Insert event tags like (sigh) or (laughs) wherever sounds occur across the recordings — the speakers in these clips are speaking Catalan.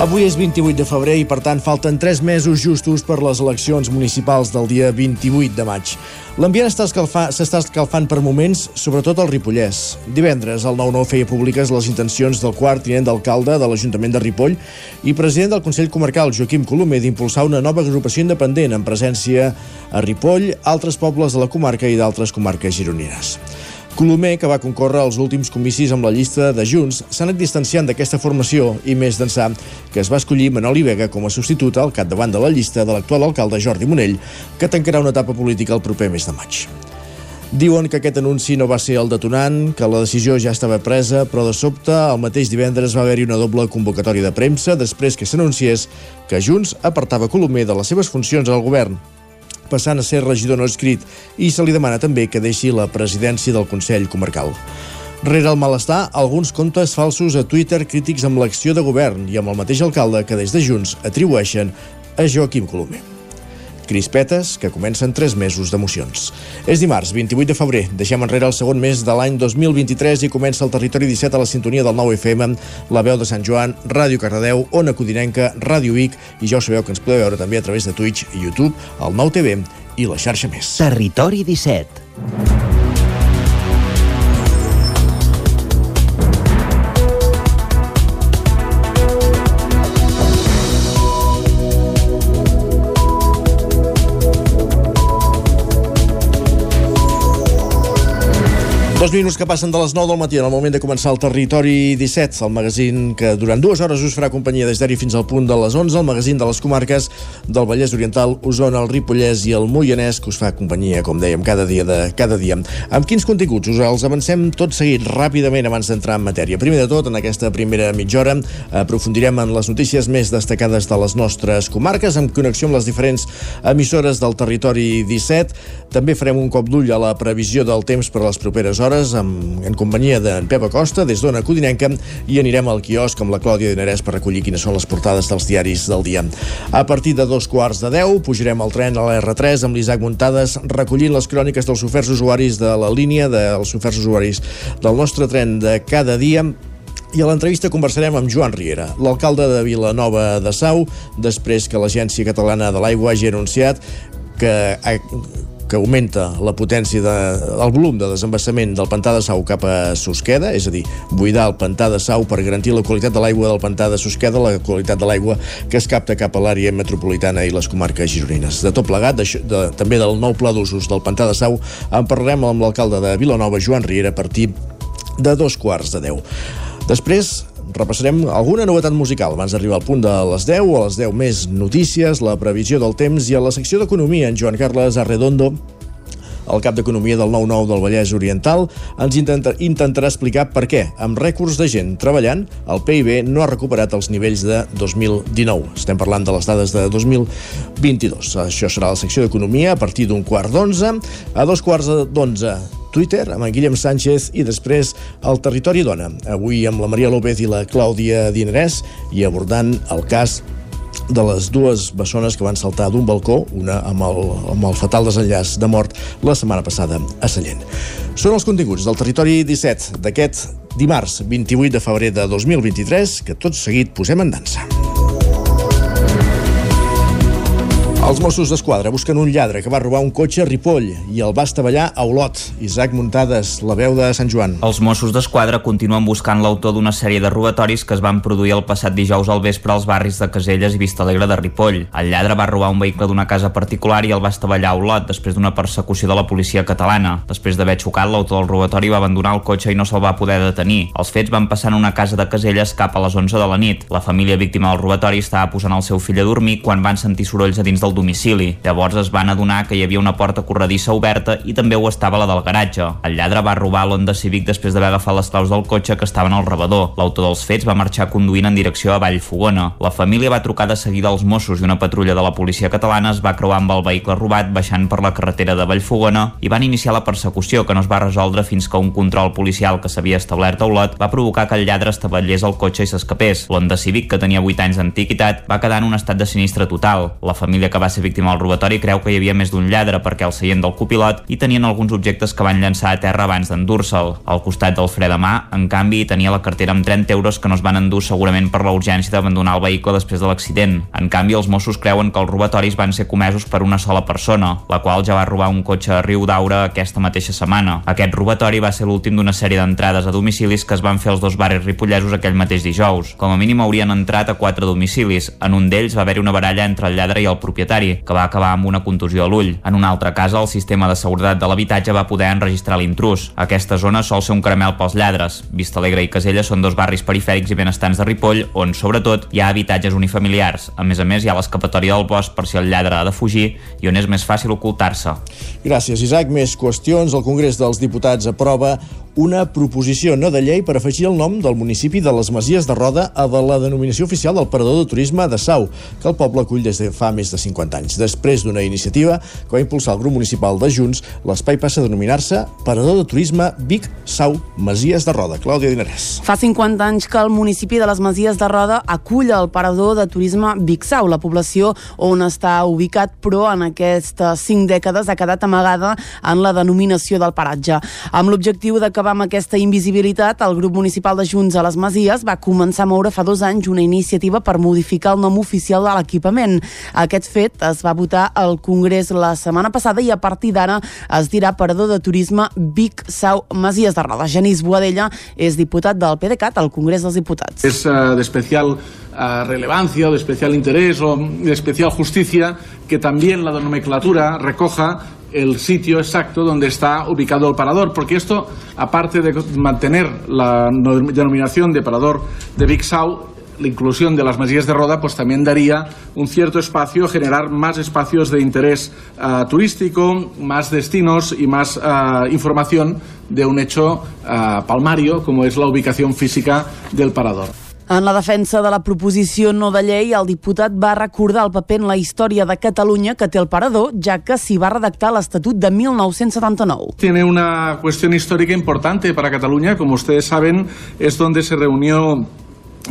Avui és 28 de febrer i, per tant, falten 3 mesos justos per les eleccions municipals del dia 28 de maig. L'ambient s'està escalfa, escalfant per moments, sobretot al Ripollès. Divendres, el 9-9 feia públiques les intencions del quart tinent d'alcalde de l'Ajuntament de Ripoll i president del Consell Comarcal, Joaquim Colomer, d'impulsar una nova agrupació independent en presència a Ripoll, altres pobles de la comarca i d'altres comarques gironines. Colomer, que va concórrer als últims comicis amb la llista de Junts, s'ha anat distanciant d'aquesta formació i més d'ençà que es va escollir Manoli Vega com a substitut al capdavant de la llista de l'actual alcalde Jordi Monell, que tancarà una etapa política el proper mes de maig. Diuen que aquest anunci no va ser el detonant, que la decisió ja estava presa, però de sobte, el mateix divendres va haver-hi una doble convocatòria de premsa després que s'anunciés que Junts apartava Colomer de les seves funcions al govern passant a ser regidor no escrit i se li demana també que deixi la presidència del Consell Comarcal. Rere el malestar, alguns comptes falsos a Twitter crítics amb l'acció de govern i amb el mateix alcalde que des de Junts atribueixen a Joaquim Colomer crispetes que comencen 3 mesos d'emocions. És dimarts, 28 de febrer. Deixem enrere el segon mes de l'any 2023 i comença el Territori 17 a la sintonia del 9 FM, la veu de Sant Joan, Ràdio Cardedeu, Ona Codinenca, Ràdio Vic i ja ho sabeu que ens podeu veure també a través de Twitch i YouTube, el 9 TV i la xarxa més. Territori 17 Dos minuts que passen de les 9 del matí en el moment de començar el Territori 17, el magazín que durant dues hores us farà companyia des d'ara fins al punt de les 11, el magazín de les comarques del Vallès Oriental, Osona, el Ripollès i el Moianès, que us fa companyia, com dèiem, cada dia de cada dia. Amb quins continguts? Us els avancem tot seguit ràpidament abans d'entrar en matèria. Primer de tot, en aquesta primera mitja hora, aprofundirem en les notícies més destacades de les nostres comarques, en connexió amb les diferents emissores del Territori 17. També farem un cop d'ull a la previsió del temps per a les properes hores hores amb, en companyia d'en Pep Acosta des d'Ona Codinenca i anirem al quiosc amb la Clàudia Dinarès per recollir quines són les portades dels diaris del dia. A partir de dos quarts de deu pujarem al tren a la R3 amb l'Isaac Muntades recollint les cròniques dels oferts usuaris de la línia dels oferts usuaris del nostre tren de cada dia i a l'entrevista conversarem amb Joan Riera, l'alcalde de Vilanova de Sau, després que l'Agència Catalana de l'Aigua hagi anunciat que que augmenta la potència de, el volum de desembassament del pantà de Sau cap a Susqueda, és a dir, buidar el pantà de Sau per garantir la qualitat de l'aigua del pantà de Susqueda, la qualitat de l'aigua que es capta cap a l'àrea metropolitana i les comarques gironines. De tot plegat, de, de, també del nou pla d'usos del pantà de Sau, en parlarem amb l'alcalde de Vilanova, Joan Riera, a partir de dos quarts de deu. Després, repassarem alguna novetat musical abans d'arribar al punt de les 10 o a les 10 més notícies, la previsió del temps i a la secció d'Economia en Joan Carles Arredondo el cap d'Economia del 9-9 del Vallès Oriental, ens intenta, intentarà explicar per què, amb rècords de gent treballant, el PIB no ha recuperat els nivells de 2019. Estem parlant de les dades de 2022. Això serà la secció d'Economia a partir d'un quart d'onze. A dos quarts d'onze Twitter amb en Guillem Sánchez i després el Territori Dona. Avui amb la Maria López i la Clàudia Dinerès i abordant el cas de les dues bessones que van saltar d'un balcó, una amb el, amb el fatal desenllaç de mort la setmana passada a Sallent. Són els continguts del Territori 17 d'aquest dimarts 28 de febrer de 2023 que tot seguit posem en dansa. Els Mossos d'Esquadra busquen un lladre que va robar un cotxe a Ripoll i el va estavellar a Olot. Isaac Muntades, la veu de Sant Joan. Els Mossos d'Esquadra continuen buscant l'autor d'una sèrie de robatoris que es van produir el passat dijous al vespre als barris de Caselles i Vistalegre de Ripoll. El lladre va robar un vehicle d'una casa particular i el va estavellar a Olot després d'una persecució de la policia catalana. Després d'haver xocat, l'autor del robatori va abandonar el cotxe i no se'l va poder detenir. Els fets van passar en una casa de Caselles cap a les 11 de la nit. La família víctima del robatori estava posant el seu fill a dormir quan van sentir sorolls a dins del domicili. Llavors es van adonar que hi havia una porta corredissa oberta i també ho estava la del garatge. El lladre va robar l'Honda Civic després d'haver agafat les claus del cotxe que estaven al rebedor. L'autor dels fets va marxar conduint en direcció a Vallfogona. La família va trucar de seguida als Mossos i una patrulla de la policia catalana es va creuar amb el vehicle robat baixant per la carretera de Vallfogona i van iniciar la persecució que no es va resoldre fins que un control policial que s'havia establert a Olot va provocar que el lladre estavellés el cotxe i s'escapés. L'Honda Civic, que tenia 8 anys d'antiguitat, va quedar en un estat de sinistre total. La família que va ser víctima del robatori creu que hi havia més d'un lladre perquè al seient del copilot hi tenien alguns objectes que van llançar a terra abans d'endur-se'l. Al costat del fre de mà, en canvi, tenia la cartera amb 30 euros que no es van endur segurament per la urgència d'abandonar el vehicle després de l'accident. En canvi, els Mossos creuen que els robatoris van ser comesos per una sola persona, la qual ja va robar un cotxe a Riu d'Aura aquesta mateixa setmana. Aquest robatori va ser l'últim d'una sèrie d'entrades a domicilis que es van fer als dos barris ripollesos aquell mateix dijous. Com a mínim haurien entrat a quatre domicilis. En un d'ells va haver-hi una baralla entre el lladre i el propietari, que va acabar amb una contusió a l'ull. En una altra casa, el sistema de seguretat de l'habitatge va poder enregistrar l'intrus. Aquesta zona sol ser un caramel pels lladres. Vistalegre i Casella són dos barris perifèrics i benestants de Ripoll, on, sobretot, hi ha habitatges unifamiliars. A més a més, hi ha l'escapatòria del bosc per si el lladre ha de fugir i on és més fàcil ocultar-se. Gràcies, Isaac. Més qüestions. El Congrés dels Diputats aprova una proposició no de llei per afegir el nom del municipi de les Masies de Roda a de la denominació oficial del Parador de Turisme de Sau, que el poble acull des de fa més de 50 anys. Després d'una iniciativa que va impulsar el grup municipal de Junts, l'espai passa a denominar-se Parador de Turisme Vic Sau Masies de Roda. Clàudia Dinarès. Fa 50 anys que el municipi de les Masies de Roda acull el Parador de Turisme Vic Sau, la població on està ubicat, però en aquestes 5 dècades ha quedat amagada en la denominació del paratge. Amb l'objectiu de acabar amb aquesta invisibilitat, el grup municipal de Junts a les Masies va començar a moure fa dos anys una iniciativa per modificar el nom oficial de l'equipament. Aquest fet es va votar al Congrés la setmana passada i a partir d'ara es dirà Parador de Turisme Vic Sau Masies de Roda. Genís Boadella és diputat del PDeCAT al Congrés dels Diputats. Es uh, de especial uh, relevancia o de especial o de especial que también la nomenclatura recoja el sitio exacto donde está ubicado el parador, porque esto, aparte de mantener la denominación de parador de Big Sau, la inclusión de las Masías de Roda pues también daría un cierto espacio, generar más espacios de interés uh, turístico, más destinos y más uh, información de un hecho uh, palmario como es la ubicación física del parador. En la defensa de la proposició no de llei, el diputat va recordar el paper en la història de Catalunya que té el parador, ja que s'hi va redactar l'Estatut de 1979. Tiene una cuestión histórica importante para Cataluña. Como ustedes saben, es donde se reunió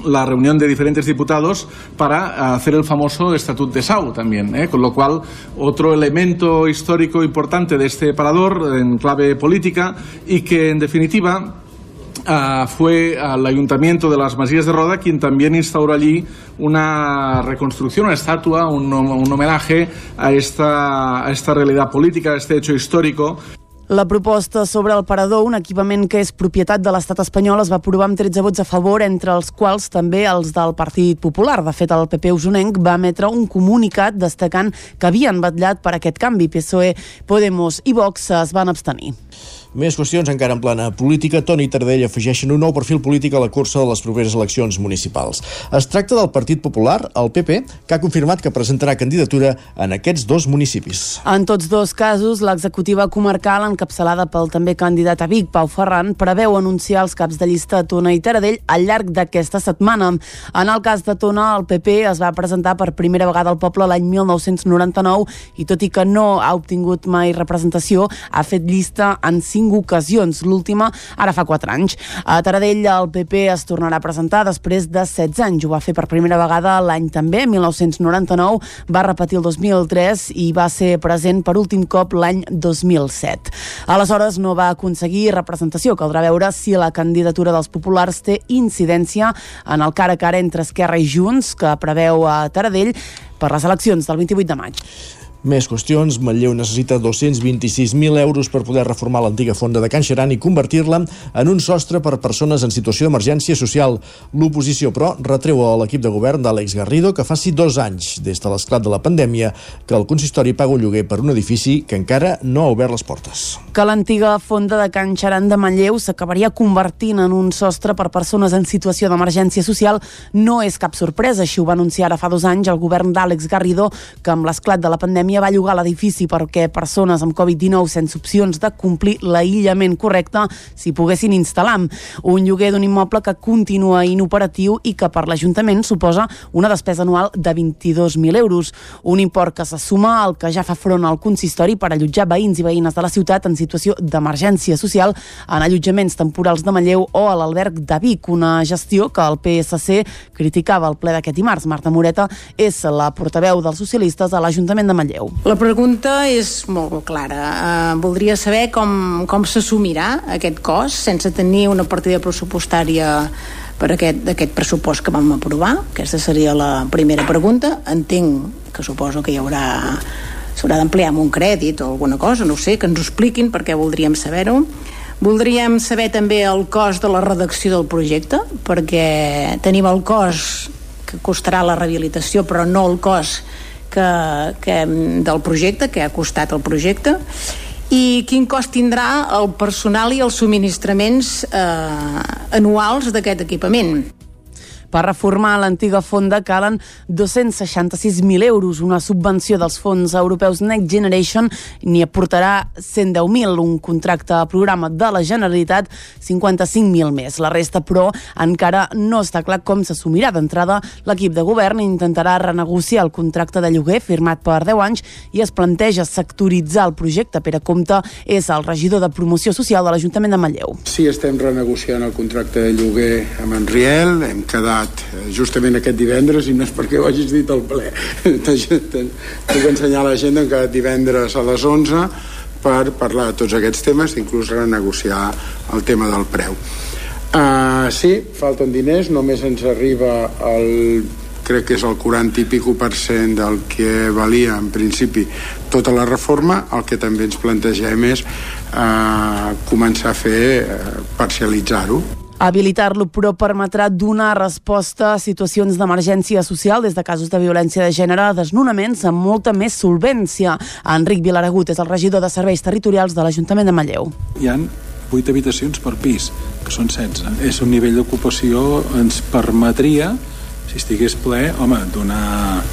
la reunión de diferentes diputados para hacer el famoso Estatut de Sau también, ¿eh? con lo cual otro elemento histórico importante de este parador en clave política y que en definitiva Uh, fue al Ayuntamiento de las Masías de Roda quien también instauró allí una reconstrucción, una estatua, un, un homenaje a esta, a esta realidad política, a este hecho histórico. La proposta sobre el parador, un equipament que és propietat de l'estat espanyol, es va aprovar amb 13 vots a favor, entre els quals també els del Partit Popular. De fet, el PP usonenc va emetre un comunicat destacant que havien batllat per aquest canvi. PSOE, Podemos i Vox es van abstenir. Més qüestions encara en plana política. Toni Tardell afegeixen un nou perfil polític a la cursa de les properes eleccions municipals. Es tracta del Partit Popular, el PP, que ha confirmat que presentarà candidatura en aquests dos municipis. En tots dos casos, l'executiva comarcal, encapçalada pel també candidat a Vic, Pau Ferran, preveu anunciar els caps de llista Tona i Taradell al llarg d'aquesta setmana. En el cas de Tona, el PP es va presentar per primera vegada al poble l'any 1999 i tot i que no ha obtingut mai representació, ha fet llista en cinc ocasions, l'última ara fa 4 anys. A Taradell el PP es tornarà a presentar després de 16 anys. Ho va fer per primera vegada l'any també, 1999, va repetir el 2003 i va ser present per últim cop l'any 2007. Aleshores no va aconseguir representació. Caldrà veure si la candidatura dels populars té incidència en el cara a cara entre Esquerra i Junts, que preveu a Taradell per les eleccions del 28 de maig. Més qüestions. Manlleu necessita 226.000 euros per poder reformar l'antiga fonda de Can Xeran i convertir-la en un sostre per persones en situació d'emergència social. L'oposició, però, retreu a l'equip de govern d'Àlex Garrido que faci dos anys, des de l'esclat de la pandèmia, que el consistori paga un lloguer per un edifici que encara no ha obert les portes. Que l'antiga fonda de Can Xeran de Manlleu s'acabaria convertint en un sostre per persones en situació d'emergència social no és cap sorpresa. Així ho va anunciar ara fa dos anys el govern d'Àlex Garrido, que amb l'esclat de la pandèmia pandèmia va llogar l'edifici perquè persones amb Covid-19 sense opcions de complir l'aïllament correcte s'hi poguessin instal·lar. Un lloguer d'un immoble que continua inoperatiu i que per l'Ajuntament suposa una despesa anual de 22.000 euros. Un import que se suma al que ja fa front al consistori per allotjar veïns i veïnes de la ciutat en situació d'emergència social en allotjaments temporals de Manlleu o a l'alberg de Vic, una gestió que el PSC criticava al ple d'aquest dimarts. Marta Moreta és la portaveu dels socialistes a l'Ajuntament de Manlleu. Manlleu. La pregunta és molt clara. Uh, voldria saber com, com s'assumirà aquest cost sense tenir una partida pressupostària per aquest, aquest pressupost que vam aprovar. Aquesta seria la primera pregunta. Entenc que suposo que hi haurà s'haurà d'ampliar amb un crèdit o alguna cosa, no sé, que ens ho expliquin perquè voldríem saber-ho. Voldríem saber també el cost de la redacció del projecte, perquè tenim el cost que costarà la rehabilitació, però no el cost que, que, del projecte, que ha costat el projecte, i quin cost tindrà el personal i els subministraments eh, anuals d'aquest equipament. Per reformar l'antiga fonda calen 266.000 euros. Una subvenció dels fons europeus Next Generation n'hi aportarà 110.000, un contracte a programa de la Generalitat 55.000 més. La resta, però, encara no està clar com s'assumirà. D'entrada, l'equip de govern intentarà renegociar el contracte de lloguer firmat per 10 anys i es planteja sectoritzar el projecte. Pere Comte és el regidor de promoció social de l'Ajuntament de Manlleu. Sí, estem renegociant el contracte de lloguer amb en Riel, hem quedat parlat eh, justament aquest divendres i no és perquè ho hagis dit al ple. (laughs) Puc ensenyar a la gent que divendres a les 11 per parlar de tots aquests temes inclús renegociar el tema del preu. Uh, sí, falten diners només ens arriba el crec que és el 40 i pico per cent del que valia en principi tota la reforma, el que també ens plantegem és eh, començar a fer eh, parcialitzar-ho Habilitar-lo, però, permetrà donar resposta a situacions d'emergència social, des de casos de violència de gènere desnonaments, amb molta més solvència. Enric Vilaragut és el regidor de Serveis Territorials de l'Ajuntament de Manlleu. Hi han 8 habitacions per pis, que són 16. És un nivell d'ocupació ens permetria, si estigués ple, home, donar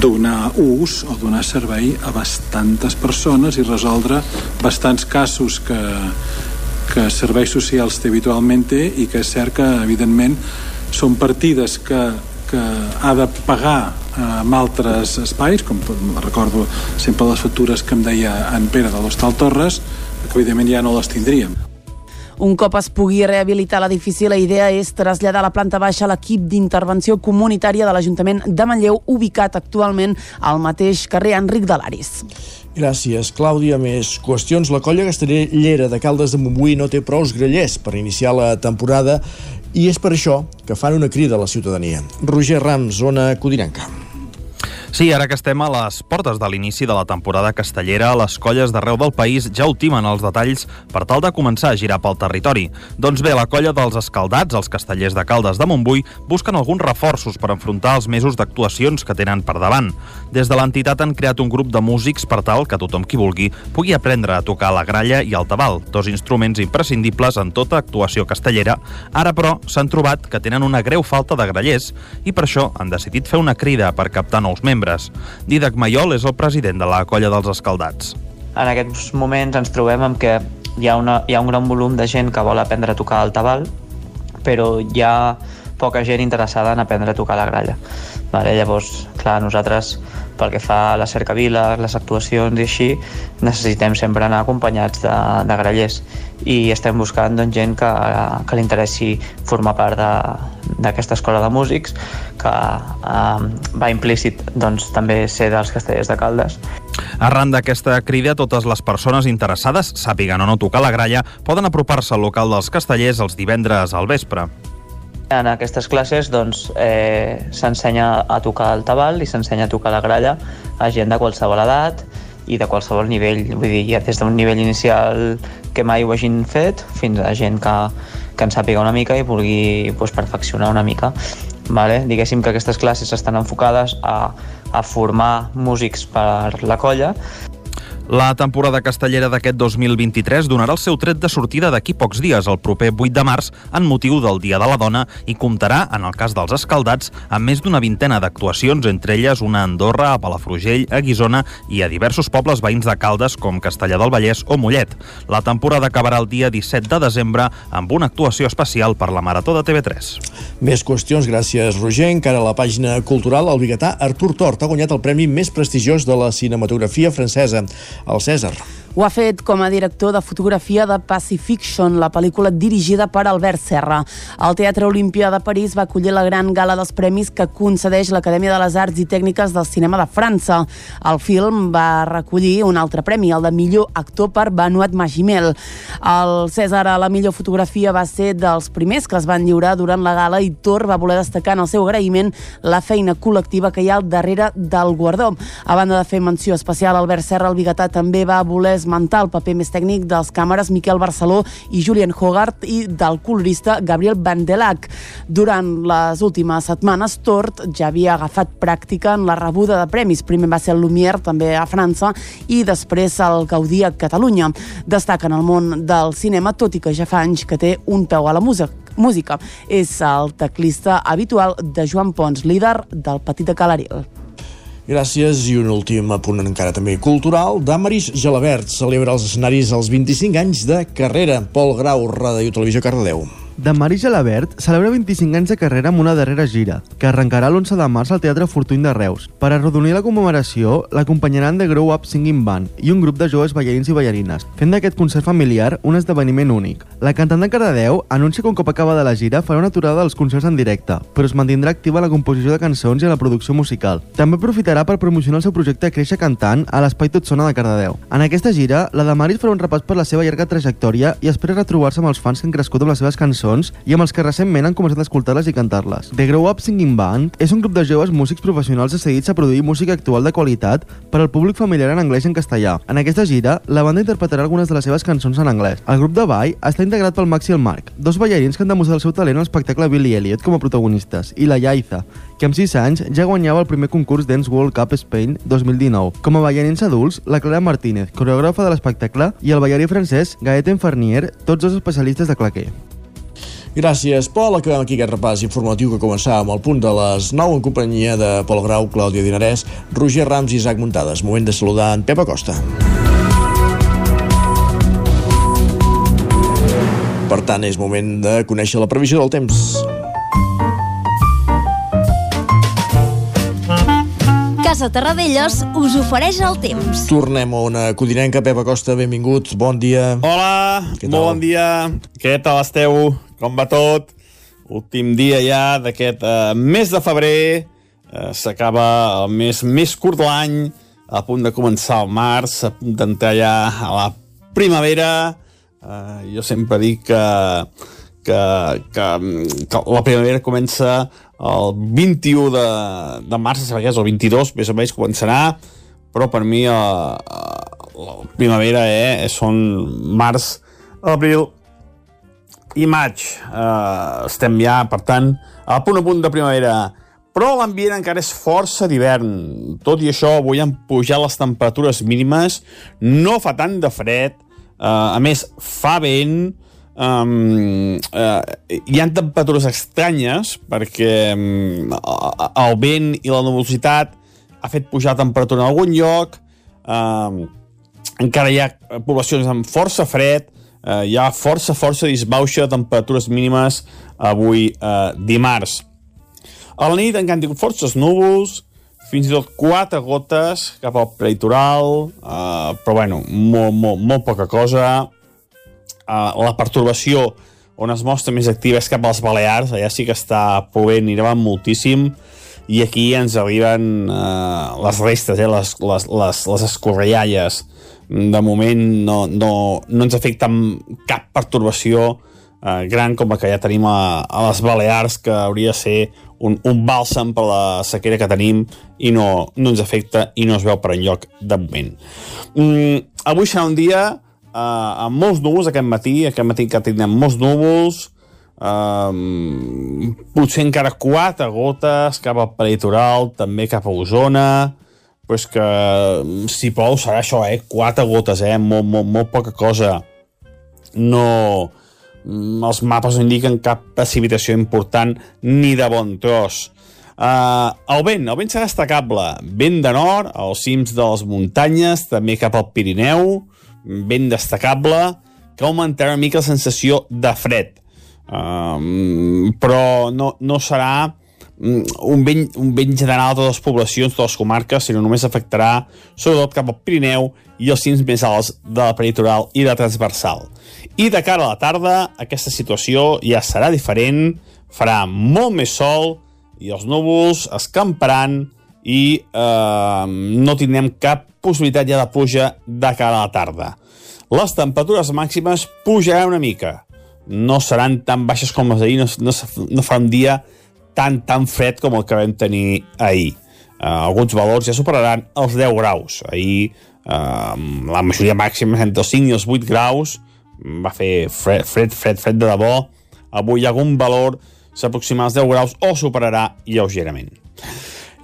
donar ús o donar servei a bastantes persones i resoldre bastants casos que, que serveis socials té habitualment té i que és cert que, evidentment, són partides que, que ha de pagar eh, amb altres espais, com recordo sempre les factures que em deia en Pere de l'Hostal Torres, que evidentment ja no les tindríem. Un cop es pugui rehabilitar l'edifici, la idea és traslladar a la planta baixa l'equip d'intervenció comunitària de l'Ajuntament de Manlleu, ubicat actualment al mateix carrer Enric de l'Aris. Gràcies, Clàudia. Més qüestions. La colla castellera de Caldes de Montbui no té prous grellers per iniciar la temporada i és per això que fan una crida a la ciutadania. Roger Rams, zona Codinenca. Sí, ara que estem a les portes de l'inici de la temporada castellera, les colles d'arreu del país ja ultimen els detalls per tal de començar a girar pel territori. Doncs bé, la colla dels escaldats, els castellers de Caldes de Montbui, busquen alguns reforços per enfrontar els mesos d'actuacions que tenen per davant. Des de l'entitat han creat un grup de músics per tal que tothom qui vulgui pugui aprendre a tocar la gralla i el tabal, dos instruments imprescindibles en tota actuació castellera. Ara, però, s'han trobat que tenen una greu falta de grallers i per això han decidit fer una crida per captar nous membres membres. Didac Mayol és el president de la colla dels escaldats. En aquests moments ens trobem amb que hi ha, una, hi ha un gran volum de gent que vol aprendre a tocar el tabal, però hi ha poca gent interessada en aprendre a tocar la gralla. Vale? Llavors, clar, nosaltres pel que fa a la cercavila, les actuacions i així, necessitem sempre anar acompanyats de, de grallers i estem buscant doncs, gent que, que li interessi formar part d'aquesta escola de músics que eh, va implícit doncs, també ser dels castellers de Caldes. Arran d'aquesta crida, totes les persones interessades, sàpiguen o no tocar la gralla, poden apropar-se al local dels castellers els divendres al vespre. En aquestes classes doncs, eh, s'ensenya a tocar el tabal i s'ensenya a tocar la gralla a gent de qualsevol edat i de qualsevol nivell, vull dir, ja des d'un nivell inicial que mai ho hagin fet fins a gent que, que en sàpiga una mica i vulgui pues, perfeccionar una mica. Vale? Diguéssim que aquestes classes estan enfocades a, a formar músics per la colla la temporada castellera d'aquest 2023 donarà el seu tret de sortida d'aquí pocs dies, el proper 8 de març, en motiu del Dia de la Dona, i comptarà, en el cas dels escaldats, amb més d'una vintena d'actuacions, entre elles una a Andorra, a Palafrugell, a Guisona i a diversos pobles veïns de Caldes com Castellà del Vallès o Mollet. La temporada acabarà el dia 17 de desembre amb una actuació especial per la Marató de TV3. Més qüestions, gràcies Roger. Encara a la pàgina cultural, el biguetà Artur Tort ha guanyat el premi més prestigiós de la cinematografia francesa el Cèsar. Ho ha fet com a director de fotografia de Pacifiction, la pel·lícula dirigida per Albert Serra. El Teatre Olímpia de París va acollir la gran gala dels premis que concedeix l'Acadèmia de les Arts i Tècniques del Cinema de França. El film va recollir un altre premi, el de millor actor per Benoit Magimel. El Cèsar a la millor fotografia va ser dels primers que es van lliurar durant la gala i Tor va voler destacar en el seu agraïment la feina col·lectiva que hi ha al darrere del guardó. A banda de fer menció especial, Albert Serra, el biguetà, també va voler esmentar el paper més tècnic dels càmeres Miquel Barceló i Julien Hogarth i del colorista Gabriel Bandelac. Durant les últimes setmanes, Tort ja havia agafat pràctica en la rebuda de premis. Primer va ser el Lumière, també a França, i després el Gaudí a Catalunya. Destaca en el món del cinema, tot i que ja fa anys que té un peu a la música música. És el teclista habitual de Joan Pons, líder del Petit de Calaril. Gràcies i un últim apunt encara també cultural. Damaris Gelabert celebra els escenaris als 25 anys de carrera. Pol Grau, Ràdio Televisió Cardedeu. De Marí Gelabert celebra 25 anys de carrera amb una darrera gira, que arrencarà l'11 de març al Teatre Fortuny de Reus. Per arrodonir la commemoració, l'acompanyaran The Grow Up Singing Band i un grup de joves ballarins i ballarines, fent d'aquest concert familiar un esdeveniment únic. La cantant de Cardedeu anuncia que un cop acaba de la gira farà una aturada dels concerts en directe, però es mantindrà activa la composició de cançons i la producció musical. També aprofitarà per promocionar el seu projecte Créixer Cantant a l'Espai Tot Sona de Cardedeu. En aquesta gira, la de Maris farà un repàs per la seva llarga trajectòria i espera retrobar-se amb els fans que han crescut amb les seves cançons cançons i amb els que recentment han començat a escoltar-les i cantar-les. The Grow Up Singing Band és un grup de joves músics professionals decidits a produir música actual de qualitat per al públic familiar en anglès i en castellà. En aquesta gira, la banda interpretarà algunes de les seves cançons en anglès. El grup de ball està integrat pel Maxi i el Marc, dos ballarins que han demostrat el seu talent al espectacle Billy Elliot com a protagonistes, i la Yaiza, que amb 6 anys ja guanyava el primer concurs Dance World Cup Spain 2019. Com a ballarins adults, la Clara Martínez, coreògrafa de l'espectacle, i el ballarí francès Gaëtan Fernier, tots dos especialistes de claquer. Gràcies, Pol. Acabem aquí aquest repàs informatiu que començava amb el punt de les 9 en companyia de Pol Grau, Clàudia Dinarès, Roger Rams i Isaac Muntades. Moment de saludar en Pep Acosta. Per tant, és moment de conèixer la previsió del temps. Casa Terradellos us ofereix el temps. Tornem a una codinenca. Pep Acosta, benvingut. Bon dia. Hola, molt bon dia. Què tal esteu? Com va tot? Últim dia ja d'aquest uh, mes de febrer. Uh, S'acaba el mes més curt de l'any, a punt de començar el març, a punt d'entrar ja a la primavera. Uh, jo sempre dic que, que, que, que la primavera comença el 21 de, de març, que és el 22, més o menys començarà, però per mi la, la primavera eh, són març, abril i maig. Eh, estem ja, per tant, a punt a punt de primavera, però l'ambient encara és força d'hivern. Tot i això, avui han pujat les temperatures mínimes, no fa tant de fred, eh, a més, fa vent, um, uh, hi ha temperatures estranyes perquè um, el vent i la nubositat ha fet pujar la temperatura en algun lloc um, encara hi ha poblacions amb força fred uh, hi ha força, força disbauxa de temperatures mínimes avui uh, dimarts a la nit encara han tingut forces núvols fins i tot quatre gotes cap al prelitoral, uh, però bueno, molt, molt, molt poca cosa uh, la pertorbació on es mostra més activa és cap als Balears, allà sí que està plovent i nevant moltíssim, i aquí ens arriben uh, les restes, eh, les, les, les, les escorrellalles. De moment no, no, no ens afecta cap pertorbació eh, gran com la que ja tenim a, a les Balears, que hauria de ser un, un bàlsam per la sequera que tenim i no, no ens afecta i no es veu per enlloc de moment. Mm, avui serà un dia eh, amb molts núvols aquest matí, aquest matí que tindrem molts núvols, Um, potser encara quatre gotes cap al peritoral, també cap a Osona, és que si plou serà això, eh? Quatre gotes, eh? Molt, molt, molt poca cosa. No... Els mapes no indiquen cap precipitació important ni de bon tros. Uh, el vent, el vent serà destacable. Vent de nord, als cims de les muntanyes, també cap al Pirineu, vent destacable, que augmentarà una mica la sensació de fred um, però no, no serà mm, un vent, un vent general a totes les poblacions, totes les comarques, sinó només afectarà sobretot cap al Pirineu i els cims més alts de la peritoral i de transversal. I de cara a la tarda, aquesta situació ja serà diferent, farà molt més sol i els núvols escamparan i eh, no tindrem cap possibilitat ja de pluja de cara a la tarda. Les temperatures màximes pujaran una mica, no seran tan baixes com les d'ahir, no, no, no farà un dia tan, tan fred com el que vam tenir ahir. Uh, alguns valors ja superaran els 10 graus. Ahir uh, la majoria màxima entre els 5 i els 8 graus va fer fred, fred, fred, fred de debò. Avui algun valor s'aproxima als 10 graus o superarà lleugerament.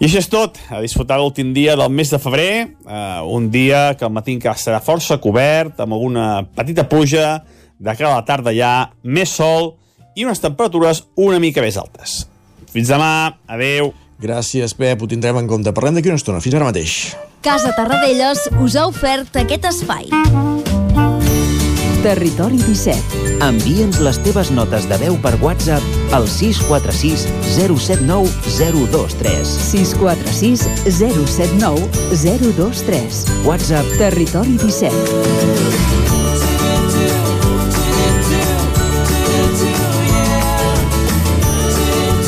I això és tot. A disfrutar l'últim dia del mes de febrer, uh, un dia que al matí encara serà força cobert, amb alguna petita pluja, de cara a la tarda ja més sol i unes temperatures una mica més altes. Fins demà, adeu. Gràcies, Pep, ho tindrem en compte. Parlem d'aquí una estona. Fins ara mateix. Casa Tarradellas us ha ofert aquest espai. Territori 17. Envia'ns les teves notes de veu per WhatsApp al 646 079 023. 646 079 023. WhatsApp Territori 17.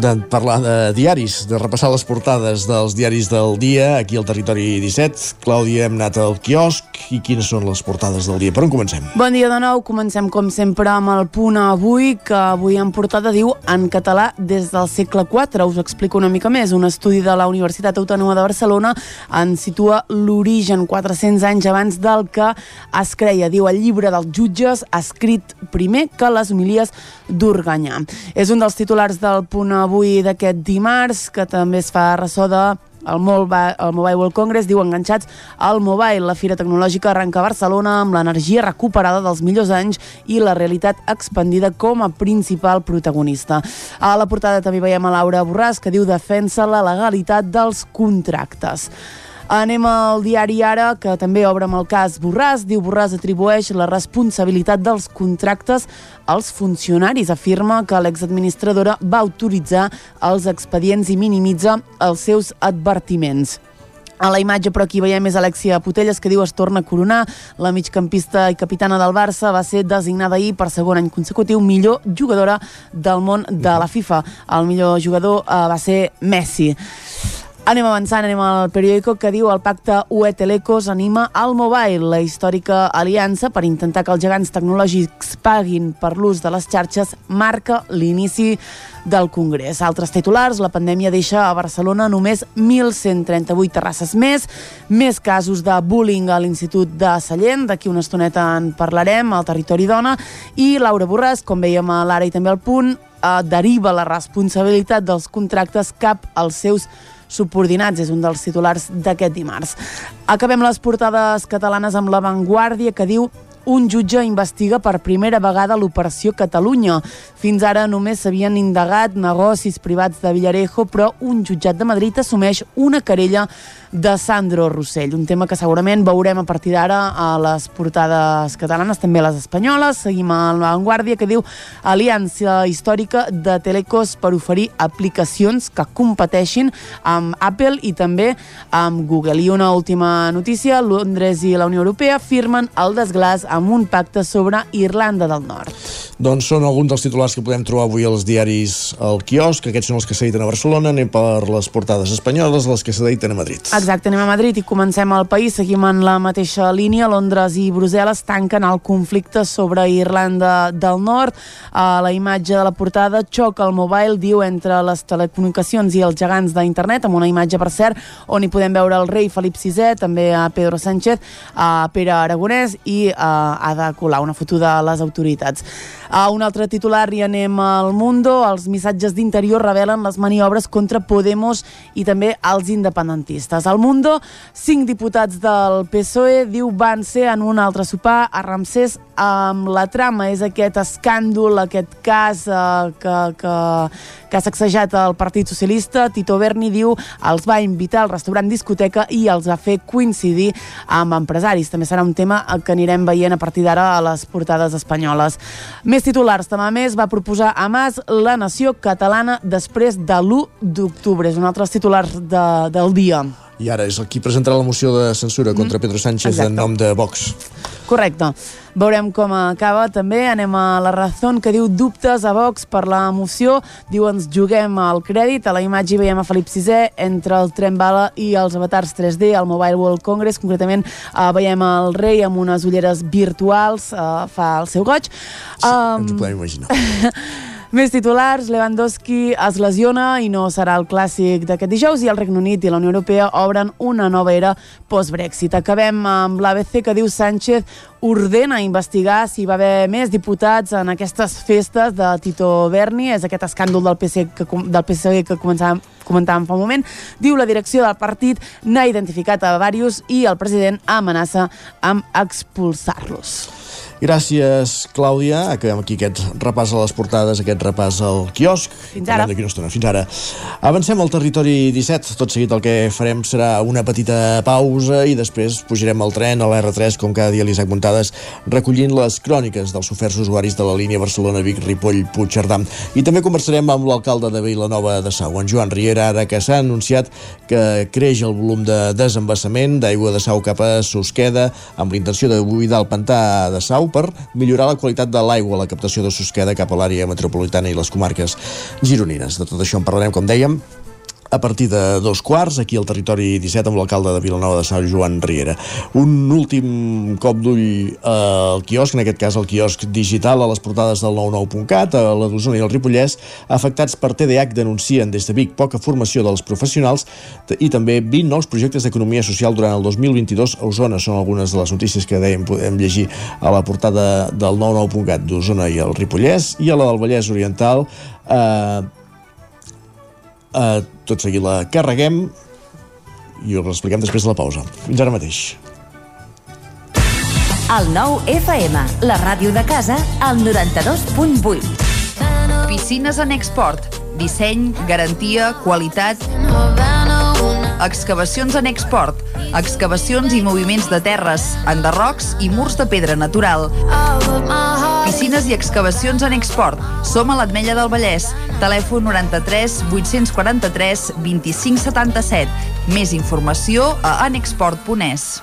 de parlar de diaris, de repassar les portades dels diaris del dia aquí al Territori 17. Clàudia, hem anat al quiosc i quines són les portades del dia? Per on comencem? Bon dia de nou, comencem com sempre amb el punt avui, que avui en portada diu en català des del segle IV. Us explico una mica més. Un estudi de la Universitat Autònoma de Barcelona en situa l'origen 400 anys abans del que es creia. Diu el llibre dels jutges escrit primer que les homilies d'Organyà. És un dels titulars del punt avui d'aquest dimarts, que també es fa ressò de el, Mobile, el Mobile World Congress diu enganxats al Mobile. La fira tecnològica arrenca a Barcelona amb l'energia recuperada dels millors anys i la realitat expandida com a principal protagonista. A la portada també veiem a Laura Borràs que diu defensa la legalitat dels contractes. Anem al diari Ara, que també obre amb el cas Borràs. Diu Borràs atribueix la responsabilitat dels contractes als funcionaris. Afirma que l'exadministradora va autoritzar els expedients i minimitza els seus advertiments. A la imatge, però aquí veiem és Alexia Putelles, que diu es torna a coronar. La migcampista i capitana del Barça va ser designada ahir per segon any consecutiu millor jugadora del món de la FIFA. El millor jugador eh, va ser Messi. Anem avançant, anem al periòdico que diu el pacte UE Telecos anima al mobile, la històrica aliança per intentar que els gegants tecnològics paguin per l'ús de les xarxes marca l'inici del Congrés. Altres titulars, la pandèmia deixa a Barcelona només 1.138 terrasses més, més casos de bullying a l'Institut de Sallent, d'aquí una estoneta en parlarem, al Territori Dona, i Laura Borràs, com veiem a l'Ara i també al Punt, eh, deriva la responsabilitat dels contractes cap als seus subordinats, és un dels titulars d'aquest dimarts. Acabem les portades catalanes amb l'avantguàrdia que diu un jutge investiga per primera vegada l'operació Catalunya. Fins ara només s'havien indagat negocis privats de Villarejo, però un jutjat de Madrid assumeix una querella de Sandro Rossell, un tema que segurament veurem a partir d'ara a les portades catalanes, també a les espanyoles. Seguim a la Vanguardia que diu Aliança històrica de Telecos per oferir aplicacions que competeixin amb Apple i també amb Google. I una última notícia, Londres i la Unió Europea firmen el desglàs amb un pacte sobre Irlanda del Nord. Doncs són alguns dels titulars que podem trobar avui als diaris al quiosc. Aquests són els que s'editen a Barcelona. Anem per les portades espanyoles, les que s'editen a Madrid. Exacte, anem a Madrid i comencem al país. Seguim en la mateixa línia. Londres i Brussel·les tanquen el conflicte sobre Irlanda del Nord. A la imatge de la portada xoca el mobile, diu, entre les telecomunicacions i els gegants d'internet, amb una imatge, per cert, on hi podem veure el rei Felip VI, també a Pedro Sánchez, a Pere Aragonès i a Ada Colau, una foto de les autoritats. A un altre titular i anem al Mundo. Els missatges d'interior revelen les maniobres contra Podemos i també els independentistes. Al Mundo, cinc diputats del PSOE, diu, van ser en un altre sopar a Ramsès amb la trama. És aquest escàndol, aquest cas eh, que, que, que ha sacsejat el Partit Socialista. Tito Berni diu els va invitar al restaurant discoteca i els va fer coincidir amb empresaris. També serà un tema que anirem veient a partir d'ara a les portades espanyoles. Més titulars. També més va proposar a Mas la nació catalana després de l'1 d'octubre. És un altre titular de, del dia. I ara és el qui presentarà la moció de censura contra Pedro Sánchez Exacte. en nom de Vox. Correcte. Veurem com acaba també. Anem a la Razón que diu dubtes a Vox per la moció. Diu ens juguem al crèdit. A la imatge veiem a Felip VI entre el tren bala i els avatars 3D al Mobile World Congress. Concretament eh, veiem el rei amb unes ulleres virtuals. Eh, fa el seu goig. Sí, um... ens ho podem imaginar. (laughs) Més titulars, Lewandowski es lesiona i no serà el clàssic d'aquest dijous i el Regne Unit i la Unió Europea obren una nova era post-Brexit. Acabem amb l'ABC que diu Sánchez ordena investigar si va haver més diputats en aquestes festes de Tito Berni, és aquest escàndol del PSC que, del PSC que començàvem, comentàvem fa un moment. Diu la direcció del partit n'ha identificat a diversos i el president amenaça amb expulsar-los. Gràcies, Clàudia. Acabem aquí aquest repàs a les portades, aquest repàs al quiosc. Fins ara. Una estona. Fins ara. Avancem al territori 17. Tot seguit el que farem serà una petita pausa i després pujarem al tren a l'R3, com cada dia l'Isaac Montades, recollint les cròniques dels oferts usuaris de la línia Barcelona-Vic-Ripoll-Puigcerdà. I també conversarem amb l'alcalde de Vilanova de Sau, en Joan Riera, ara que s'ha anunciat que creix el volum de desembassament d'aigua de Sau cap a Susqueda, amb l'intenció de buidar el pantà de Sau per millorar la qualitat de l'aigua, la captació de Susqueda cap a l'àrea metropolitana i les comarques gironines. De tot això en parlarem, com dèiem, a partir de dos quarts, aquí al territori 17 amb l'alcalde de Vilanova de Sau, Joan Riera. Un últim cop d'ull al quiosc, en aquest cas el quiosc digital, a les portades del 99.cat, a la d'Osona i el Ripollès, afectats per TDAH denuncien des de Vic poca formació dels professionals i també 20 nous projectes d'economia social durant el 2022 a Osona. Són algunes de les notícies que dèiem podem llegir a la portada del 99.cat d'Osona i el Ripollès i a la del Vallès Oriental eh, Uh, tot seguit la carreguem i us l'expliquem després de la pausa. Fins ara mateix. El nou FM, la ràdio de casa, al 92.8. Piscines en export. Disseny, garantia, qualitat... Excavacions en export. Excavacions i moviments de terres, enderrocs i murs de pedra natural. Piscines i excavacions en export. Som a l'Atmella del Vallès. Telèfon 93 843 25 77. Més informació a anexport.es.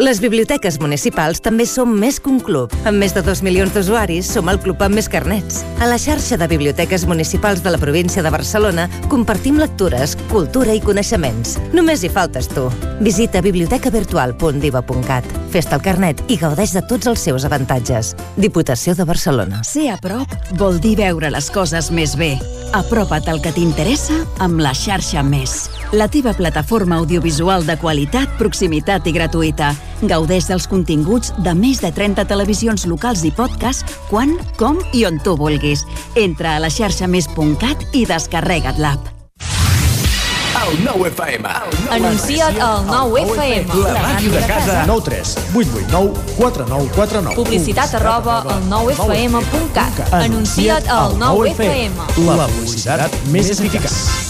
Les biblioteques municipals també som més que un club. Amb més de 2 milions d'usuaris, som el club amb més carnets. A la xarxa de biblioteques municipals de la província de Barcelona compartim lectures, cultura i coneixements. Només hi faltes tu. Visita bibliotecavirtual.diva.cat. Fes-te el carnet i gaudeix de tots els seus avantatges. Diputació de Barcelona. Ser a prop vol dir veure les coses més bé. Apropa't al que t'interessa amb la xarxa Més. La teva plataforma audiovisual de qualitat, proximitat i gratuïta. Gaudeix dels continguts de més de 30 televisions locals i podcast quan, com i on tu vulguis. Entra a la xarxa més.cat i descarrega't l'app. El nou FM. Anuncia't al 9FM. La màquina de casa. 9 3 8 8 9 4 9 4 9 Publicitat arroba al 9FM.cat. Anuncia't al 9FM. La publicitat més eficaç.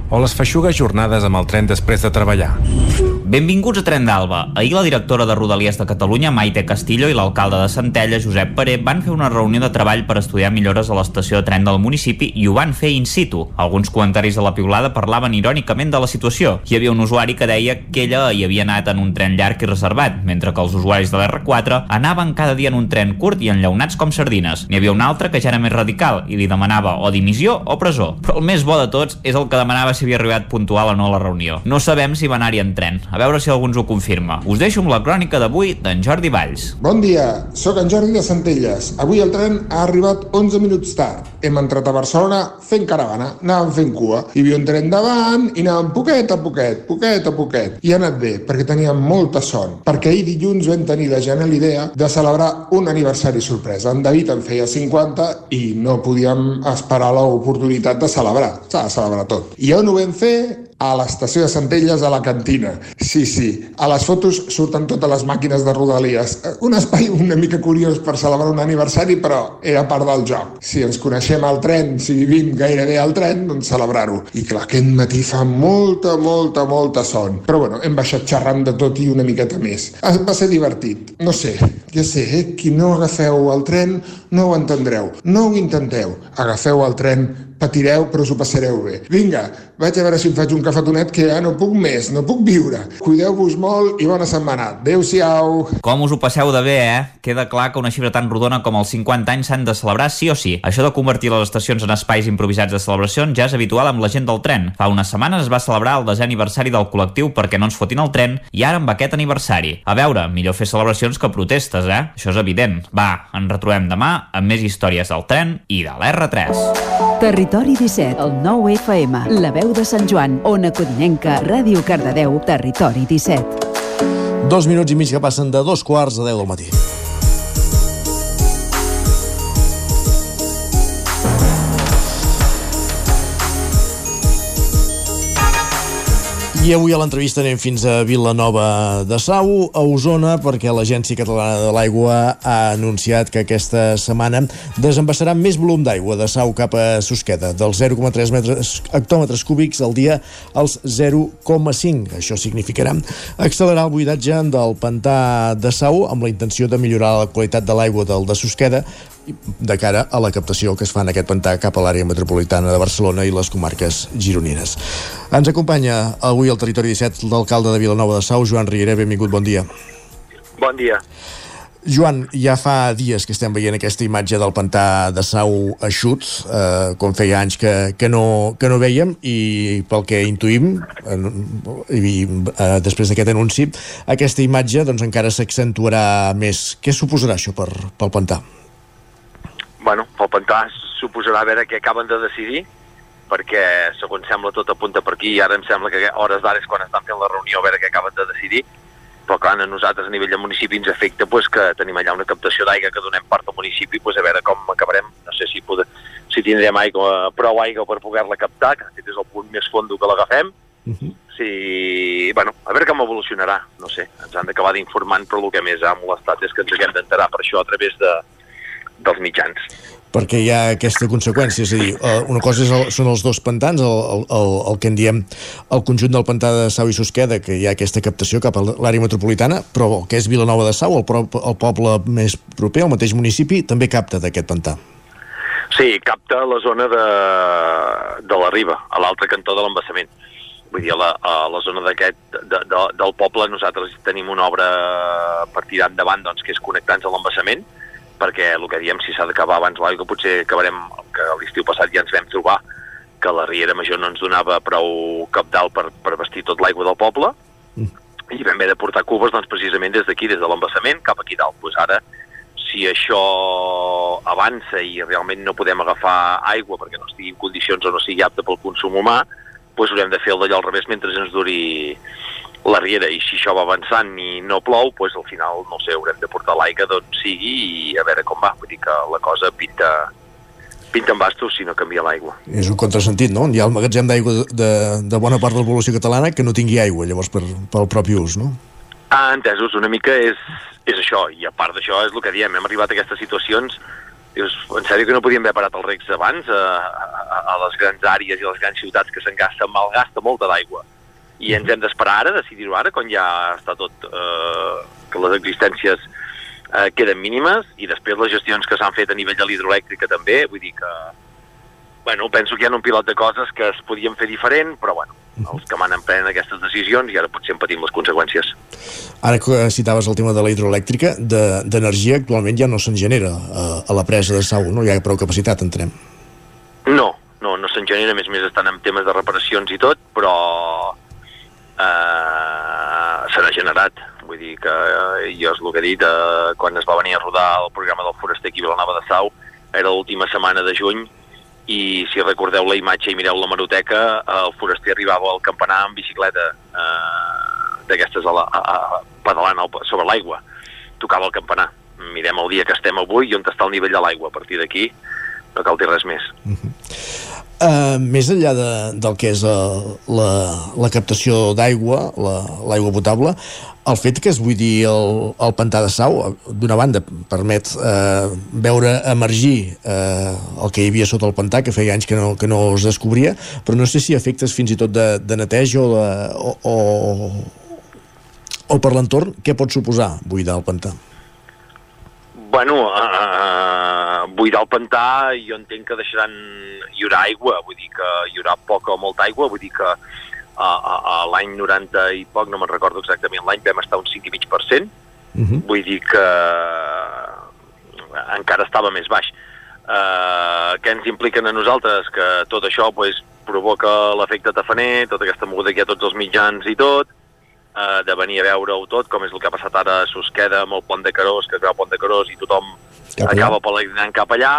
o les feixugues jornades amb el tren després de treballar. Benvinguts a Tren d'Alba. Ahir la directora de Rodalies de Catalunya, Maite Castillo, i l'alcalde de Centella, Josep Paré, van fer una reunió de treball per estudiar millores a l'estació de tren del municipi i ho van fer in situ. Alguns comentaris de la piulada parlaven irònicament de la situació. Hi havia un usuari que deia que ella hi havia anat en un tren llarg i reservat, mentre que els usuaris de l'R4 anaven cada dia en un tren curt i enllaunats com sardines. N'hi havia un altre que ja era més radical i li demanava o dimissió o presó. Però el més bo de tots és el que demanava si havia arribat puntual o no a la reunió. No sabem si va anar-hi en tren. A veure si algú ens ho confirma. Us deixo amb la crònica d'avui d'en Jordi Valls. Bon dia, sóc en Jordi de Centelles. Avui el tren ha arribat 11 minuts tard. Hem entrat a Barcelona fent caravana, anàvem fent cua. Hi havia un tren davant i anàvem poquet a poquet, poquet a poquet. I ha anat bé, perquè teníem molta son. Perquè ahir dilluns vam tenir la genial idea de celebrar un aniversari sorpresa. En David en feia 50 i no podíem esperar l'oportunitat de celebrar. S'ha de celebrar tot. I on ho vam fer? A l'estació de Centelles, a la cantina. Sí, sí, a les fotos surten totes les màquines de Rodalies. Eh, Un espai una mica curiós per celebrar un aniversari, però era part del joc. Si ens coneixem al tren, si vivim gairebé al tren, doncs celebrar-ho. I clar, aquest matí fa molta, molta, molta son. Però bueno, hem baixat xerrant de tot i una miqueta més. Va ser divertit. No sé, ja sé, eh? qui no agafeu el tren no ho entendreu. No ho intenteu. Agafeu el tren, patireu, però us ho passareu bé. Vinga, vaig a veure si em faig un cafetonet que ja no puc més, no puc viure. Cuideu-vos molt i bona setmana. Adéu-siau. Com us ho passeu de bé, eh? Queda clar que una xifra tan rodona com els 50 anys s'han de celebrar sí o sí. Això de convertir les estacions en espais improvisats de celebracions ja és habitual amb la gent del tren. Fa unes setmanes es va celebrar el desè aniversari del col·lectiu perquè no ens fotin el tren i ara amb aquest aniversari. A veure, millor fer celebracions que protestes, eh? Això és evident. Va, ens retrobem demà amb més històries del tren i de l'R3. Territori 17, el 9 FM, la veu de Sant Joan, Ona Codinenca, Ràdio Cardedeu, Territori 17. Dos minuts i mig que passen de dos quarts a deu del matí. I avui a l'entrevista anem fins a Vilanova de Sau, a Osona, perquè l'Agència Catalana de l'Aigua ha anunciat que aquesta setmana desembassarà més volum d'aigua de Sau cap a Susqueda, dels 0,3 metres, hectòmetres cúbics al dia als 0,5. Això significarà accelerar el buidatge del pantà de Sau amb la intenció de millorar la qualitat de l'aigua del de Susqueda de cara a la captació que es fa en aquest pantà cap a l'àrea metropolitana de Barcelona i les comarques gironines. Ens acompanya avui al territori 17 l'alcalde de Vilanova de Sau, Joan Riera. Benvingut, bon dia. Bon dia. Joan, ja fa dies que estem veient aquesta imatge del pantà de Sau eixut, eh, com feia anys que, que, no, que no veiem, i pel que intuïm, eh, i eh, després d'aquest anunci, aquesta imatge doncs, encara s'accentuarà més. Què suposarà això per, pel pantà? Bueno, pel pantà suposarà a veure què acaben de decidir, perquè segons sembla tot apunta per aquí i ara em sembla que hores d'ara és quan estan fent la reunió a veure què acaben de decidir. Però clar, a nosaltres a nivell de municipi ens afecta pues, que tenim allà una captació d'aigua que donem part al municipi, pues, a veure com acabarem, no sé si, poder, si tindrem aigua, prou aigua per poder-la captar, que aquest és el punt més fondo que l'agafem, uh -huh. si, bueno, a veure com evolucionarà, no sé, ens han d'acabar d'informant, però el que més ha molestat és que ens haguem d'enterar per això a través de, dels mitjans perquè hi ha aquesta conseqüència, és a dir, eh, una cosa és el, són els dos pantans, el, el, el, el que en diem el conjunt del pantà de Sau i Susqueda, que hi ha aquesta captació cap a l'àrea metropolitana, però el que és Vilanova de Sau, el, pro, el poble més proper, el mateix municipi, també capta d'aquest pantà. Sí, capta la zona de, de la riba, a l'altre cantó de l'embassament. Vull dir, a la, a la zona d'aquest de, de, del poble nosaltres tenim una obra per tirar endavant doncs, que és connectar-nos a l'embassament, perquè el que diem, si s'ha d'acabar abans l'aigua, potser acabarem, que l'estiu passat ja ens vam trobar que la Riera Major no ens donava prou capdalt per, per vestir tot l'aigua del poble, mm. i vam haver de portar cubes doncs, precisament des d'aquí, des de l'embassament, cap aquí dalt. Pues ara, si això avança i realment no podem agafar aigua perquè no estigui en condicions o no sigui apta pel consum humà, doncs haurem de fer el d'allò al revés mentre ens duri la riera i si això va avançant i no plou, doncs al final, no sé, haurem de portar l'aigua d'on sigui i a veure com va. Vull dir que la cosa pinta, pinta en bastos si no canvia l'aigua. És un contrasentit, no? Hi ha el magatzem d'aigua de, de, bona part de la població catalana que no tingui aigua, llavors, per, pel propi ús, no? Ah, entesos, una mica és, és això, i a part d'això és el que diem, hem arribat a aquestes situacions dius, en sèrio que no podíem haver parat els recs abans a, a, a les grans àrees i a les grans ciutats que s'engasta, malgasta molta d'aigua i ens hem d'esperar ara, decidir-ho ara, quan ja està tot, eh, que les existències eh, queden mínimes, i després les gestions que s'han fet a nivell de l'hidroelèctrica també, vull dir que, bueno, penso que hi ha un pilot de coses que es podien fer diferent, però bueno, els que manen prenen aquestes decisions i ara potser en patim les conseqüències. Ara que citaves el tema de la hidroelèctrica, d'energia de, actualment ja no se'n genera a, a la presa de Sau, no hi ha prou capacitat, entrem. No, no, no se'n genera, a més més estan en temes de reparacions i tot, però eh, se n'ha generat. Vull dir que eh, jo és el que he dit, eh, quan es va venir a rodar el programa del Foraster aquí a Vilanova de Sau, era l'última setmana de juny, i si recordeu la imatge i mireu la maroteca, el foraster arribava al campanar amb bicicleta eh, d'aquestes a a, a, pedalant al, sobre l'aigua. Tocava el campanar. Mirem el dia que estem avui i on està el nivell de l'aigua. A partir d'aquí no cal dir res més. Uh -huh. Uh, més enllà de, del que és uh, la, la captació d'aigua, l'aigua la, potable, el fet que es vull dir el, el pantà de Sau, d'una banda, permet uh, veure emergir uh, el que hi havia sota el pantà, que feia anys que no, que no es descobria, però no sé si efectes fins i tot de, de neteja o, de, o, o, o per l'entorn, què pot suposar buidar el pantà? Bueno, uh, buidar el pantà jo entenc que deixaran... Hi haurà aigua, vull dir que hi haurà poca o molta aigua, vull dir que a, a, a l'any 90 i poc, no me'n recordo exactament l'any, vam estar un 5,5%, uh -huh. vull dir que encara estava més baix. Uh, què ens impliquen a nosaltres? Que tot això pues, provoca l'efecte tafaner, tota aquesta moguda que hi ha tots els mitjans i tot, uh, de venir a veure-ho tot, com és el que ha passat ara a Susqueda amb el pont de Carós, que es veu el pont de Carós i tothom cap acaba pelegrinant cap allà,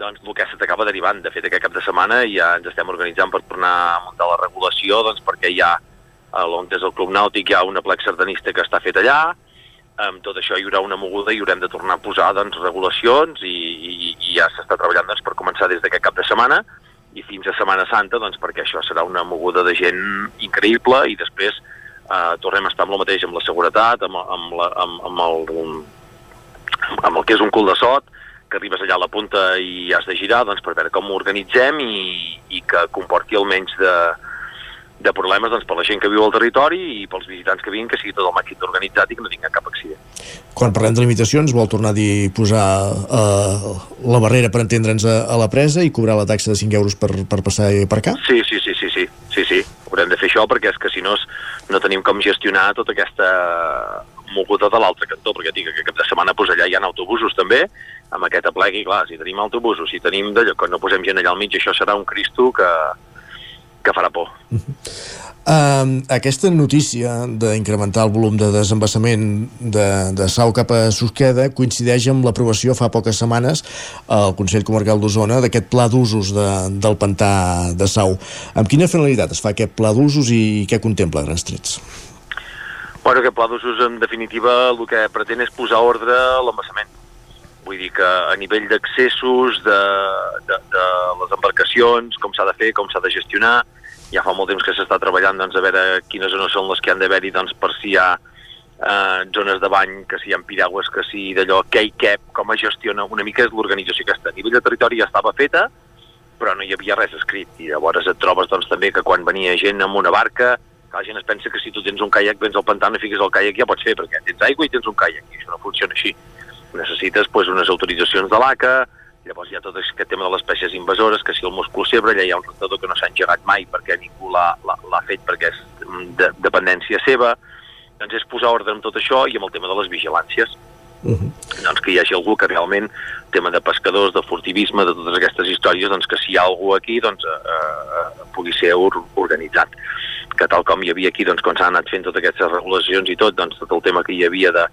doncs el que se t'acaba derivant. De fet, aquest cap de setmana ja ens estem organitzant per tornar a muntar la regulació, doncs perquè hi ha, on és el Club Nàutic, hi ha una plec sardanista que està fet allà, amb tot això hi haurà una moguda i haurem de tornar a posar doncs, regulacions i, i, i ja s'està treballant doncs, per començar des d'aquest cap de setmana i fins a Setmana Santa doncs, perquè això serà una moguda de gent increïble i després eh, tornem a estar amb el mateix, amb la seguretat, amb, amb, la, amb, amb, el, amb el que és un cul de sot, que arribes allà a la punta i has de girar doncs, per veure com ho organitzem i, i que comporti almenys de, de problemes doncs, per la gent que viu al territori i pels visitants que vinguin, que sigui tot el màxim organitzat i que no tinguin cap accident. Quan parlem de limitacions, vol tornar a dir posar uh, la barrera per entendre'ns a, a la presa i cobrar la taxa de 5 euros per, per passar i per cá? Sí, sí, sí, sí, sí, sí, sí. Haurem de fer això perquè és que si no no tenim com gestionar tota aquesta moguda de l'altre cantó, perquè dic que cap de setmana pues, allà hi ha autobusos també, amb aquest aplegui, clar, si tenim autobusos, si tenim d'allò, quan no posem gent allà al mig, això serà un cristo que, que farà por. Uh, aquesta notícia d'incrementar el volum de desembassament de, de Sau cap a Susqueda coincideix amb l'aprovació fa poques setmanes al Consell Comarcal d'Osona d'aquest pla d'usos de, del pantà de Sau. Amb quina finalitat es fa aquest pla d'usos i què contempla grans trets? Bueno, aquest pla d'usos, en definitiva, el que pretén és posar ordre a l'embassament. Vull dir que a nivell d'accessos, de, de, de les embarcacions, com s'ha de fer, com s'ha de gestionar, ja fa molt temps que s'està treballant doncs, a veure quines zones són les que han d'haver-hi doncs, per si hi ha eh, zones de bany, que si hi ha piragües, que si d'allò, què i què, com es gestiona, una mica és l'organització que està. A nivell de territori ja estava feta, però no hi havia res escrit. I llavors et trobes doncs, també que quan venia gent amb una barca, que la gent es pensa que si tu tens un caiac, vens al pantà, no fiques el caiac, ja pots fer, perquè tens aigua i tens un caiac, i això no funciona així. Necessites pues, unes autoritzacions de l'ACA, Llavors hi ha tot aquest tema de les espècies invasores, que si el muscul cebre, allà hi ha un rentador que no s'ha engegat mai perquè ningú l'ha fet perquè és de dependència seva. Doncs és posar ordre en tot això i amb el tema de les vigilàncies. Uh -huh. doncs que hi hagi algú que realment, tema de pescadors, de furtivisme, de totes aquestes històries, doncs que si hi ha algú aquí, doncs eh, eh, pugui ser organitzat. Que tal com hi havia aquí, doncs quan s'han anat fent totes aquestes regulacions i tot, doncs tot el tema que hi havia de,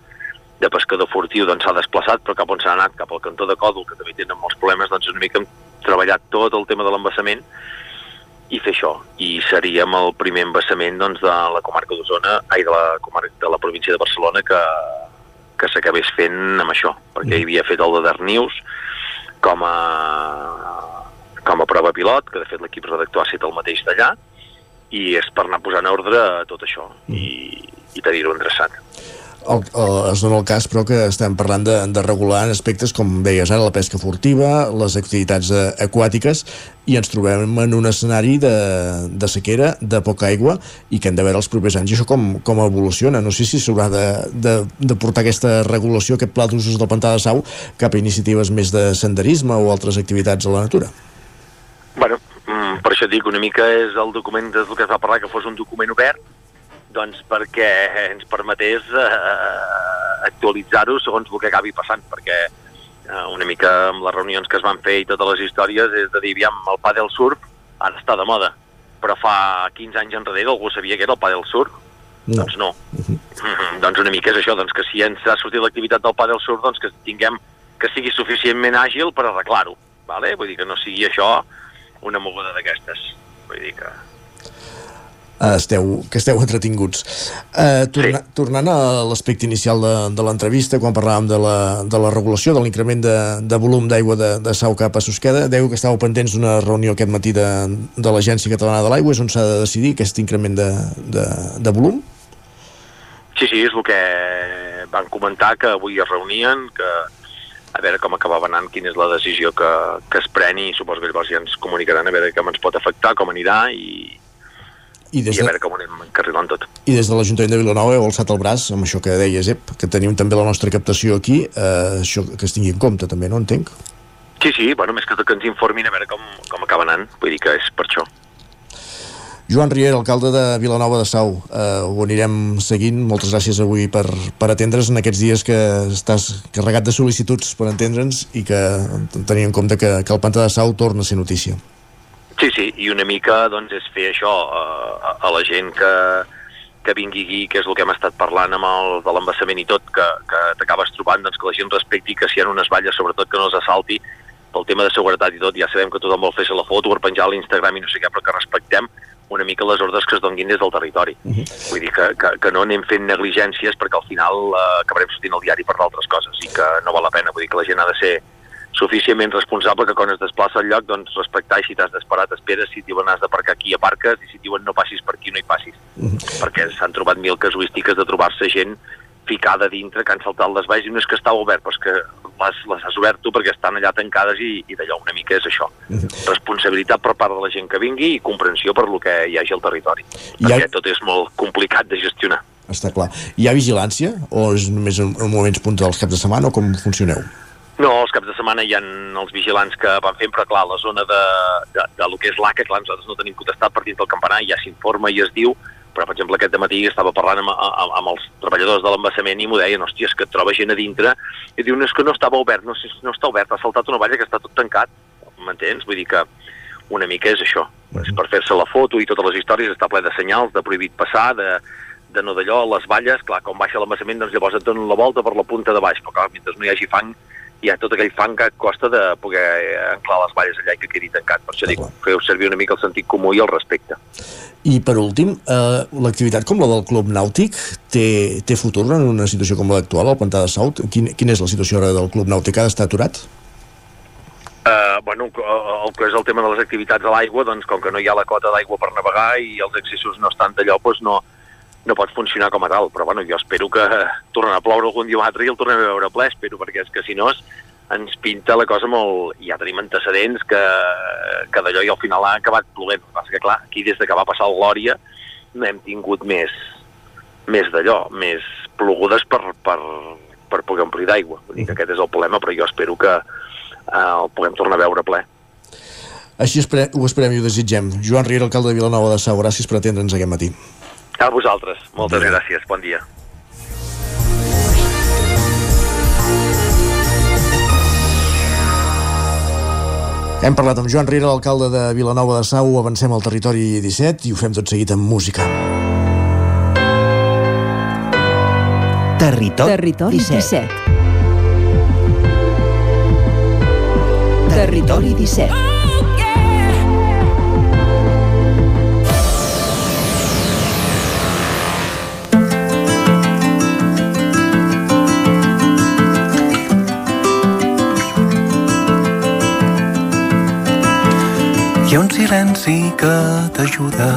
de pescador furtiu doncs s'ha desplaçat, però cap on s'ha anat, cap al cantó de Còdol, que també tenen molts problemes, doncs una mica hem treballat tot el tema de l'embassament i fer això. I seríem el primer embassament doncs, de la comarca d'Osona, ai, de la, comarca, de la província de Barcelona que, que s'acabés fent amb això, perquè hi havia fet el de Darnius com a, com a prova pilot, que de fet l'equip redactor ha estat el mateix d'allà, i és per anar posant ordre a tot això i, i tenir-ho endreçat el, el, es dona el cas, però que estem parlant de, de regular en aspectes, com deies ara, la pesca furtiva, les activitats aquàtiques, i ens trobem en un escenari de, de sequera, de poca aigua, i que hem de veure els propers anys. I això com, com evoluciona? No sé si s'haurà de, de, de portar aquesta regulació, aquest pla d'usos del pantà de Sau, cap a iniciatives més de senderisme o altres activitats a la natura. Bueno, mm, per això dic, una mica és el document, és el que es va parlar, que fos un document obert, doncs perquè ens permetés eh, actualitzar-ho segons el que acabi passant, perquè eh, una mica amb les reunions que es van fer i totes les històries és de dir, aviam, el pa del surf ara està de moda, però fa 15 anys enrere algú sabia que era el pa del surf? No. Doncs no. Uh -huh. Mm -hmm. Doncs una mica és això, doncs que si ens ha sortit l'activitat del pa del surf, doncs que tinguem que sigui suficientment àgil per arreglar-ho, vale? vull dir que no sigui això una moguda d'aquestes. Vull dir que esteu, que esteu entretinguts. Uh, torna, sí. Tornant a l'aspecte inicial de, de l'entrevista, quan parlàvem de la, de la regulació, de l'increment de, de volum d'aigua de, de Sau cap a Susqueda, deu que estàveu pendents d'una reunió aquest matí de, de l'Agència Catalana de l'Aigua, és on s'ha de decidir aquest increment de, de, de volum? Sí, sí, és el que van comentar, que avui es reunien, que a veure com acabava anant, quina és la decisió que, que es preni, i suposo que llavors ja ens comunicaran a veure com ens pot afectar, com anirà, i, i, des de... i a veure com anem encarrilant tot. I des de l'Ajuntament de Vilanova heu alçat el braç amb això que deies, Ep, que tenim també la nostra captació aquí, eh, això que es tingui en compte també, no entenc? Sí, sí, bueno, més que tot que ens informin a veure com, com acaba anant, vull dir que és per això. Joan Riera, alcalde de Vilanova de Sau, eh, ho anirem seguint. Moltes gràcies avui per, per atendre's en aquests dies que estàs carregat de sol·licituds per entendre'ns i que tenir en compte que, que el Pantà de Sau torna a ser notícia. Sí, sí, i una mica doncs, és fer això eh, a, a la gent que, que vingui aquí, que és el que hem estat parlant amb el de l'embassament i tot, que, que t'acabes trobant doncs, que la gent respecti que si hi ha unes valles, sobretot que no els assalti, pel tema de seguretat i tot, ja sabem que tothom vol fer-se la foto per penjar a l'Instagram i no sé què, però que respectem una mica les ordres que es donguin des del territori. Uh -huh. Vull dir que, que, que no anem fent negligències perquè al final eh, acabarem sortint al diari per d'altres coses i que no val la pena. Vull dir que la gent ha de ser suficientment responsable que quan es desplaça al lloc doncs respectar i si t'has d'esperar t'esperes, si et diuen has d'aparcar aquí aparques i si et diuen no passis per aquí no hi passis Mhm. -huh. perquè s'han trobat mil casuístiques de trobar-se gent ficada dintre que han saltat les valls i no és que estava obert però és que les, les has obert tu perquè estan allà tancades i, i d'allò una mica és això Mhm. -huh. responsabilitat per part de la gent que vingui i comprensió per lo que hi hagi al territori I perquè ha... tot és molt complicat de gestionar Està clar. Hi ha vigilància o és només en, en moments puntuals caps de setmana o com funcioneu? No, els caps de setmana hi ha els vigilants que van fent, però clar, la zona de, de, de lo que és l'ACA, clar, nosaltres no tenim potestat per dins del campanar, ja s'informa i es diu, Però, per exemple, aquest matí estava parlant amb, amb, amb els treballadors de l'embassament i m'ho deien, hòstia, és que et troba gent a dintre i diuen, és que no estava obert, no, no està obert, ha saltat una valla que està tot tancat, m'entens? Vull dir que una mica és això, és per fer-se la foto i totes les històries, està ple de senyals, de prohibit passar, de, de no d'allò, les valles, clar, quan baixa l'embassament, doncs llavors et donen la volta per la punta de baix, però clar, mentre no hi hagi fang, hi ha tot aquell fang que costa de poder anclar les valles allà i que quedi tancat. Per això dic, feu servir una mica el sentit comú i el respecte. I per últim, eh, l'activitat com la del Club Nàutic té, té futur en una situació com l'actual, al Pantà de Saut? Quin, quina és la situació ara del Club Nàutic? Ha d'estar aturat? Uh, bueno, el que és el tema de les activitats a l'aigua, doncs com que no hi ha la cota d'aigua per navegar i els accessos no estan d'allò, doncs no, no pot funcionar com a tal. Però bueno, jo espero que tornarà a ploure algun dia i el tornem a veure ple, espero, perquè és que si no ens pinta la cosa molt... Ja tenim antecedents que, que d'allò i al final ha acabat plovent. El que passa que, clar, aquí des de que va passar el Glòria no hem tingut més, més d'allò, més plogudes per, per, per poder omplir d'aigua. Vull dir que aquest és el problema, però jo espero que eh, el puguem tornar a veure ple. Així ho esperem i ho desitgem. Joan Riera, alcalde de Vilanova de Sau, gràcies per atendre'ns aquest matí. A vosaltres. Moltes bon gràcies. Bon dia. Hem parlat amb Joan Riera, l'alcalde de Vilanova de Sau. Avancem al territori 17 i ho fem tot seguit amb música. Territori, Territori 17. 17. Territori 17. Silenci que t'ajuda.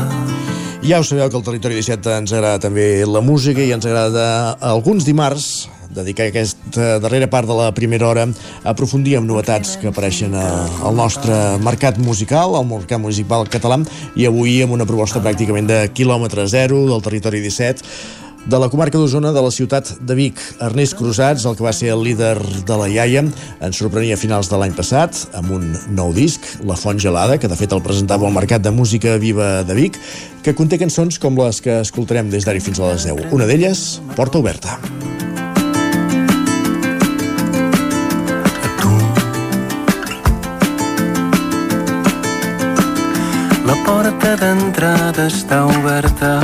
Ja ho sabeu que al Territori 17 ens agrada també la música i ens agrada alguns dimarts dedicar aquesta darrera part de la primera hora a aprofundir en novetats que apareixen al nostre mercat musical, al mercat musical català, i avui amb una proposta pràcticament de quilòmetre zero del territori 17 de la comarca d'Osona de la ciutat de Vic. Ernest Cruzats, el que va ser el líder de la iaia, ens sorprenia a finals de l'any passat amb un nou disc, La Font Gelada, que de fet el presentava al Mercat de Música Viva de Vic, que conté cançons com les que escoltarem des d'ara fins a les 10. Una d'elles, Porta Oberta. La porta d'entrada està oberta.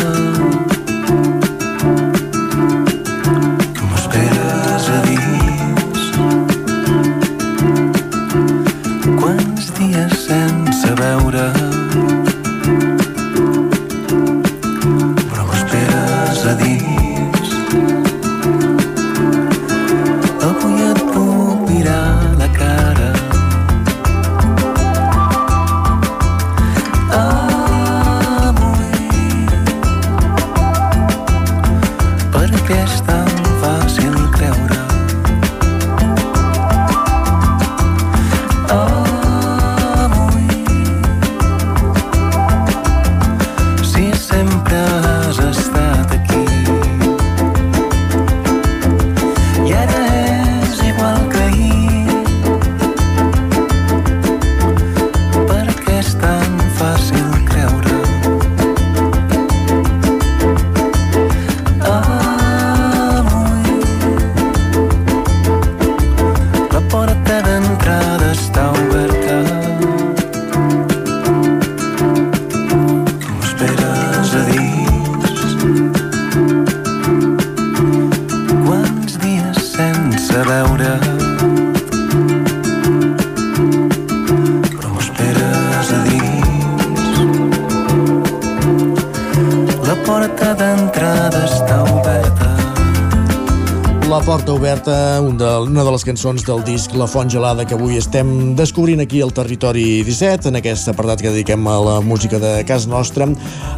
Cançons del disc La Font Gelada que avui estem descobrint aquí al Territori 17, en aquest apartat que dediquem a la música de casa nostra.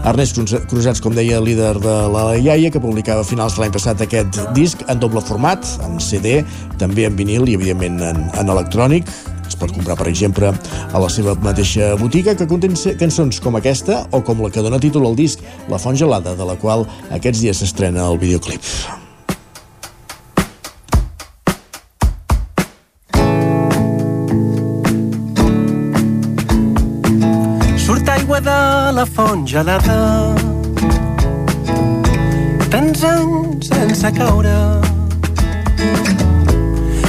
Ernest Cruzats, com deia, líder de la iaia, que publicava a finals de l'any passat aquest disc en doble format, en CD, també en vinil i, evidentment, en, en electrònic. Es pot comprar, per exemple, a la seva mateixa botiga, que conté cançons com aquesta o com la que dona títol al disc La Font Gelada, de la qual aquests dies s'estrena el videoclip. Font gelada tants anys sense caure.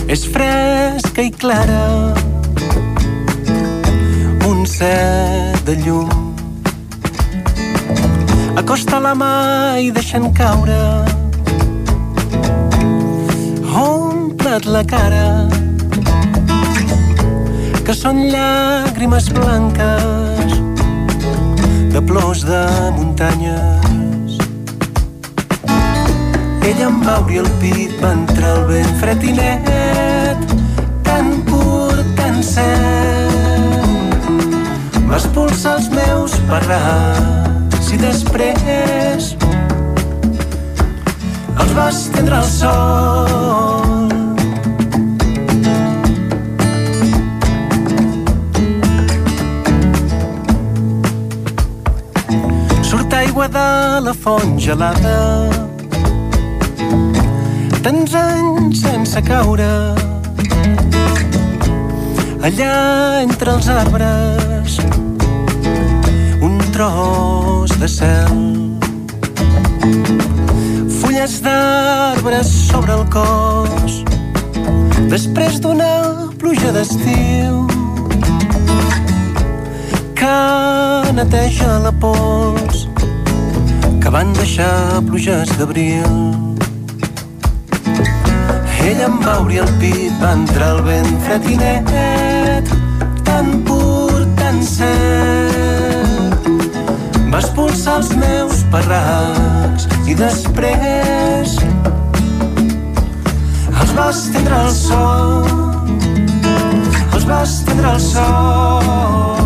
És fresca i clara, un set de llum. Acosta la mà i deixen caure. Omple't la cara, que són llàgrimes blanques de plors de muntanyes. Ella em va obrir el pit, va entrar el vent fred i net, tan pur, tan cert. Va expulsar els meus parrats i després els va estendre al sol. Surt aigua de la font gelada. Tants anys sense caure. Allà entre els arbres un tros de cel. Fulles d'arbres sobre el cos després d'una pluja d'estiu que neteja la pols que van deixar pluges d'abril ella em va obrir el pit, va entrar el vent fred i net, tan pur, tan cert. Va expulsar els meus parracs i després els va estendre al sol, els va estendre al sol.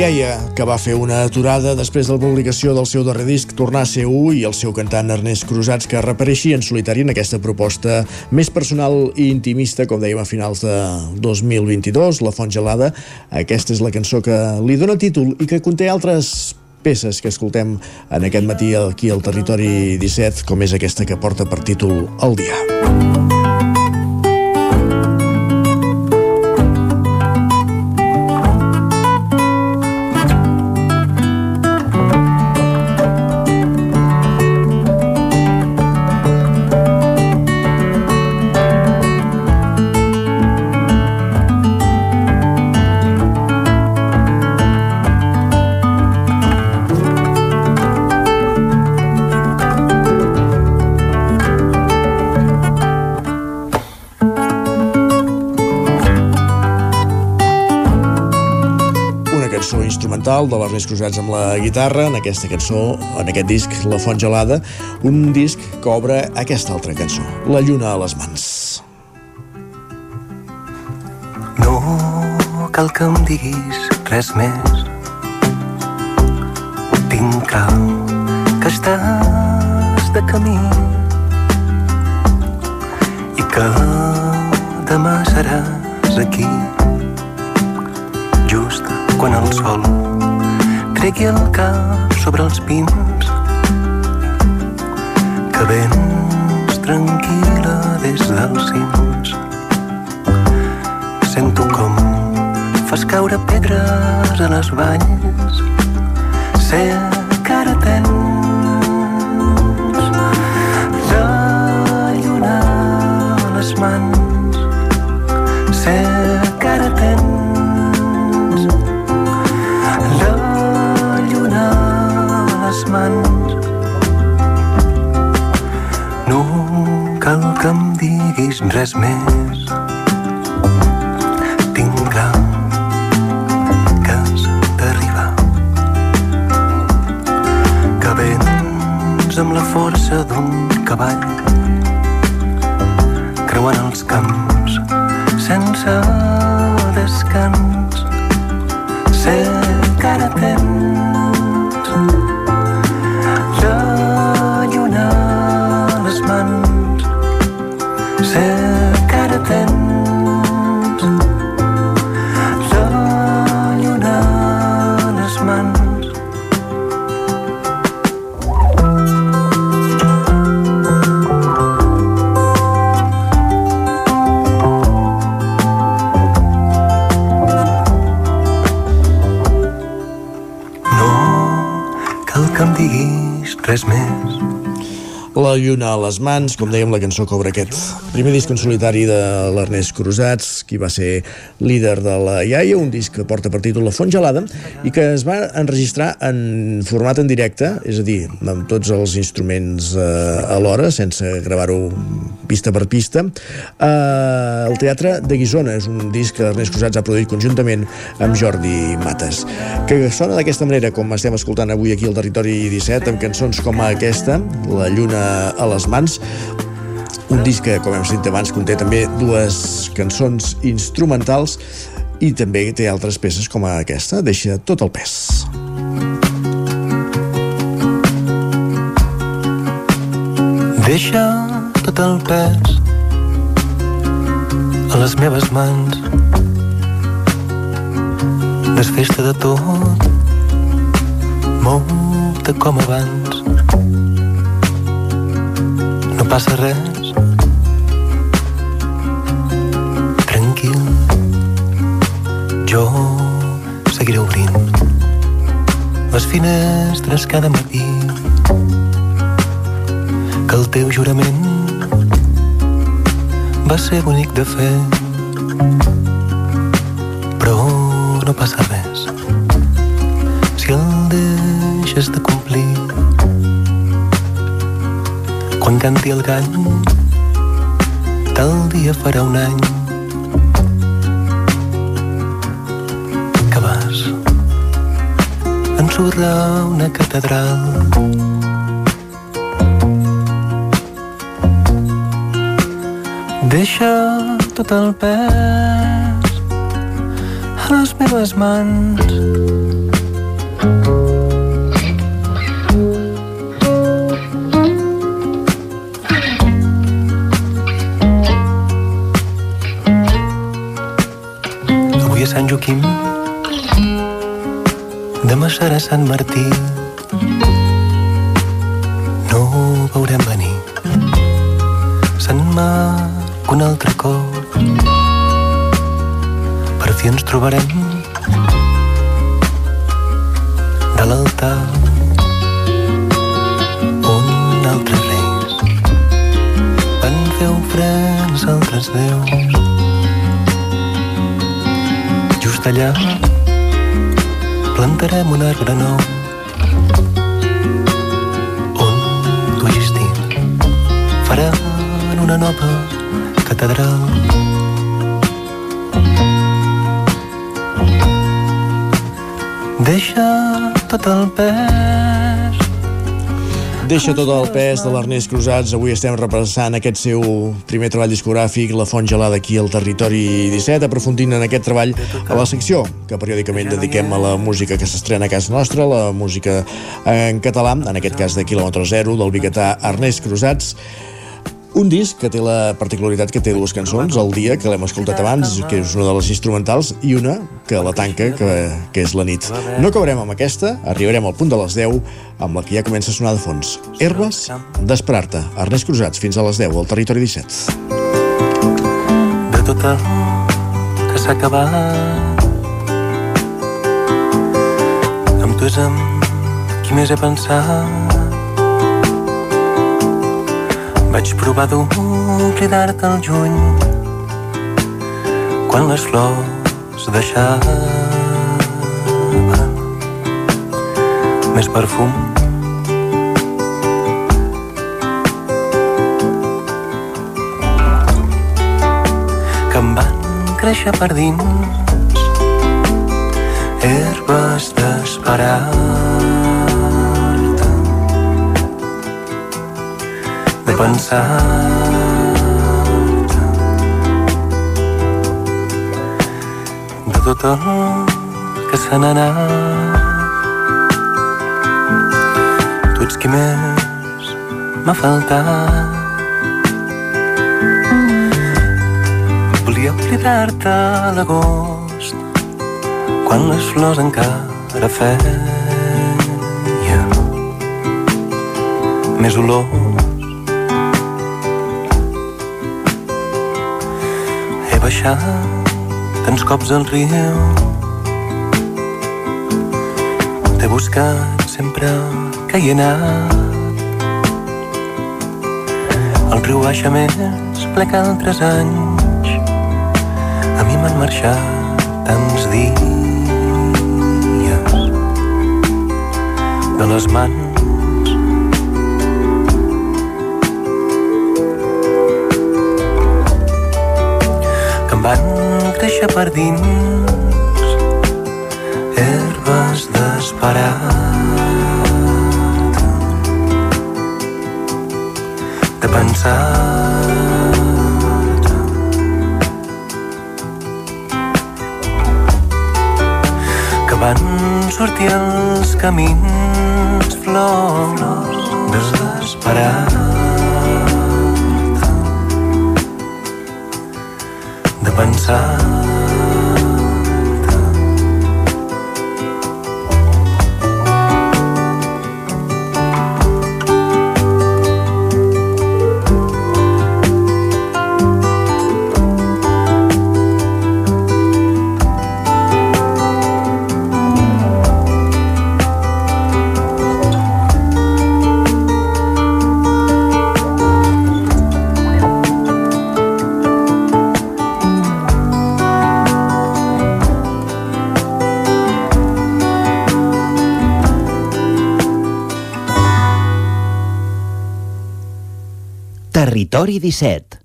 Iaia, que va fer una aturada després de la publicació del seu darrer disc Tornar a ser u i el seu cantant Ernest Cruzats que reapareixia en solitari en aquesta proposta més personal i intimista, com dèiem a finals de 2022, La Font Gelada. Aquesta és la cançó que li dona títol i que conté altres peces que escoltem en aquest matí aquí al Territori 17, com és aquesta que porta per títol El dia. Instrumental de l'Ernest Cruzats amb la guitarra, en aquesta cançó, en aquest disc, La Font Gelada, un disc que obre aquesta altra cançó, La lluna a les mans. No cal que em diguis res més. Tinc clar que estàs valls. Sé que ara tens la lluna a les mans. Sé que ara tens la lluna a les mans. No cal que em diguis res més força d'un cavall creuant els camps sense descans. Sé res més. La lluna a les mans, com dèiem, la cançó cobra aquest primer disc en solitari de l'Ernest Cruzats, qui va ser líder de la iaia, un disc que porta per títol La Font Gelada, i que es va enregistrar en format en directe, és a dir, amb tots els instruments eh, alhora, sense gravar-ho pista per pista. Eh, el Teatre de Guisona és un disc que Ernest Cruzats ha produït conjuntament amb Jordi Mates, que sona d'aquesta manera, com estem escoltant avui aquí al Territori 17, amb cançons com aquesta, La Lluna a les mans, un disc que, com hem sentit abans, conté també dues cançons instrumentals i també té altres peces com aquesta, Deixa tot el pes. Deixa tot el pes a les meves mans. Desfesta de tot, mou-te com abans. Passa res, tranquil, jo seguiré obrint les finestres cada matí. Que el teu jurament va ser bonic de fer però no passa res. Si el deixes de complir quan canti el gall tal dia farà un any que vas ensorrar una catedral Deixa tot el pes a les meves mans. Joaquim, demà serà Sant Martí. No ho veurem venir. Sant Marc un altre cop. Per fi ens trobarem de l'altar on altres reis van fer ofrens a altres déus. Just allà plantarem un arbre nou on tu i Justí faran una nova catedral. Deixa tot el pes Deixa tot el pes de l'Ernest Cruzats. Avui estem repassant aquest seu primer treball discogràfic, La Font Gelada, aquí al Territori 17, aprofundint en aquest treball a la secció que periòdicament dediquem a la música que s'estrena a casa nostra, la música en català, en aquest cas de quilòmetre zero, del biguetà Ernest Cruzats. Un disc que té la particularitat que té dues cançons, El dia, que l'hem escoltat abans, que és una de les instrumentals, i una que la tanca, que, que és La nit. No acabarem amb aquesta, arribarem al punt de les 10, amb la que ja comença a sonar de fons. Herbes d'esperar-te. Ernest Cruzats, fins a les 10, al Territori 17. de tot el que s'ha acabat. Amb tu és amb qui més he pensat. Vaig provar d'oblidar-te al juny quan les flors deixaven més perfum. Que em van créixer per dins herbes d'esperar-te de pensar-te de tot el que se n'ha anat tu ets qui més m'ha faltat Volia oblidar-te a l'agost quan les flors encara feien més olor. He baixat tants cops al riu T'he buscat sempre que hi he anat. El riu baixa més ple que altres anys. A mi m'han marxat tants dies de les mans. Em van créixer per dins herbes d'esperar de pensar que van sortir els camins flors d'esperar de pensar Territori 17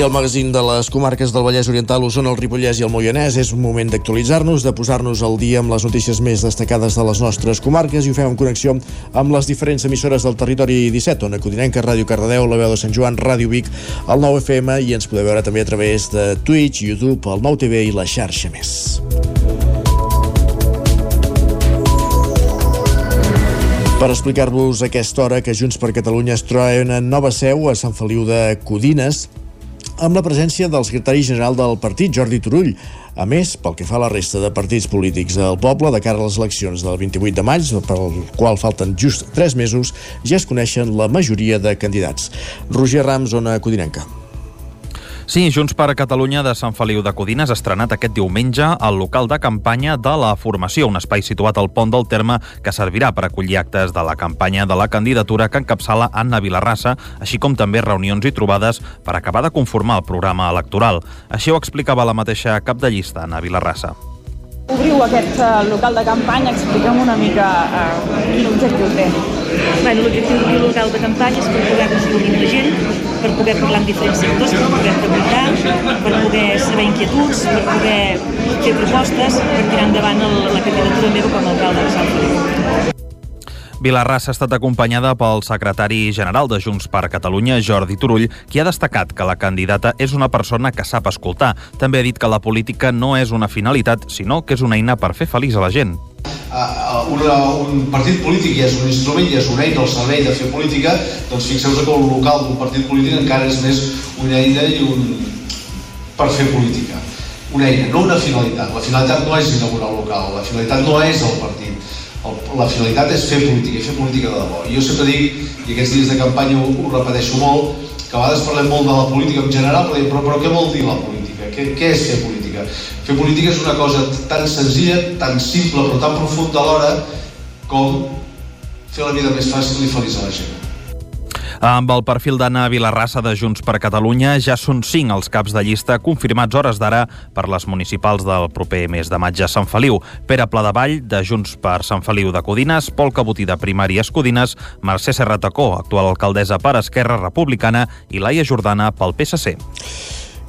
El magazín de les comarques del Vallès Oriental, Osona, el Ripollès i el Moianès és un moment d'actualitzar-nos, de posar-nos al dia amb les notícies més destacades de les nostres comarques i ho fem en connexió amb les diferents emissores del territori 17, on Codinenca, Ràdio Cardedeu, la veu de Sant Joan, Ràdio Vic, el 9 FM i ens podeu veure també a través de Twitch, YouTube, el 9 TV i la xarxa més. Per explicar-vos aquesta hora que Junts per Catalunya es troba una nova seu a Sant Feliu de Codines, amb la presència del secretari general del partit, Jordi Turull. A més, pel que fa a la resta de partits polítics del poble, de cara a les eleccions del 28 de maig, pel qual falten just 3 mesos, ja es coneixen la majoria de candidats. Roger Rams, zona Codinenca. Sí, Junts per Catalunya de Sant Feliu de Codines ha estrenat aquest diumenge al local de campanya de la formació, un espai situat al pont del terme que servirà per acollir actes de la campanya de la candidatura que encapçala Anna Vilarrassa, així com també reunions i trobades per acabar de conformar el programa electoral. Així ho explicava la mateixa cap de llista, Anna Vilarrassa. Obriu aquest uh, local de campanya, expliquem una mica uh, quin objectiu té. L'objectiu d'obrir el local de campanya és per poder-nos reunir amb la gent, per poder parlar amb diferents sectors, per poder preguntar, per poder saber inquietuds, per poder fer propostes, per tirar endavant la candidatura meva com a alcalde de Sant Feliu. Vilarrassa ha estat acompanyada pel secretari general de Junts per Catalunya, Jordi Turull, qui ha destacat que la candidata és una persona que sap escoltar. També ha dit que la política no és una finalitat, sinó que és una eina per fer feliç a la gent. Uh, una, un partit polític ja és un instrument, ja és una eina al servei de fer política, doncs fixeu-vos que el local d'un partit polític encara és més una eina i un... per fer política. Una eina, no una finalitat. La finalitat no és inaugurar el local, la finalitat no és el partit. La finalitat és fer política, fer política de debò. Jo sempre dic, i aquests dies de campanya ho, ho repeteixo molt, que a vegades parlem molt de la política en general, però, però, però què vol dir la política? Què, què és fer política? Fer política és una cosa tan senzilla, tan simple, però tan profunda alhora, com fer la vida més fàcil i feliç a la gent. Amb el perfil d'Anna Vilarrassa de Junts per Catalunya ja són cinc els caps de llista confirmats hores d'ara per les municipals del proper mes de maig a Sant Feliu. Pere Pladevall, de Junts per Sant Feliu de Codines, Pol Cabotí de Primàries Codines, Mercè Serratacó, actual alcaldessa per Esquerra Republicana i Laia Jordana pel PSC.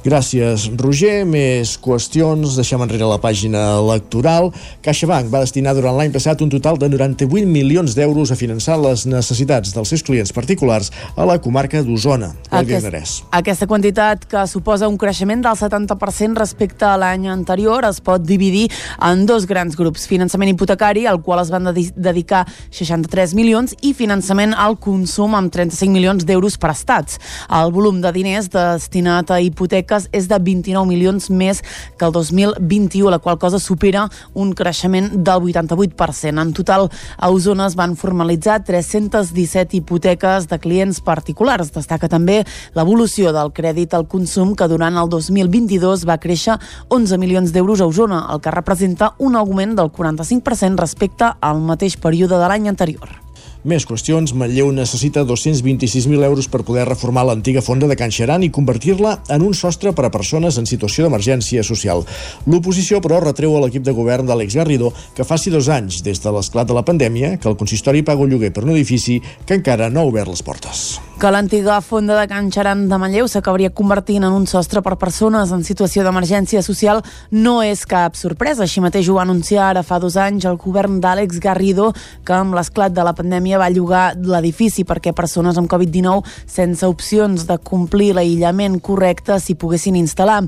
Gràcies, Roger. Més qüestions. Deixem enrere la pàgina electoral. CaixaBank va destinar durant l'any passat un total de 98 milions d'euros a finançar les necessitats dels seus clients particulars a la comarca d'Osona. Aquest, aquesta quantitat, que suposa un creixement del 70% respecte a l'any anterior, es pot dividir en dos grans grups. Finançament hipotecari, al qual es van dedi dedicar 63 milions, i finançament al consum amb 35 milions d'euros prestats. El volum de diners destinat a hipoteques hipoteques és de 29 milions més que el 2021, la qual cosa supera un creixement del 88%. En total, a Osona es van formalitzar 317 hipoteques de clients particulars. Destaca també l'evolució del crèdit al consum, que durant el 2022 va créixer 11 milions d'euros a Osona, el que representa un augment del 45% respecte al mateix període de l'any anterior. Més qüestions. Manlleu necessita 226.000 euros per poder reformar l'antiga fonda de Can Xeran i convertir-la en un sostre per a persones en situació d'emergència social. L'oposició, però, retreu a l'equip de govern d'Àlex Garrido que faci dos anys des de l'esclat de la pandèmia que el consistori paga un lloguer per un edifici que encara no ha obert les portes. Que l'antiga fonda de Can Xaran de Manlleu s'acabaria convertint en un sostre per persones en situació d'emergència social no és cap sorpresa. Així mateix ho va anunciar ara fa dos anys el govern d'Àlex Garrido, que amb l'esclat de la pandèmia va llogar l'edifici perquè persones amb Covid-19 sense opcions de complir l'aïllament correcte s'hi poguessin instal·lar.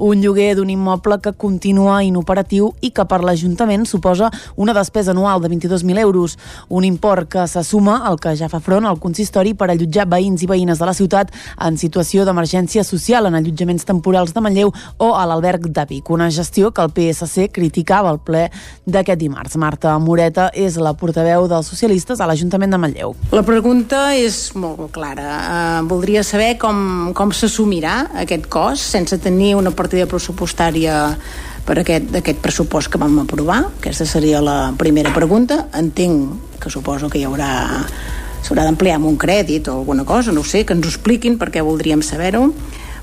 Un lloguer d'un immoble que continua inoperatiu i que per l'Ajuntament suposa una despesa anual de 22.000 euros, un import que se suma al que ja fa front al consistori per allotjar veïns i veïnes de la ciutat en situació d'emergència social en allotjaments temporals de Manlleu o a l'alberg de Vic, una gestió que el PSC criticava al ple d'aquest dimarts. Marta Moreta és la portaveu dels socialistes a l'Ajuntament de Manlleu. La pregunta és molt clara. Uh, voldria saber com, com s'assumirà aquest cost sense tenir una partida pressupostària per aquest, aquest pressupost que vam aprovar? Aquesta seria la primera pregunta. Entenc que suposo que hi haurà s'haurà d'ampliar amb un crèdit o alguna cosa, no sé, que ens ho expliquin perquè voldríem saber-ho.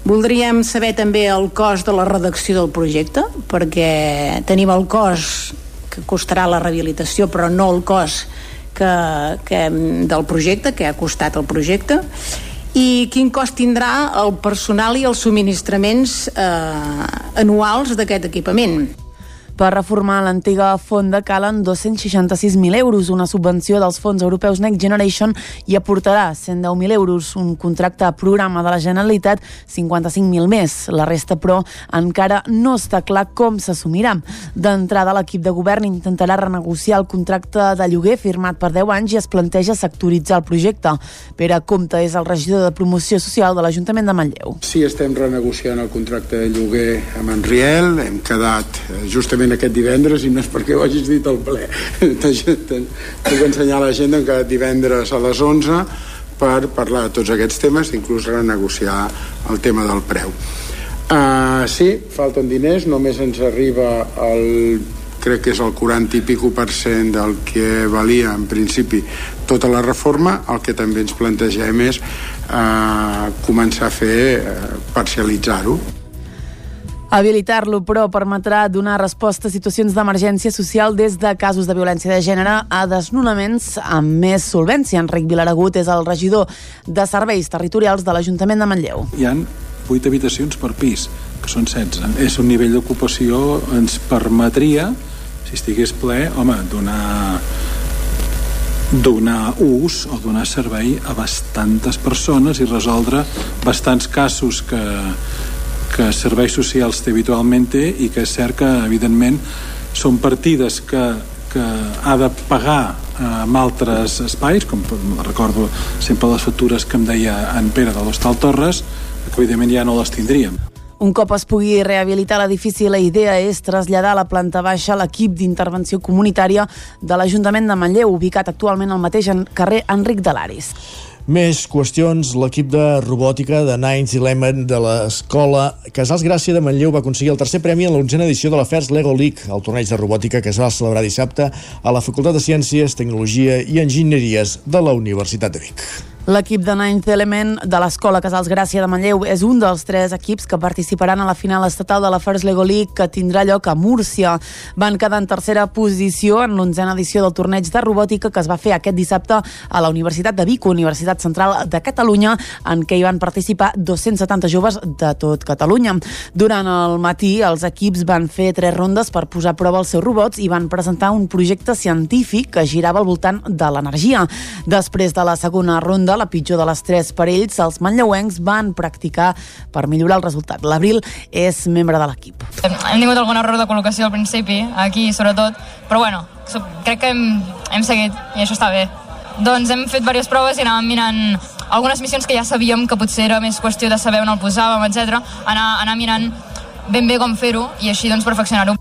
Voldríem saber també el cost de la redacció del projecte, perquè tenim el cost que costarà la rehabilitació, però no el cost que, que, del projecte, que ha costat el projecte, i quin cost tindrà el personal i els subministraments eh, anuals d'aquest equipament. Per reformar l'antiga fonda calen 266.000 euros. Una subvenció dels fons europeus Next Generation i aportarà 110.000 euros. Un contracte a programa de la Generalitat, 55.000 més. La resta, però, encara no està clar com s'assumirà. D'entrada, l'equip de govern intentarà renegociar el contracte de lloguer firmat per 10 anys i es planteja sectoritzar el projecte. Pere Comte és el regidor de promoció social de l'Ajuntament de Manlleu. Sí, estem renegociant el contracte de lloguer amb en Riel. Hem quedat eh, justament aquest divendres i no és perquè ho hagis dit al ple. (laughs) Puc ensenyar a la gent que divendres a les 11 per parlar de tots aquests temes inclús renegociar el tema del preu. Uh, sí, falten diners només ens arriba el crec que és el 40 i pico per cent del que valia en principi tota la reforma, el que també ens plantegem és eh, començar a fer eh, parcialitzar-ho Habilitar-lo, però, permetrà donar resposta a situacions d'emergència social des de casos de violència de gènere a desnonaments amb més solvència. Enric Vilaragut és el regidor de Serveis Territorials de l'Ajuntament de Manlleu. Hi han 8 habitacions per pis, que són 16. És un nivell d'ocupació ens permetria, si estigués ple, home, donar donar ús o donar servei a bastantes persones i resoldre bastants casos que, que serveis socials té habitualment té i que és cert que evidentment són partides que, que ha de pagar eh, amb altres espais, com recordo sempre les factures que em deia en Pere de l'Hostal Torres, que evidentment ja no les tindríem. Un cop es pugui rehabilitar l'edifici, la idea és traslladar a la planta baixa l'equip d'intervenció comunitària de l'Ajuntament de Manlleu, ubicat actualment al mateix carrer Enric de l'Aris. Més qüestions. L'equip de robòtica de Nines Eleven de l'escola Casals Gràcia de Manlleu va aconseguir el tercer premi en l'onzena edició de la FERS Lego League, el torneig de robòtica que es va celebrar dissabte a la Facultat de Ciències, Tecnologia i Enginyeries de la Universitat de Vic. L'equip de Ninth Element de l'Escola Casals Gràcia de Manlleu és un dels tres equips que participaran a la final estatal de la First Lego League que tindrà lloc a Múrcia. Van quedar en tercera posició en l'onzena edició del torneig de robòtica que es va fer aquest dissabte a la Universitat de Vic, Universitat Central de Catalunya, en què hi van participar 270 joves de tot Catalunya. Durant el matí, els equips van fer tres rondes per posar a prova els seus robots i van presentar un projecte científic que girava al voltant de l'energia. Després de la segona ronda, la pitjor de les tres per ells, els manlleuencs van practicar per millorar el resultat. L'Abril és membre de l'equip. Hem tingut algun error de col·locació al principi, aquí sobretot, però bueno, crec que hem, hem seguit i això està bé. Doncs hem fet diverses proves i anàvem mirant algunes missions que ja sabíem que potser era més qüestió de saber on el posàvem, etc. Anar, anar mirant ben bé com fer-ho i així doncs perfeccionar-ho.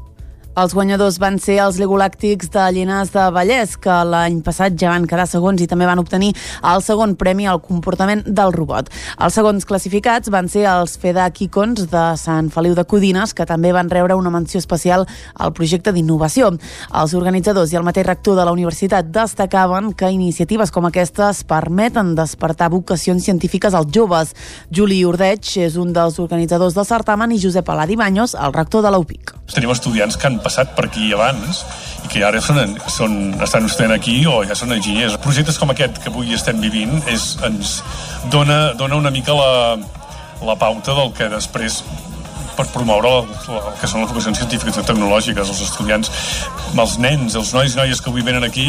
Els guanyadors van ser els Legolàctics de Llinars de Vallès, que l'any passat ja van quedar segons i també van obtenir el segon premi al comportament del robot. Els segons classificats van ser els Feda Kikons de Sant Feliu de Codines, que també van rebre una menció especial al projecte d'innovació. Els organitzadors i el mateix rector de la universitat destacaven que iniciatives com aquestes permeten despertar vocacions científiques als joves. Juli Ordeig és un dels organitzadors del certamen i Josep Aladi Baños, el rector de l'UPIC. Tenim estudiants que han passat per aquí abans i que ara són, són, estan estudiant aquí o ja són enginyers. Projectes com aquest que avui estem vivint és, ens dona, dona una mica la, la pauta del que després per promoure el, el que són les vocacions científiques i tecnològiques. Els estudiants, els nens, els nois i noies que avui venen aquí,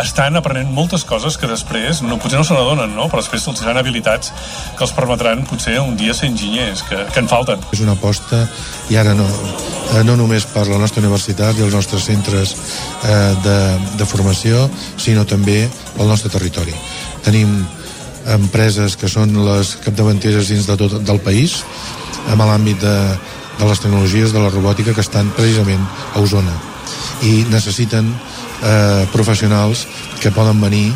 estan aprenent moltes coses que després no, potser no se n'adonen, no? però després se'ls seran habilitats que els permetran potser un dia ser enginyers, que, que en falten. És una aposta, i ara no, eh, no només per la nostra universitat i els nostres centres eh, de, de formació, sinó també pel nostre territori. Tenim empreses que són les capdavanteres dins de tot del país, amb l'àmbit de, de les tecnologies de la robòtica que estan precisament a Osona i necessiten eh, professionals que poden venir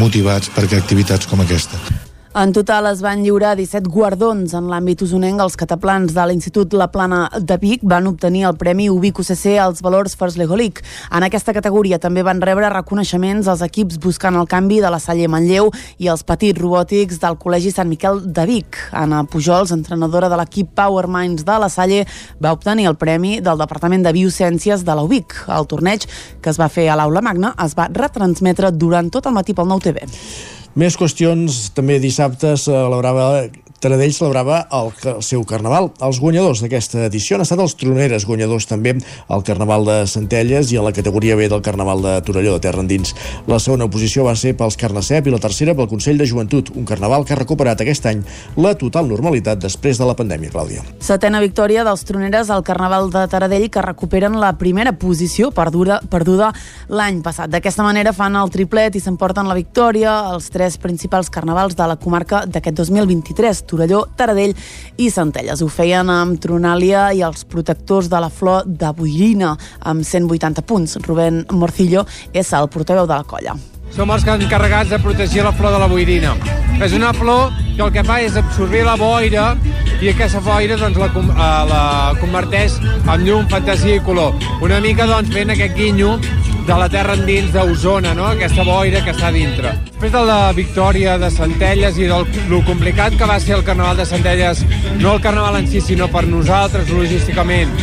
motivats per activitats com aquesta. En total es van lliurar 17 guardons en l'àmbit usonenc. Els cataplans de l'Institut La Plana de Vic van obtenir el Premi Ubic UCC als valors First Legolic. En aquesta categoria també van rebre reconeixements els equips buscant el canvi de la Salle Manlleu i els petits robòtics del Col·legi Sant Miquel de Vic. Anna Pujols, entrenadora de l'equip Power Minds de la Salle, va obtenir el premi del Departament de Biociències de la UBIC. El torneig, que es va fer a l'Aula Magna, es va retransmetre durant tot el matí pel Nou TV. Més qüestions, també dissabte celebrava Taradell celebrava el, el seu carnaval. Els guanyadors d'aquesta edició han estat els troneres, guanyadors també al Carnaval de Centelles i a la categoria B del Carnaval de Torelló de Terra Endins. La segona posició va ser pels Carnacep i la tercera pel Consell de Joventut, un carnaval que ha recuperat aquest any la total normalitat després de la pandèmia, Clàudia. Setena victòria dels troneres al Carnaval de Taradell que recuperen la primera posició perduda, perduda l'any passat. D'aquesta manera fan el triplet i s'emporten la victòria als tres principals carnavals de la comarca d'aquest 2023, Torelló, Taradell i Centelles. Ho feien amb Tronàlia i els protectors de la flor de boirina amb 180 punts. Rubén Morcillo és el portaveu de la colla. Som els encarregats de protegir la flor de la boirina. És una flor que el que fa és absorbir la boira i aquesta boira doncs, la, eh, la converteix en llum, fantasia i color. Una mica doncs, fent aquest guinyo de la terra endins d'Osona, no? aquesta boira que està dintre. Després de la victòria de Centelles i del lo complicat que va ser el Carnaval de Centelles, no el Carnaval en si, sinó per nosaltres logísticament,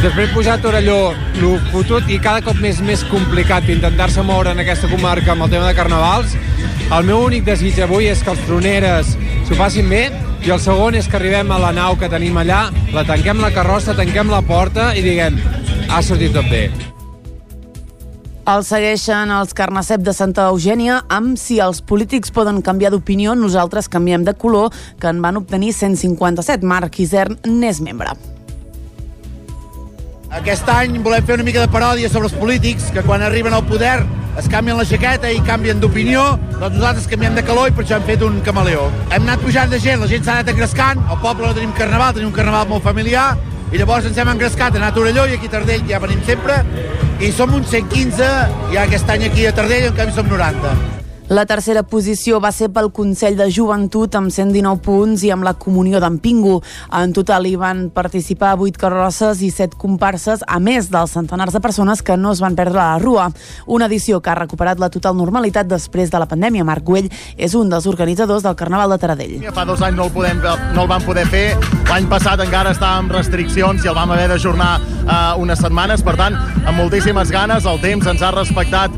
després pujar a Torelló, lo fotut i cada cop més més complicat intentar-se moure en aquesta comarca amb el tema de carnavals, el meu únic desig avui és que els troneres s'ho passin bé i el segon és que arribem a la nau que tenim allà, la tanquem la carrossa, tanquem la porta i diguem ha sortit tot bé. El segueixen els Carnacep de Santa Eugènia amb Si els polítics poden canviar d'opinió, nosaltres canviem de color, que en van obtenir 157. Marc Isern n'és membre. Aquest any volem fer una mica de paròdia sobre els polítics, que quan arriben al poder es canvien la jaqueta i canvien d'opinió, doncs nosaltres canviem de calor i per això hem fet un camaleó. Hem anat pujant de gent, la gent s'ha anat engrescant, al poble no tenim carnaval, tenim un carnaval molt familiar, i llavors ens hem engrescat, anat a Torelló i aquí a Tardell ja venim sempre, i som uns 115, i aquest any aquí a Tardell en canvi som 90. La tercera posició va ser pel Consell de Joventut amb 119 punts i amb la comunió d'en Pingo. En total hi van participar 8 carrosses i 7 comparses, a més dels centenars de persones que no es van perdre la rua. Una edició que ha recuperat la total normalitat després de la pandèmia. Marc Güell és un dels organitzadors del Carnaval de Taradell. Fa dos anys no el, podem, no el vam poder fer, l'any passat encara estàvem amb restriccions i el vam haver d'ajornar uh, unes setmanes, per tant, amb moltíssimes ganes, el temps ens ha respectat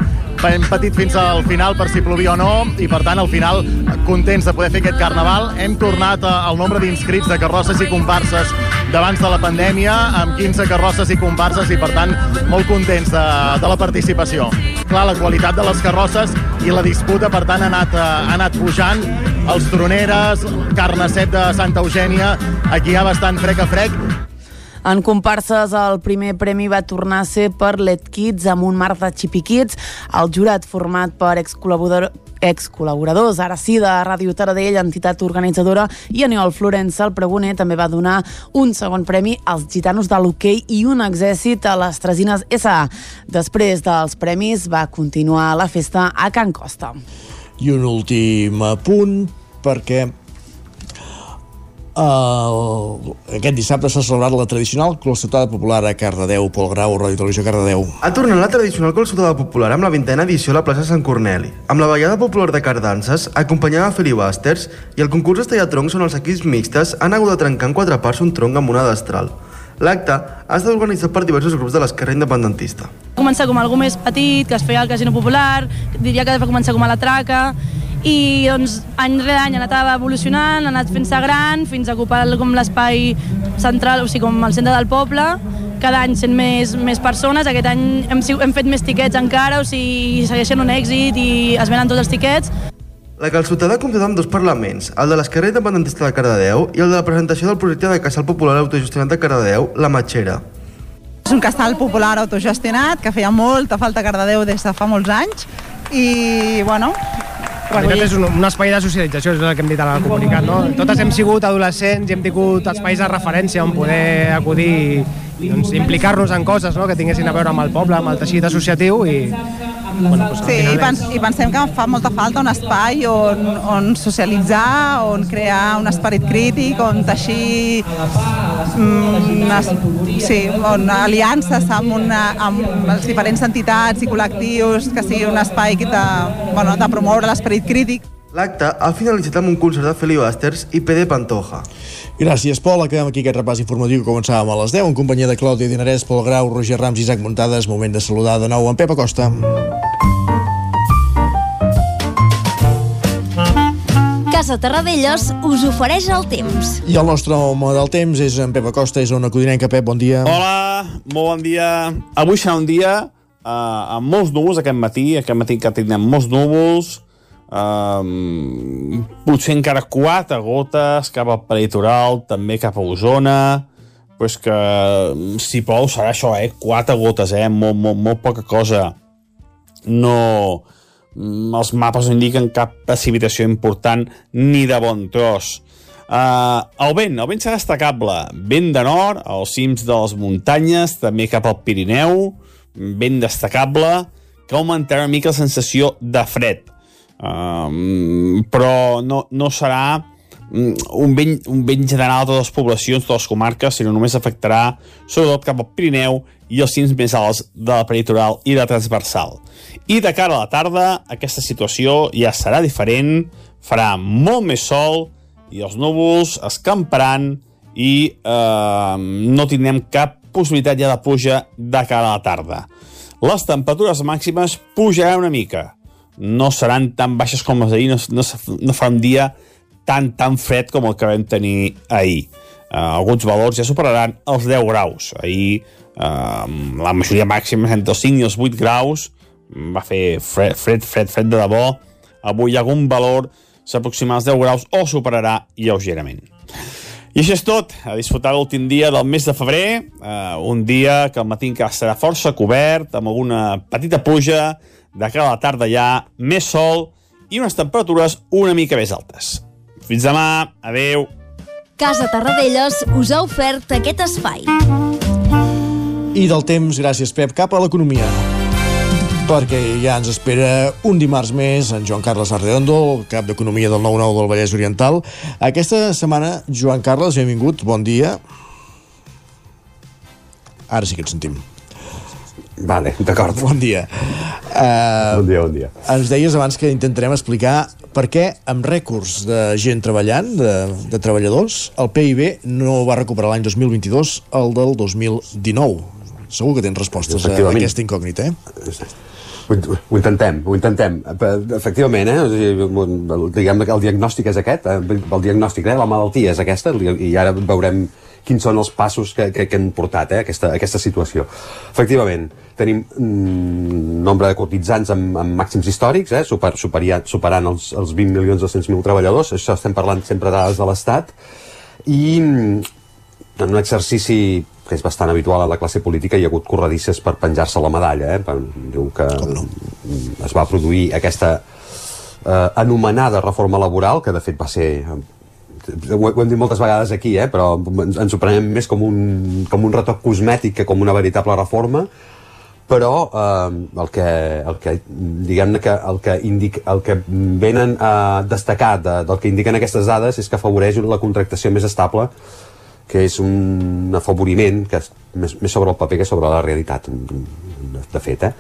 hem patit fins al final per si plovia o no i per tant al final contents de poder fer aquest carnaval hem tornat al nombre d'inscrits de carrosses i comparses d'abans de la pandèmia amb 15 carrosses i comparses i per tant molt contents de, de la participació. Clar, la qualitat de les carrosses i la disputa per tant ha anat, eh, ha anat pujant. Els troneres, Carnacet de Santa Eugènia aquí hi ha bastant frec a frec En comparses, el primer premi va tornar a ser per Let Kids amb un mar de Kids. El jurat format per excol·laborador ex-col·laboradors, ara sí, de Ràdio Taradell, entitat organitzadora, i Aniol Florença, el pregoner, també va donar un segon premi als gitanos de l'hoquei i un exèrcit a les Tresines S.A. Després dels premis va continuar la festa a Can Costa. I un últim punt, perquè el... aquest dissabte s'ha celebrat la tradicional closotada popular a Cardedeu, Pol Grau, Ràdio Televisió Cardedeu. Ha tornat la tradicional closotada popular amb la vintena edició a la plaça Sant Corneli, amb la ballada popular de cardances, acompanyada de filibusters, i el concurs d'estallar troncs on els equips mixtes han hagut de trencar en quatre parts un tronc amb una destral. L'acte ha estat organitzat per diversos grups de l'esquerra independentista. Començar com algú més petit, que es feia al casino popular, diria que va començar com a la traca, i doncs any rere any ha anat evolucionant, ha anat fent-se gran fins a ocupar com l'espai central, o sigui, com el centre del poble, cada any sent més, més persones, aquest any hem, hem fet més tiquets encara, o sigui, segueixen un èxit i es venen tots els tiquets. La calçotada compta amb dos parlaments, el de l'Esquerra Independentista de Cardedeu i el de la presentació del projecte de Casal Popular Autogestionat de Cardedeu, La Matxera. És un casal popular autogestionat que feia molta falta a Cardedeu des de fa molts anys i, bueno, en realitat és un, un espai de socialització, és el que hem dit a la comunicat, no? Totes hem sigut adolescents i hem tingut espais de referència on poder acudir i, i doncs, implicar-nos en coses no? que tinguessin a veure amb el poble, amb el teixit associatiu i, Bueno, doncs, sí, i, pens i pensem que fa molta falta un espai on, on socialitzar, on crear un esperit crític, on teixir mm, es, sí, on aliances amb, una, amb les diferents entitats i col·lectius, que sigui un espai de, bueno, de promoure l'esperit crític. L'acte ha finalitzat amb un concert de filibusters i PD Pantoja. Gràcies, Pol. Acabem aquí aquest repàs informatiu que començàvem a les 10 en companyia de Clàudia Dinarès, Pol Grau, Roger Rams i Isaac Montades. Moment de saludar de nou en Pep Acosta. Casa Terradellos us ofereix el temps. I el nostre home del temps és en Pep Acosta, és una codinenca. Pep, bon dia. Hola, molt bon dia. Avui serà un dia uh, amb molts núvols aquest matí, aquest matí que tindrem molts núvols, um, potser encara quatre gotes cap al peritoral, també cap a Osona, però és que si plou serà això, eh? Quatre gotes, eh? Molt, molt, molt poca cosa. No, els mapes no indiquen cap precipitació important ni de bon tros. Uh, el vent, el vent serà destacable. Vent de nord, als cims de les muntanyes, també cap al Pirineu, vent destacable, que augmentarà una mica la sensació de fred. Uh, però no, no serà un vent, un vent general a totes les poblacions, totes les comarques, sinó només afectarà sobretot cap al Pirineu i els cims més alts de la peritoral i de transversal. I de cara a la tarda, aquesta situació ja serà diferent, farà molt més sol i els núvols escamparan i eh, no tindrem cap possibilitat ja de pluja de cara a la tarda. Les temperatures màximes pujaran una mica. No seran tan baixes com les d'ahir, no, no, no fa un dia tan, tan fred com el que vam tenir ahir. Uh, alguns valors ja superaran els 10 graus. Ahir uh, la majoria màxima entre els 5 i els 8 graus va fer fred, fred, fred, fred de debò. Avui algun valor s'aproxima als 10 graus o superarà lleugerament. I això és tot. A disfrutar l'últim dia del mes de febrer, uh, un dia que al matí encara serà força cobert, amb alguna petita pluja, de cara a la tarda ja més sol i unes temperatures una mica més altes. Fins demà, adeu. Casa Tarradellas us ha ofert aquest espai. I del temps, gràcies Pep, cap a l'economia perquè ja ens espera un dimarts més en Joan Carles Arredondo, el cap d'Economia del 9-9 del Vallès Oriental. Aquesta setmana, Joan Carles, benvingut, bon dia. Ara sí que et sentim. Vale, d'acord. Bon dia. Uh, bon dia, bon dia. Ens deies abans que intentarem explicar per què amb rècords de gent treballant, de, de treballadors, el PIB no va recuperar l'any 2022 el del 2019. Segur que tens respostes a aquesta incògnita, eh? Ho, ho intentem, ho intentem. Efectivament, eh? diguem que el diagnòstic és aquest, eh? el diagnòstic, eh? la malaltia és aquesta, i ara veurem quins són els passos que, que, que han portat eh? aquesta, aquesta situació. Efectivament, tenim un nombre de cotitzants amb, amb màxims històrics, eh? Super, superia, superant els, els 20 milions 200.000 treballadors, això estem parlant sempre de dades de l'Estat, i en un exercici que és bastant habitual a la classe política, hi ha hagut corredisses per penjar-se la medalla. Eh? Per, diu que no? es va produir aquesta eh, anomenada reforma laboral, que de fet va ser ho, ho hem dit moltes vegades aquí, eh, però ens, ens ho prenem més com un, com un retoc cosmètic que com una veritable reforma, però eh, el que, el que diguem-ne que el que, indica, el que venen a destacar de, del que indiquen aquestes dades és que afavoreix la contractació més estable que és un afavoriment que és més, més sobre el paper que sobre la realitat de fet eh?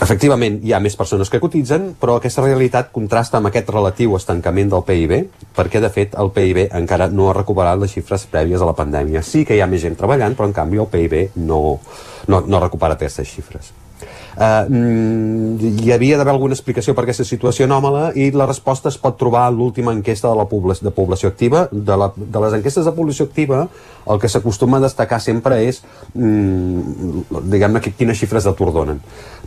Efectivament, hi ha més persones que cotitzen, però aquesta realitat contrasta amb aquest relatiu estancament del PIB, perquè, de fet, el PIB encara no ha recuperat les xifres prèvies a la pandèmia. Sí que hi ha més gent treballant, però, en canvi, el PIB no, no, no ha recuperat aquestes xifres. Uh, hi havia d'haver alguna explicació per aquesta situació anòmala i la resposta es pot trobar en l'última enquesta de la població, de població activa. De, la, de les enquestes de població activa, el que s'acostuma a destacar sempre és, mm, diguem-ne, quines xifres d'atur donen.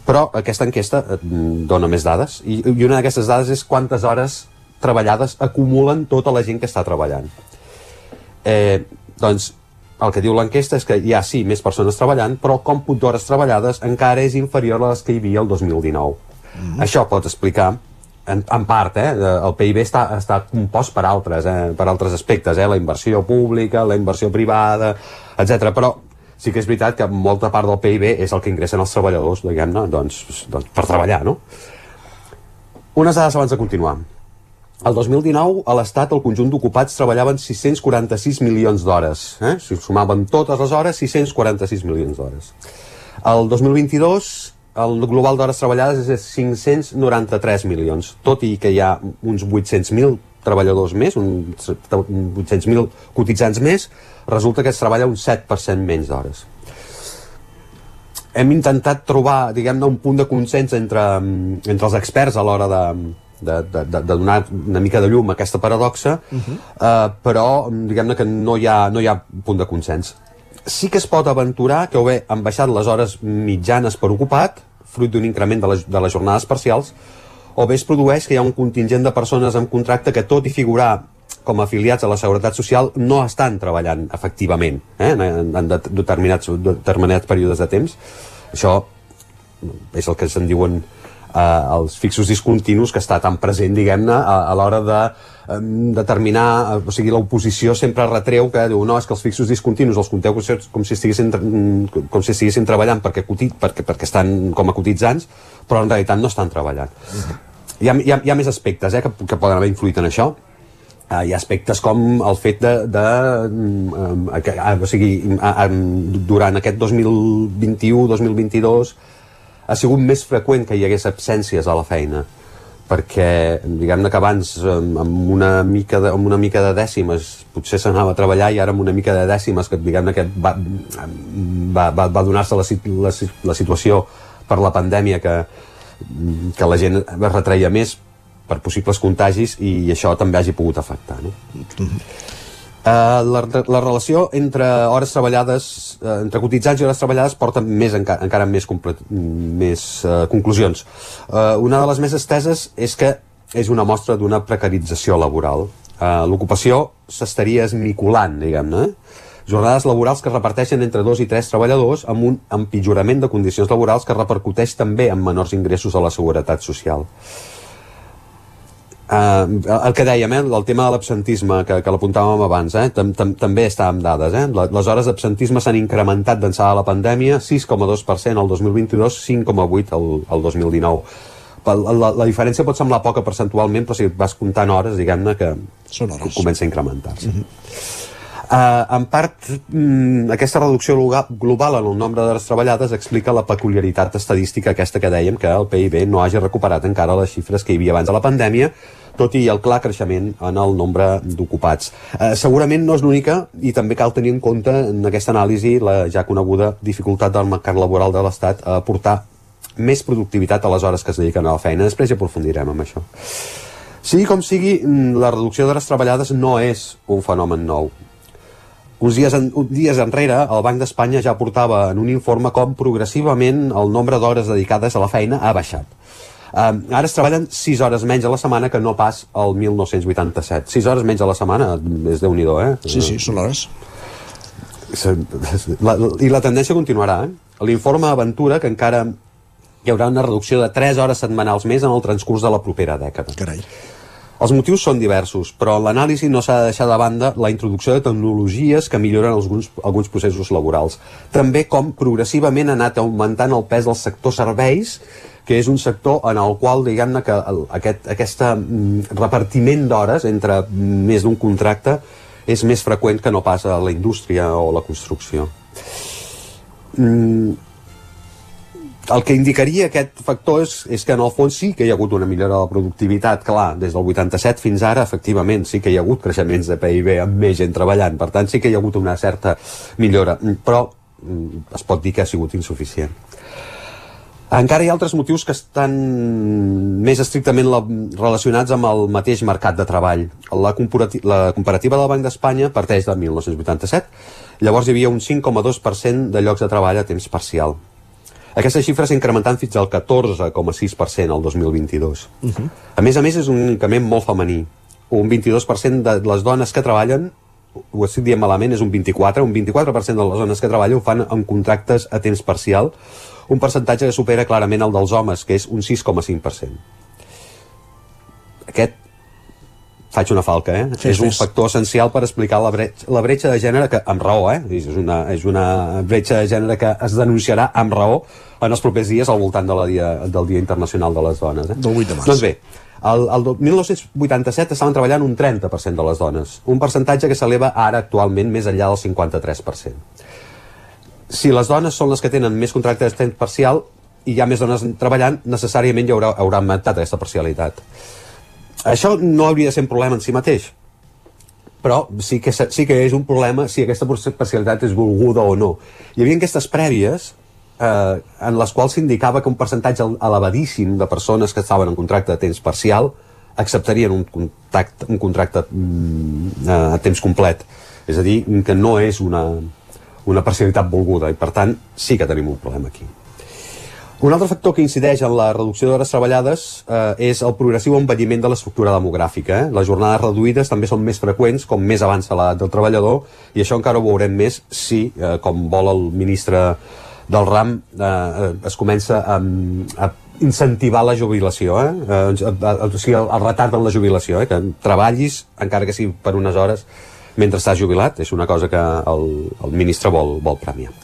Però aquesta enquesta eh, dona més dades i, i una d'aquestes dades és quantes hores treballades acumulen tota la gent que està treballant. Eh, doncs el que diu l'enquesta és que hi ha, sí, més persones treballant, però el còmput d'hores treballades encara és inferior a les que hi havia el 2019. Mm -hmm. Això pot explicar en, en part, eh, el PIB està, està compost per altres, eh, per altres aspectes, eh, la inversió pública, la inversió privada, etc. Però sí que és veritat que molta part del PIB és el que ingressen els treballadors, diguem-ne, doncs, doncs per treballar, no? Unes dades abans de continuar. El 2019, a l'Estat, el conjunt d'ocupats treballaven 646 milions d'hores. Eh? Si sumaven totes les hores, 646 milions d'hores. El 2022, el global d'hores treballades és de 593 milions, tot i que hi ha uns 800.000 treballadors més, uns 800.000 cotitzants més, resulta que es treballa un 7% menys d'hores. Hem intentat trobar, diguem-ne, un punt de consens entre, entre els experts a l'hora de, de, de, de donar una mica de llum a aquesta paradoxa, uh -huh. uh, però diguem-ne que no hi, ha, no hi ha punt de consens. Sí que es pot aventurar que o bé han baixat les hores mitjanes per ocupat, fruit d'un increment de, les, de les jornades parcials, o bé es produeix que hi ha un contingent de persones amb contracte que tot i figurar com a afiliats a la Seguretat Social no estan treballant efectivament eh, en, en determinats, determinats períodes de temps. Això és el que se'n diuen eh, els fixos discontinus que està tan present, diguem-ne, a, a l'hora de determinar, eh, o sigui, l'oposició sempre retreu que diu, no, és que els fixos discontinus els compteu com si estiguessin, com si estiguessin treballant perquè, perquè, perquè estan com a cotitzants, però en realitat no estan treballant. Hi, ha, hi, ha, hi ha més aspectes eh, que, que poden haver influït en això, Uh, hi ha aspectes com el fet de, de um, um, uh, o sigui, um, durant aquest 2021-2022 ha sigut més freqüent que hi hagués absències a la feina perquè diguem-ne que abans amb una mica de, amb una mica de dècimes potser s'anava a treballar i ara amb una mica de dècimes que diguem-ne que va, va, va, va donar-se la, la, la situació per la pandèmia que, que la gent es retreia més per possibles contagis i això també hagi pogut afectar no? Uh, la, la relació entre hores treballades, uh, entre cotitzants i hores treballades porta més, enca encara més, més uh, conclusions. Uh, una de les més esteses és que és una mostra d'una precarització laboral. Uh, L'ocupació s'estaria esmiculant, diguem-ne, jornades laborals que reparteixen entre dos i tres treballadors amb un empitjorament de condicions laborals que repercuteix també en menors ingressos a la seguretat social. Uh, el que dèiem, eh, el tema de l'absentisme que, que l'apuntàvem abans, eh, tam, tam, també està amb dades eh? les hores d'absentisme s'han incrementat d'ençà de la pandèmia 6,2% el 2022 5,8% el, el 2019 la, la, la diferència pot semblar poca percentualment però si vas comptant hores diguem-ne que Són hores. comença a incrementar-se mm -hmm. Uh, en part, mm, aquesta reducció global en el nombre d'hores treballades explica la peculiaritat estadística aquesta que dèiem que el PIB no hagi recuperat encara les xifres que hi havia abans de la pandèmia, tot i el clar creixement en el nombre d'ocupats. Uh, segurament no és l'única i també cal tenir en compte en aquesta anàlisi la ja coneguda dificultat del mercat laboral de l'Estat a aportar més productivitat a les hores que es dediquen a la feina. Després ja aprofundirem amb això. Sigui com sigui, mm, la reducció d'hores treballades no és un fenomen nou. Uns dies, en, uns dies enrere, el Banc d'Espanya ja portava en un informe com progressivament el nombre d'hores dedicades a la feina ha baixat. Um, ara es treballen 6 hores menys a la setmana que no pas el 1987. 6 hores menys a la setmana és déu nhi eh? Sí, sí, són hores. la, I la tendència continuarà. Eh? L'informe aventura que encara hi haurà una reducció de 3 hores setmanals més en el transcurs de la propera dècada. Carai. Els motius són diversos, però en l'anàlisi no s'ha de deixar de banda la introducció de tecnologies que milloren alguns, alguns processos laborals. També com progressivament ha anat augmentant el pes del sector serveis, que és un sector en el qual, diguem-ne, que aquest aquest repartiment d'hores entre més d'un contracte és més freqüent que no passa a la indústria o la construcció. Mm, el que indicaria aquest factor és, és que en el fons sí que hi ha hagut una millora de la productivitat, clar, des del 87 fins ara, efectivament, sí que hi ha hagut creixements de PIB amb més gent treballant, per tant sí que hi ha hagut una certa millora, però mm, es pot dir que ha sigut insuficient. Encara hi ha altres motius que estan més estrictament la, relacionats amb el mateix mercat de treball. La, la comparativa del Banc d'Espanya parteix de 1987. Llavors hi havia un 5,2% de llocs de treball a temps parcial. Aquesta xifra s'ha incrementant fins al 14,6% al 2022. Uh -huh. A més a més, és un increment molt femení. Un 22% de les dones que treballen ho estic dient malament, és un 24, un 24% de les dones que treballen ho fan amb contractes a temps parcial, un percentatge que supera clarament el dels homes, que és un 6,5%. Aquest faig una falca, eh? Fes, és un factor essencial per explicar la bretxa, la bretxa de gènere que, amb raó, eh? És una, és una bretxa de gènere que es denunciarà amb raó en els propers dies al voltant de la dia, del Dia Internacional de les Dones. Eh? Del 8 de març. Doncs bé, el, el 1987 estaven treballant un 30% de les dones, un percentatge que s'eleva ara actualment més enllà del 53% si les dones són les que tenen més contractes de temps parcial i hi ha més dones treballant, necessàriament hi haurà, haurà augmentat aquesta parcialitat. Això no hauria de ser un problema en si mateix, però sí que, sí que és un problema si aquesta parcialitat és volguda o no. Hi havia aquestes prèvies eh, en les quals s'indicava que un percentatge elevadíssim de persones que estaven en contracte de temps parcial acceptarien un contracte, un contracte mm, a temps complet. És a dir, que no és una, una parcialitat volguda i per tant sí que tenim un problema aquí. Un altre factor que incideix en la reducció d'hores treballades eh, és el progressiu envelliment de l'estructura demogràfica. Eh? Les jornades reduïdes també són més freqüents com més avança l'edat del treballador i això encara ho veurem més si, eh, com vol el ministre del RAM, eh, eh es comença a, a incentivar la jubilació, eh? eh, o sigui, el, el retard en la jubilació, eh? que treballis, encara que sigui per unes hores, mentre estàs jubilat, és una cosa que el, el ministre vol, vol premiar.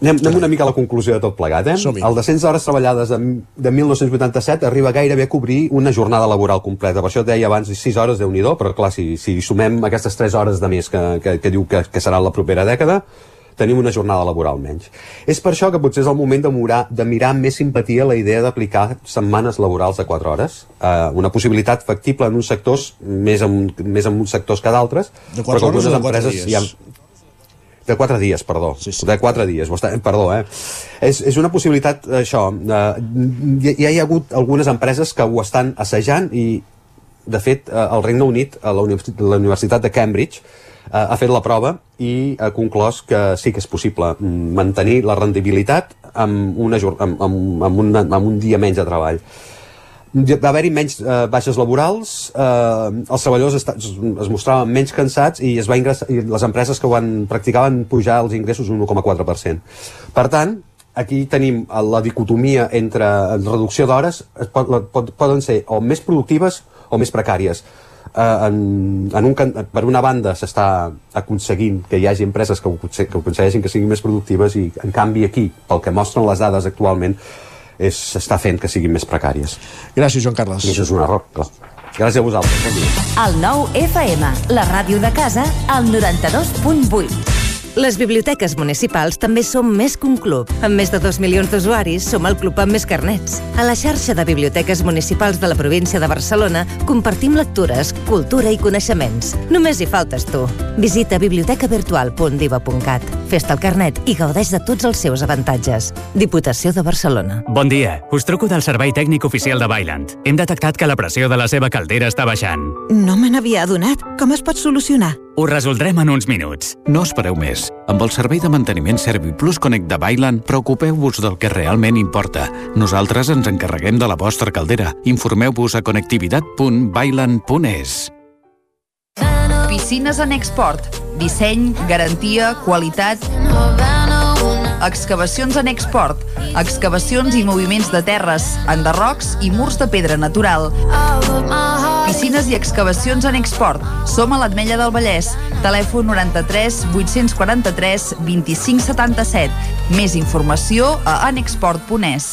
Anem, anem una mica a la conclusió de tot plegat. Eh? El descens d'hores treballades de, de 1987 arriba gairebé a cobrir una jornada laboral completa. Per això et deia abans 6 hores, de nhi però clar, si, si sumem aquestes 3 hores de més que, que, que diu que, que serà la propera dècada, tenim una jornada laboral menys. És per això que potser és el moment de, mirar, de mirar amb més simpatia la idea d'aplicar setmanes laborals de 4 hores, eh, una possibilitat factible en uns sectors, més en, més en uns sectors que d'altres, però que algunes empreses ha, de 4 dies, perdó. Sí, sí. De 4 dies, perdó, eh? És, és una possibilitat, això, eh, ja hi ha hagut algunes empreses que ho estan assajant i, de fet, eh, al Regne Unit, a la Universitat de Cambridge, Eh, ha fet la prova i ha conclòs que sí que és possible mantenir la rendibilitat amb, una, amb, amb, amb, una, amb un dia menys de treball va haver-hi menys eh, baixes laborals, eh, els treballadors es, es mostraven menys cansats i, es va ingressar, i les empreses que ho van practicaven pujar els ingressos un 1,4%. Per tant, aquí tenim la dicotomia entre reducció d'hores, pot, poden ser o més productives o més precàries eh, en, en un, per una banda s'està aconseguint que hi hagi empreses que ho, que aconsegueixin que siguin més productives i en canvi aquí, pel que mostren les dades actualment s'està fent que siguin més precàries. Gràcies, Joan Carles. I això és un error, clar. Gràcies a vosaltres. Bon dia. El nou FM, la ràdio de casa, al 92.8. Les biblioteques municipals també som més que un club. Amb més de 2 milions d'usuaris, som el club amb més carnets. A la xarxa de biblioteques municipals de la província de Barcelona compartim lectures, cultura i coneixements. Només hi faltes tu. Visita bibliotecavirtual.diva.cat. Fes-te el carnet i gaudeix de tots els seus avantatges. Diputació de Barcelona. Bon dia. Us truco del Servei Tècnic Oficial de Bailand. Hem detectat que la pressió de la seva caldera està baixant. No me n'havia adonat. Com es pot solucionar? Ho resoldrem en uns minuts. No espereu més. Amb el servei de manteniment ServiPlus Connect de Bailan, preocupeu-vos del que realment importa. Nosaltres ens encarreguem de la vostra caldera. Informeu-vos a connectivitat.bailan.es. Piscines en export Disseny, garantia, qualitat... Excavacions en export. Excavacions i moviments de terres, enderrocs i murs de pedra natural. Piscines i excavacions en export. Som a l'Atmella del Vallès. Telèfon 93 843 25 77. Més informació a anexport.es.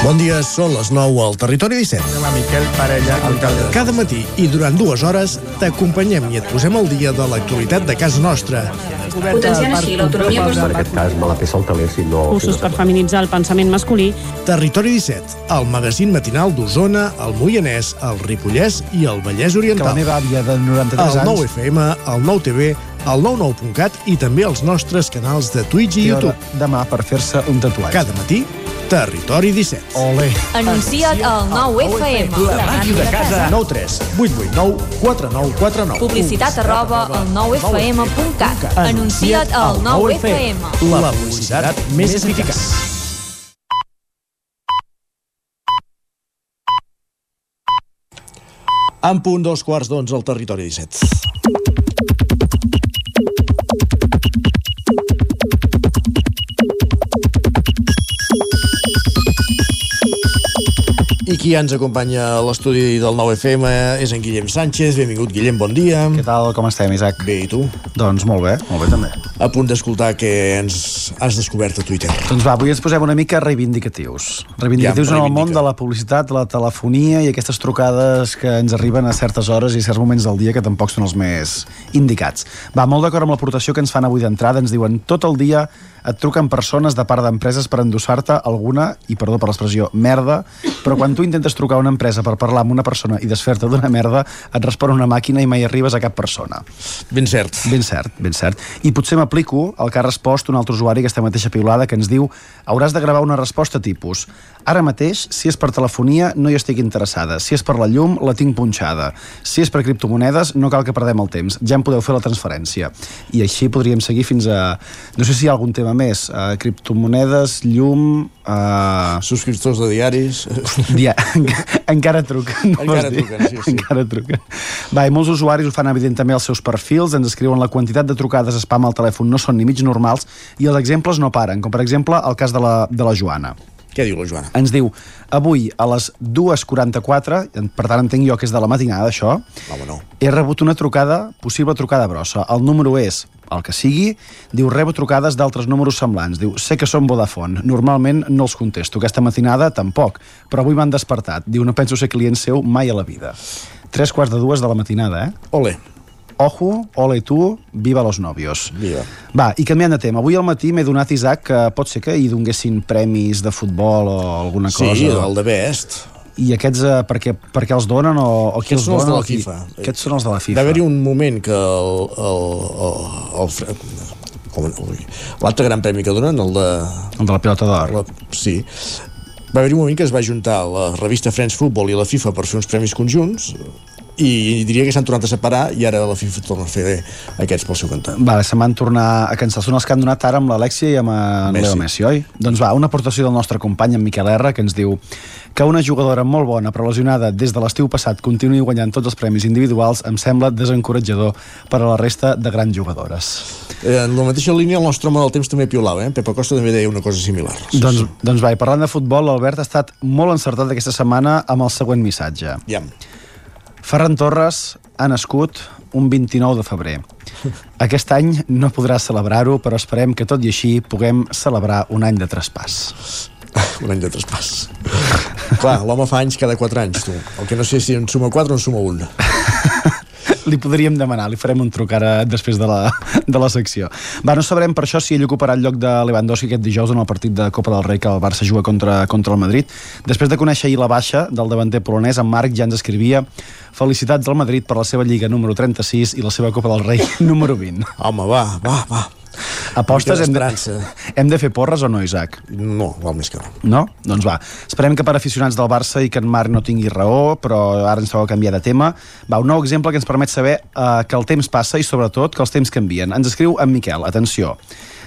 Bon dia, són les 9 al Territori 17. Hola, Miquel Parella, alcalde. Cada matí i durant dues hores t'acompanyem i et posem al dia de l'actualitat de casa nostra. Potenciant així l'autonomia En aquest cas me la peça el taler si no... Cursos per feminitzar el pensament masculí. Territori 17, el magazín matinal d'Osona, el Moianès, el Ripollès i el Vallès Oriental. Que la meva àvia de 93 el anys... 9 FM, el 9 TV, el 99.cat i també els nostres canals de Twitch i hora YouTube. Demà per fer-se un tatuatge. Cada matí, Territori 17. Ole. Anuncia't al 9FM. La màquina de casa. 9 3 8 8 9 4 9 4 9. Publicitat arroba al 9FM.cat. Anuncia't al 9FM. La publicitat més eficaç. En punt dos quarts d'onze al territori 17. I qui ens acompanya a l'estudi del 9FM és en Guillem Sánchez. Benvingut, Guillem, bon dia. Què tal, com estem, Isaac? Bé, i tu? Doncs molt bé, molt bé també. A punt d'escoltar què ens has descobert a Twitter. Doncs va, avui ens posem una mica reivindicatius. Reivindicatius Ja, en el món de la publicitat, la telefonia i aquestes trucades que ens arriben a certes hores i certs moments del dia que tampoc són els més indicats. Va, molt d'acord amb l'aportació que ens fan avui d'entrada. Ens diuen tot el dia et truquen persones de part d'empreses per endossar-te alguna, i perdó per l'expressió, merda, però quan tu intentes trucar a una empresa per parlar amb una persona i desfer-te d'una merda, et respon una màquina i mai arribes a cap persona. Ben cert. Ben cert, ben cert. I potser m'aplico el que ha respost un altre usuari aquesta mateixa piulada que ens diu hauràs de gravar una resposta tipus ara mateix, si és per telefonia, no hi estic interessada. Si és per la llum, la tinc punxada. Si és per criptomonedes, no cal que perdem el temps. Ja em podeu fer la transferència. I així podríem seguir fins a... No sé si hi ha algun tema més. Uh, criptomonedes, llum... Uh... Subscriptors de diaris... Dia... (laughs) encara truquen. No Encara truquen, sí, sí. Encara truquen. Va, i molts usuaris ho fan evident també als seus perfils, ens escriuen la quantitat de trucades spam al telèfon no són ni mig normals i els exemples no paren, com per exemple el cas de la, de la Joana. Què diu la Joana? Ens diu, avui a les 2.44, per tant entenc jo que és de la matinada això, no. he rebut una trucada, possible trucada brossa. El número és el que sigui, diu, rebo trucades d'altres números semblants. Diu, sé que són Vodafone, normalment no els contesto. Aquesta matinada tampoc, però avui m'han despertat. Diu, no penso ser client seu mai a la vida. Tres quarts de dues de la matinada, eh? Ole. Ojo, ole tu, viva los novios. Viva. Va, i canviant de tema. Avui al matí m'he donat, Isaac, que pot ser que hi donguessin premis de futbol o alguna Sí, cosa. el de Best. I aquests, eh, per, què, per què els donen o, o qui Aquests els són els dona? de la qui- FIFA. Aquests són els de la Va FIFA. haver-hi un moment que el, el, el, el, l'altre gran premi que donen, el de... El de la pilota d'or. Sí. Va haver-hi un moment que es va juntar la revista Friends Football i la FIFA per fer uns premis conjunts i diria que s'han tornat a separar i ara la FIFA torna a fer aquests pel seu cantó. Vale, se m'han tornat a cancel. Són els que han donat ara amb l'Alexia i amb en Messi. Leo Messi, oi? Doncs va, una aportació del nostre company, en Miquel R, que ens diu que una jugadora molt bona però lesionada des de l'estiu passat continuï guanyant tots els premis individuals em sembla desencoratjador per a la resta de grans jugadores. Eh, en la mateixa línia el nostre home del temps també piolava, eh? Pepa Costa també deia una cosa similar. Doncs, doncs va, i parlant de futbol, l'Albert ha estat molt encertat aquesta setmana amb el següent missatge. Ja. Ferran Torres ha nascut un 29 de febrer. Aquest any no podrà celebrar-ho, però esperem que tot i així puguem celebrar un any de traspàs. (laughs) un any de traspàs. Clar, l'home fa anys cada 4 anys, tu. El que no sé si en suma 4 o en suma 1. (laughs) li podríem demanar, li farem un truc ara després de la, de la secció. Va, no sabrem per això si ell ocuparà el lloc de Lewandowski aquest dijous en el partit de Copa del Rei que el Barça juga contra, contra el Madrid. Després de conèixer ahir la baixa del davanter polonès, en Marc ja ens escrivia felicitats al Madrid per la seva Lliga número 36 i la seva Copa del Rei (laughs) número 20. Home, va, va, va. Apostes hem de, hem de fer porres o no, Isaac? No, val més que no. No? Doncs va. Esperem que per aficionats del Barça i que en Marc no tingui raó, però ara ens toca canviar de tema. Va, un nou exemple que ens permet saber eh, que el temps passa i sobretot que els temps canvien. Ens escriu en Miquel, atenció.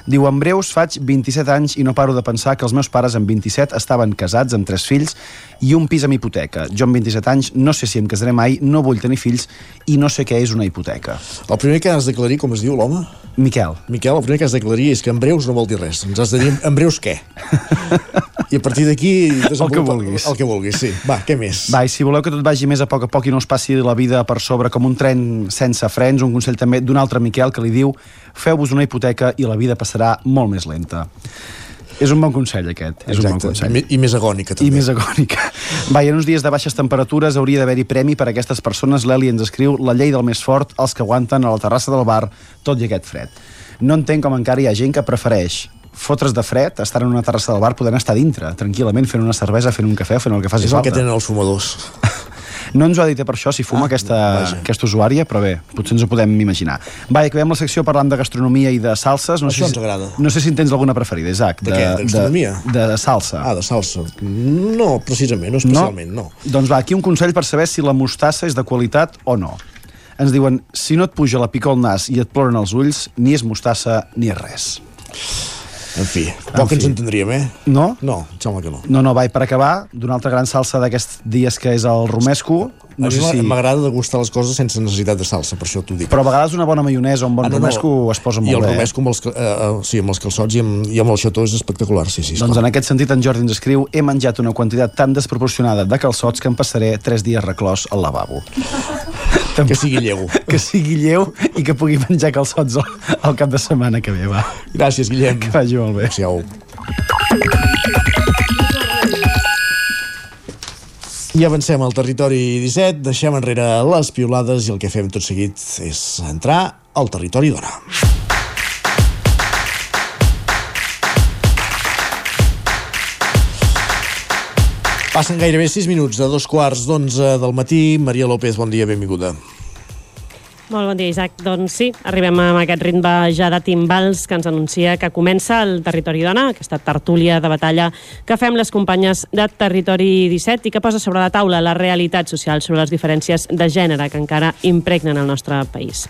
Diu, en breus faig 27 anys i no paro de pensar que els meus pares amb 27 estaven casats amb tres fills i un pis amb hipoteca. Jo amb 27 anys no sé si em casaré mai, no vull tenir fills i no sé què és una hipoteca. El primer que has d'aclarir, com es diu l'home? Miquel. Miquel, el primer que has d'aclarir és que en breus no vol dir res. Ens has de dir en breus què. (laughs) I a partir d'aquí... El que vulguis. El que vulguis, sí. Va, què més? Va, i si voleu que tot vagi més a poc a poc i no us passi la vida per sobre com un tren sense frens, un consell també d'un altre Miquel que li diu feu-vos una hipoteca i la vida passarà molt més lenta. És un bon consell, aquest. És un bon Exacte. consell. I, I més agònica, també. I més agònica. Va, i en uns dies de baixes temperatures hauria d'haver-hi premi per a aquestes persones. L'Eli ens escriu la llei del més fort, els que aguanten a la terrassa del bar, tot i aquest fred. No entenc com encara hi ha gent que prefereix fotre's de fred, estar en una terrassa del bar, podent estar dintre, tranquil·lament, fent una cervesa, fent un cafè, fent el que faci És el falta. que tenen els fumadors. (laughs) No ens ho ha dit per això, si fuma ah, aquesta, aquesta usuària, però bé, potser ens ho podem imaginar. Va, i acabem la secció parlant de gastronomia i de salses. No Això sé ens si, agrada. No sé si en tens alguna preferida, Isaac. De què? De gastronomia? De, de salsa. Ah, de salsa. No, precisament, no especialment, no. Doncs va, aquí un consell per saber si la mostassa és de qualitat o no. Ens diuen, si no et puja la pica al nas i et ploren els ulls, ni és mostassa ni és res. En fi, poc fi. ens entendríem, eh? No? No, em sembla que no. No, no, va, i per acabar, d'una altra gran salsa d'aquests dies que és el romesco, no a sé si... m'agrada degustar les coses sense necessitat de salsa, per això t'ho dic. Però a vegades una bona maionesa o un bon Ah, no, no. romesco es posa I molt el bé. romesco amb els, eh, eh, sí, amb els calçots i amb, i amb el xató és espectacular, sí, sí. Doncs en aquest sentit en Jordi ens escriu he menjat una quantitat tan desproporcionada de calçots que em passaré 3 dies reclòs al lavabo. (laughs) Que sigui lleu. (laughs) que sigui lleu i que pugui menjar calçots al, al cap de setmana que ve, va. Gràcies, Guillem. Que vagi molt bé. Adéu. I avancem al territori 17, deixem enrere les piolades i el que fem tot seguit és entrar al territori d'Ona. Passen gairebé 6 minuts de dos quarts d'onze del matí. Maria López, bon dia, benvinguda. Molt bon dia, Isaac. Doncs sí, arribem amb aquest ritme ja de timbals que ens anuncia que comença el Territori Dona, aquesta tertúlia de batalla que fem les companyes de Territori 17 i que posa sobre la taula la realitat social sobre les diferències de gènere que encara impregnen el nostre país.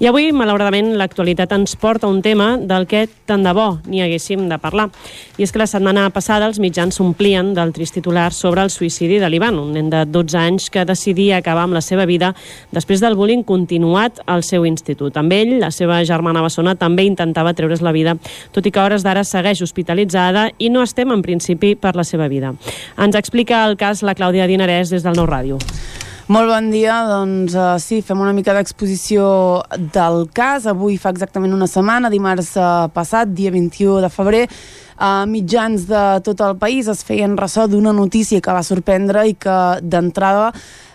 I avui, malauradament, l'actualitat ens porta un tema del que tant de bo n'hi haguéssim de parlar. I és que la setmana passada els mitjans s'omplien del trist titular sobre el suïcidi de l'Ivan, un nen de 12 anys que decidia acabar amb la seva vida després del bullying continuat al seu institut. Amb ell, la seva germana bessona també intentava treure's la vida, tot i que hores d'ara segueix hospitalitzada i no estem en principi per la seva vida. Ens explica el cas la Clàudia Dinarès des del Nou Ràdio. Molt bon dia, doncs uh, sí, fem una mica d'exposició del cas. Avui fa exactament una setmana, dimarts uh, passat, dia 21 de febrer, a mitjans de tot el país es feien ressò d'una notícia que va sorprendre i que d'entrada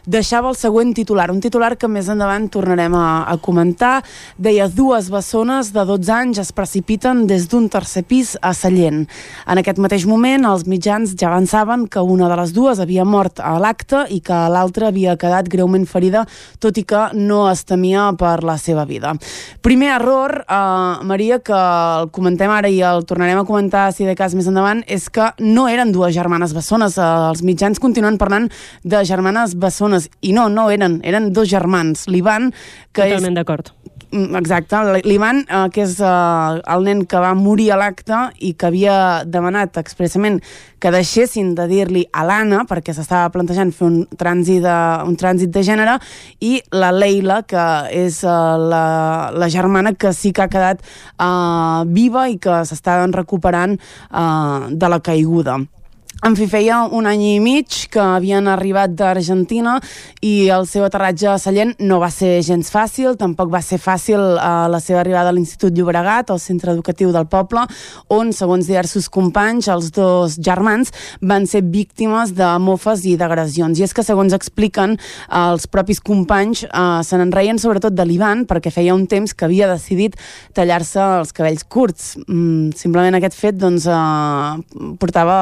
deixava el següent titular, un titular que més endavant tornarem a, a comentar. Deia, dues bessones de 12 anys es precipiten des d'un tercer pis a Sallent. En aquest mateix moment, els mitjans ja avançaven que una de les dues havia mort a l'acte i que l'altra havia quedat greument ferida, tot i que no es temia per la seva vida. Primer error, eh, Maria, que el comentem ara i el tornarem a comentar si de cas més endavant, és que no eren dues germanes bessones. Eh, els mitjans continuen parlant de germanes bessones i no, no eren, eren dos germans. L'Ivan, que és... Totalment d'acord. Mm, Exacte, l'Ivan, eh, que és eh, el nen que va morir a l'acte i que havia demanat expressament que deixessin de dir-li a l'Anna, perquè s'estava plantejant fer un trànsit, de, un trànsit de gènere, i la Leila, que és eh, la, la germana que sí que ha quedat eh, viva i que s'està recuperant eh, de la caiguda. En fi, feia un any i mig que havien arribat d'Argentina i el seu aterratge a Sallent no va ser gens fàcil, tampoc va ser fàcil eh, la seva arribada a l'Institut Llobregat, al centre educatiu del poble, on, segons diversos companys, els dos germans van ser víctimes de mofes i d'agressions. I és que, segons expliquen, els propis companys eh, se n'enreien sobretot de l'Ivan perquè feia un temps que havia decidit tallar-se els cabells curts. Mm, simplement aquest fet doncs, eh, portava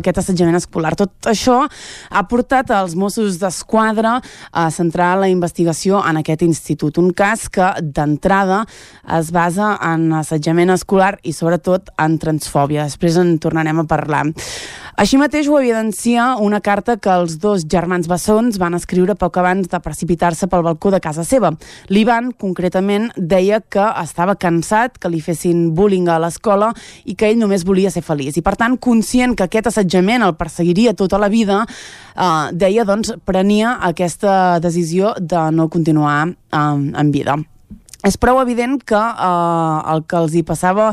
aquest aquest assetjament escolar. Tot això ha portat als Mossos d'Esquadra a centrar la investigació en aquest institut, un cas que d'entrada es basa en assetjament escolar i sobretot en transfòbia. Després en tornarem a parlar. Així mateix ho evidencia una carta que els dos germans bessons van escriure poc abans de precipitar-se pel balcó de casa seva. L'Ivan, concretament, deia que estava cansat que li fessin bullying a l'escola i que ell només volia ser feliç. I, per tant, conscient que aquest assetjament el perseguiria tota la vida, eh, deia, doncs, prenia aquesta decisió de no continuar eh, en vida. És prou evident que eh, el que els hi passava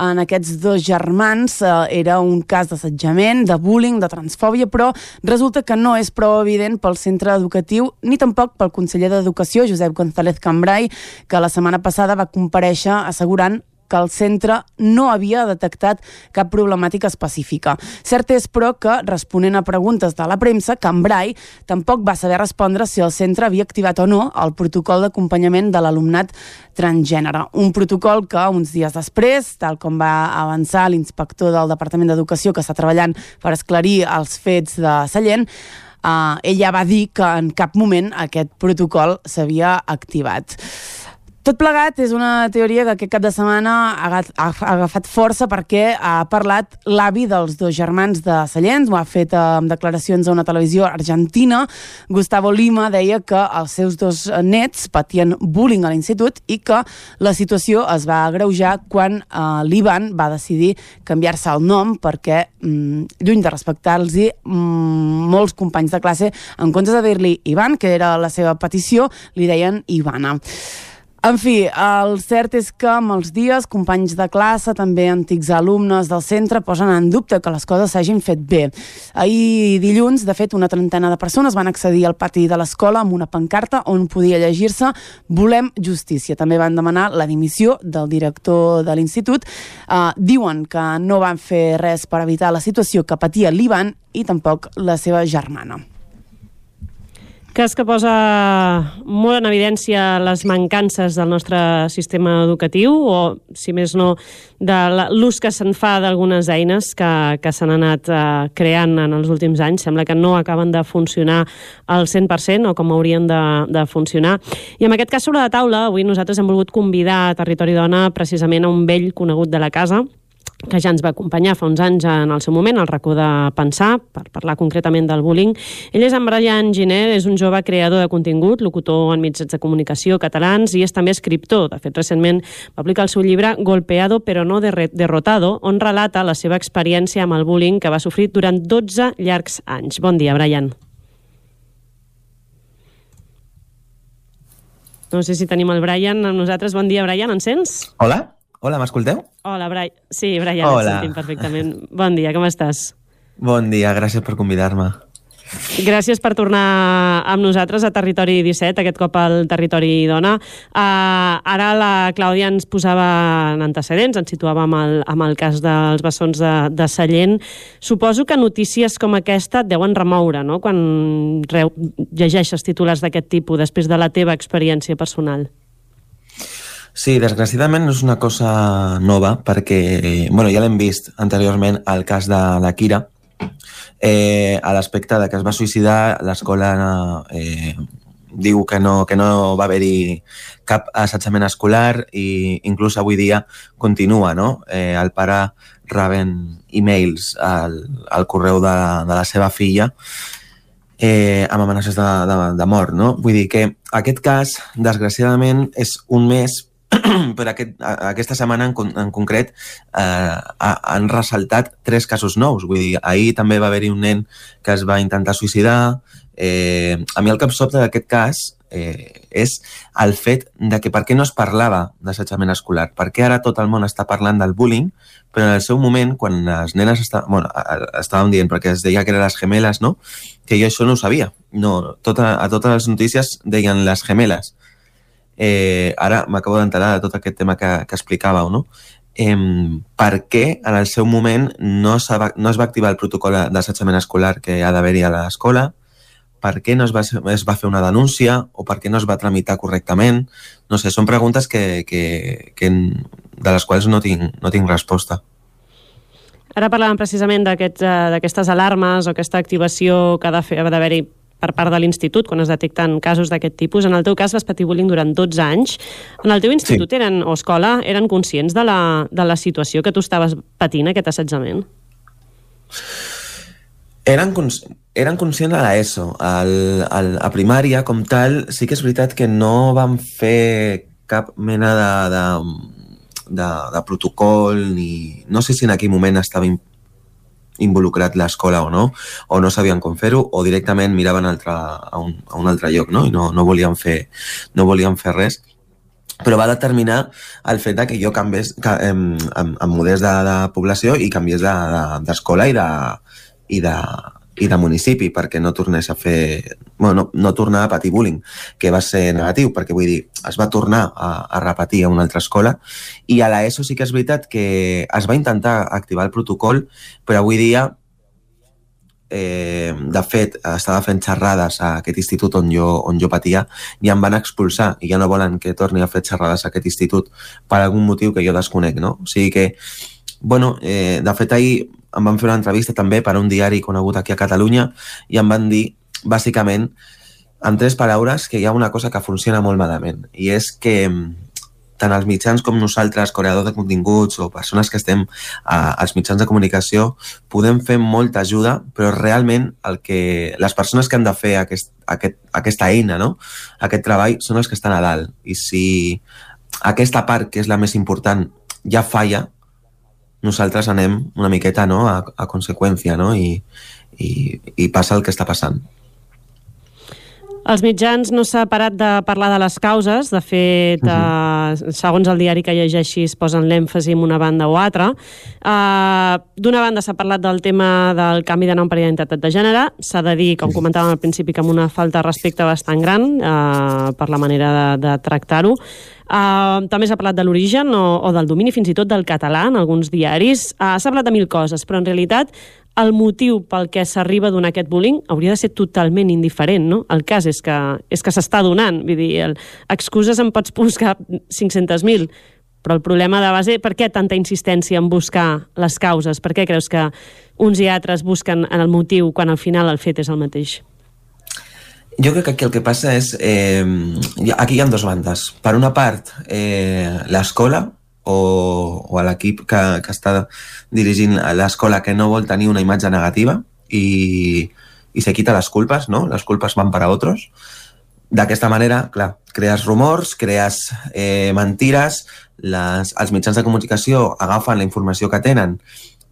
en aquests dos germans eh, era un cas d'assetjament, de bullying, de transfòbia, però resulta que no és prou evident pel centre educatiu ni tampoc pel conseller d'Educació, Josep González Cambrai, que la setmana passada va compareixer assegurant que el centre no havia detectat cap problemàtica específica. Cert és, però, que, responent a preguntes de la premsa, Cambrai tampoc va saber respondre si el centre havia activat o no el protocol d'acompanyament de l'alumnat transgènere. Un protocol que, uns dies després, tal com va avançar l'inspector del Departament d'Educació que està treballant per esclarir els fets de Sallent, eh, ell ja va dir que en cap moment aquest protocol s'havia activat. Tot plegat és una teoria que aquest cap de setmana ha agafat força perquè ha parlat l'avi dels dos germans de Sallents, ho ha fet amb declaracions a una televisió argentina. Gustavo Lima deia que els seus dos nets patien bullying a l'institut i que la situació es va agreujar quan eh, l'Ivan va decidir canviar-se el nom perquè, mm, lluny de respectar-los, mm, molts companys de classe, en comptes de dir-li Ivan, que era la seva petició, li deien Ivana. En fi, el cert és que amb els dies companys de classe, també antics alumnes del centre, posen en dubte que les coses s'hagin fet bé. Ahir dilluns, de fet, una trentena de persones van accedir al pati de l'escola amb una pancarta on podia llegir-se Volem justícia. També van demanar la dimissió del director de l'institut. Uh, diuen que no van fer res per evitar la situació que patia l'Ivan i tampoc la seva germana cas que posa molt en evidència les mancances del nostre sistema educatiu o, si més no, de l'ús que se'n fa d'algunes eines que, que s'han anat eh, creant en els últims anys. Sembla que no acaben de funcionar al 100% o com haurien de, de funcionar. I en aquest cas, sobre la taula, avui nosaltres hem volgut convidar a Territori Dona precisament a un vell conegut de la casa, que ja ens va acompanyar fa uns anys en el seu moment, al racó de Pensar, per parlar concretament del bullying. Ell és en Brian Giner, és un jove creador de contingut, locutor en mitjans de comunicació catalans i és també escriptor. De fet, recentment va publicar el seu llibre Golpeado però no derrotado, on relata la seva experiència amb el bullying que va sofrir durant 12 llargs anys. Bon dia, Brian. No sé si tenim el Brian amb nosaltres. Bon dia, Brian, ens sents? Hola. Hola, m'escolteu? Hola, Brian. Sí, Brian, Hola. et sentim perfectament. Bon dia, com estàs? Bon dia, gràcies per convidar-me. Gràcies per tornar amb nosaltres a Territori 17, aquest cop al Territori Dona. Uh, ara la Clàudia ens posava en antecedents, ens situava amb el, amb el cas dels bessons de, de Sallent. Suposo que notícies com aquesta et deuen remoure, no?, quan reu, llegeixes titulars d'aquest tipus després de la teva experiència personal. Sí, desgraciadament no és una cosa nova perquè, bueno, ja l'hem vist anteriorment al cas de la Kira, eh, a l'aspecte de que es va suïcidar, l'escola eh, diu que no, que no va haver-hi cap assetjament escolar i inclús avui dia continua, no? Eh, el pare reben e-mails al, al correu de, de la seva filla eh, amb amenaces de, de, de mort, no? Vull dir que aquest cas, desgraciadament, és un més (clears throat) però aquest, aquesta setmana en, en concret eh, han ressaltat tres casos nous. Vull dir, ahir també va haver-hi un nen que es va intentar suïcidar. Eh, a mi el que em sobta d'aquest cas eh, és el fet de que per què no es parlava d'assetjament escolar, per què ara tot el món està parlant del bullying, però en el seu moment, quan les nenes està, bueno, estàvem dient, perquè es deia que eren les gemeles, no? que jo això no ho sabia. No, tota, a totes les notícies deien les gemeles. Eh, ara m'acabo d'enterar de tot aquest tema que, que explicàveu, no? Eh, per què en el seu moment no, no es va activar el protocol d'assetjament escolar que ha d'haver-hi a l'escola? per què no es va, es va fer una denúncia o per què no es va tramitar correctament. No sé, són preguntes que, que, que de les quals no tinc, no tinc resposta. Ara parlàvem precisament eh, d'aquestes alarmes o aquesta activació que ha d'haver-hi per part de l'institut quan es detecten casos d'aquest tipus. En el teu cas vas patir bullying durant 12 anys. En el teu institut sí. eren, o escola eren conscients de la, de la situació que tu estaves patint, aquest assetjament? Eren, cons eren conscients a l'ESO. a primària, com tal, sí que és veritat que no vam fer cap mena de, de, de, de protocol ni... No sé si en aquell moment estava involucrat l'escola o no, o no sabien com fer-ho, o directament miraven altre, a, un, a un altre lloc, no? I no, no, volien fer, no volien fer res però va determinar el fet que jo canviés que, eh, em, em mudés de, de població i canviés d'escola de, de, i de, i de, i de municipi perquè no tornés a fer... Bueno, no, no tornar a patir bullying, que va ser negatiu, perquè vull dir, es va tornar a, a repetir a una altra escola i a l'ESO sí que és veritat que es va intentar activar el protocol, però avui dia eh, de fet, estava fent xerrades a aquest institut on jo, on jo patia i em van expulsar i ja no volen que torni a fer xerrades a aquest institut per algun motiu que jo desconec, no? O sigui que, bueno, eh, de fet ahir em van fer una entrevista també per a un diari conegut aquí a Catalunya i em van dir, bàsicament, en tres paraules, que hi ha una cosa que funciona molt malament i és que mm, tant els mitjans com nosaltres, creadors de continguts o persones que estem a, als mitjans de comunicació, podem fer molta ajuda, però realment el que, les persones que han de fer aquest, aquest, aquesta eina, no? aquest treball, són els que estan a dalt. I si aquesta part, que és la més important, ja falla, nosaltres anem una miqueta no, a, a conseqüència no? I, i, i passa el que està passant. Els mitjans no s'ha parat de parlar de les causes, de fet, uh -huh. eh, segons el diari que llegeixis, posen l'èmfasi en una banda o altra. Eh, D'una banda s'ha parlat del tema del canvi de nom per identitat de gènere, s'ha de dir, com comentàvem al principi, que amb una falta de respecte bastant gran eh, per la manera de, de tractar-ho. Uh, també s'ha parlat de l'origen o, o del domini, fins i tot del català en alguns diaris. Uh, s'ha parlat de mil coses, però en realitat el motiu pel que s'arriba a donar aquest bullying hauria de ser totalment indiferent, no? El cas és que és que s'està donant, vull dir, el, excuses en pots buscar 500.000, però el problema de base, per què tanta insistència en buscar les causes? Per què creus que uns i altres busquen en el motiu quan al final el fet és el mateix? Jo crec que aquí el que passa és... Eh, aquí hi ha dues bandes. Per una part, eh, l'escola, o, o l'equip que, que està dirigint l'escola que no vol tenir una imatge negativa i, i se quita les culpes, no? Les culpes van per a altres. D'aquesta manera, clar, crees rumors, crees eh, mentires, les, els mitjans de comunicació agafen la informació que tenen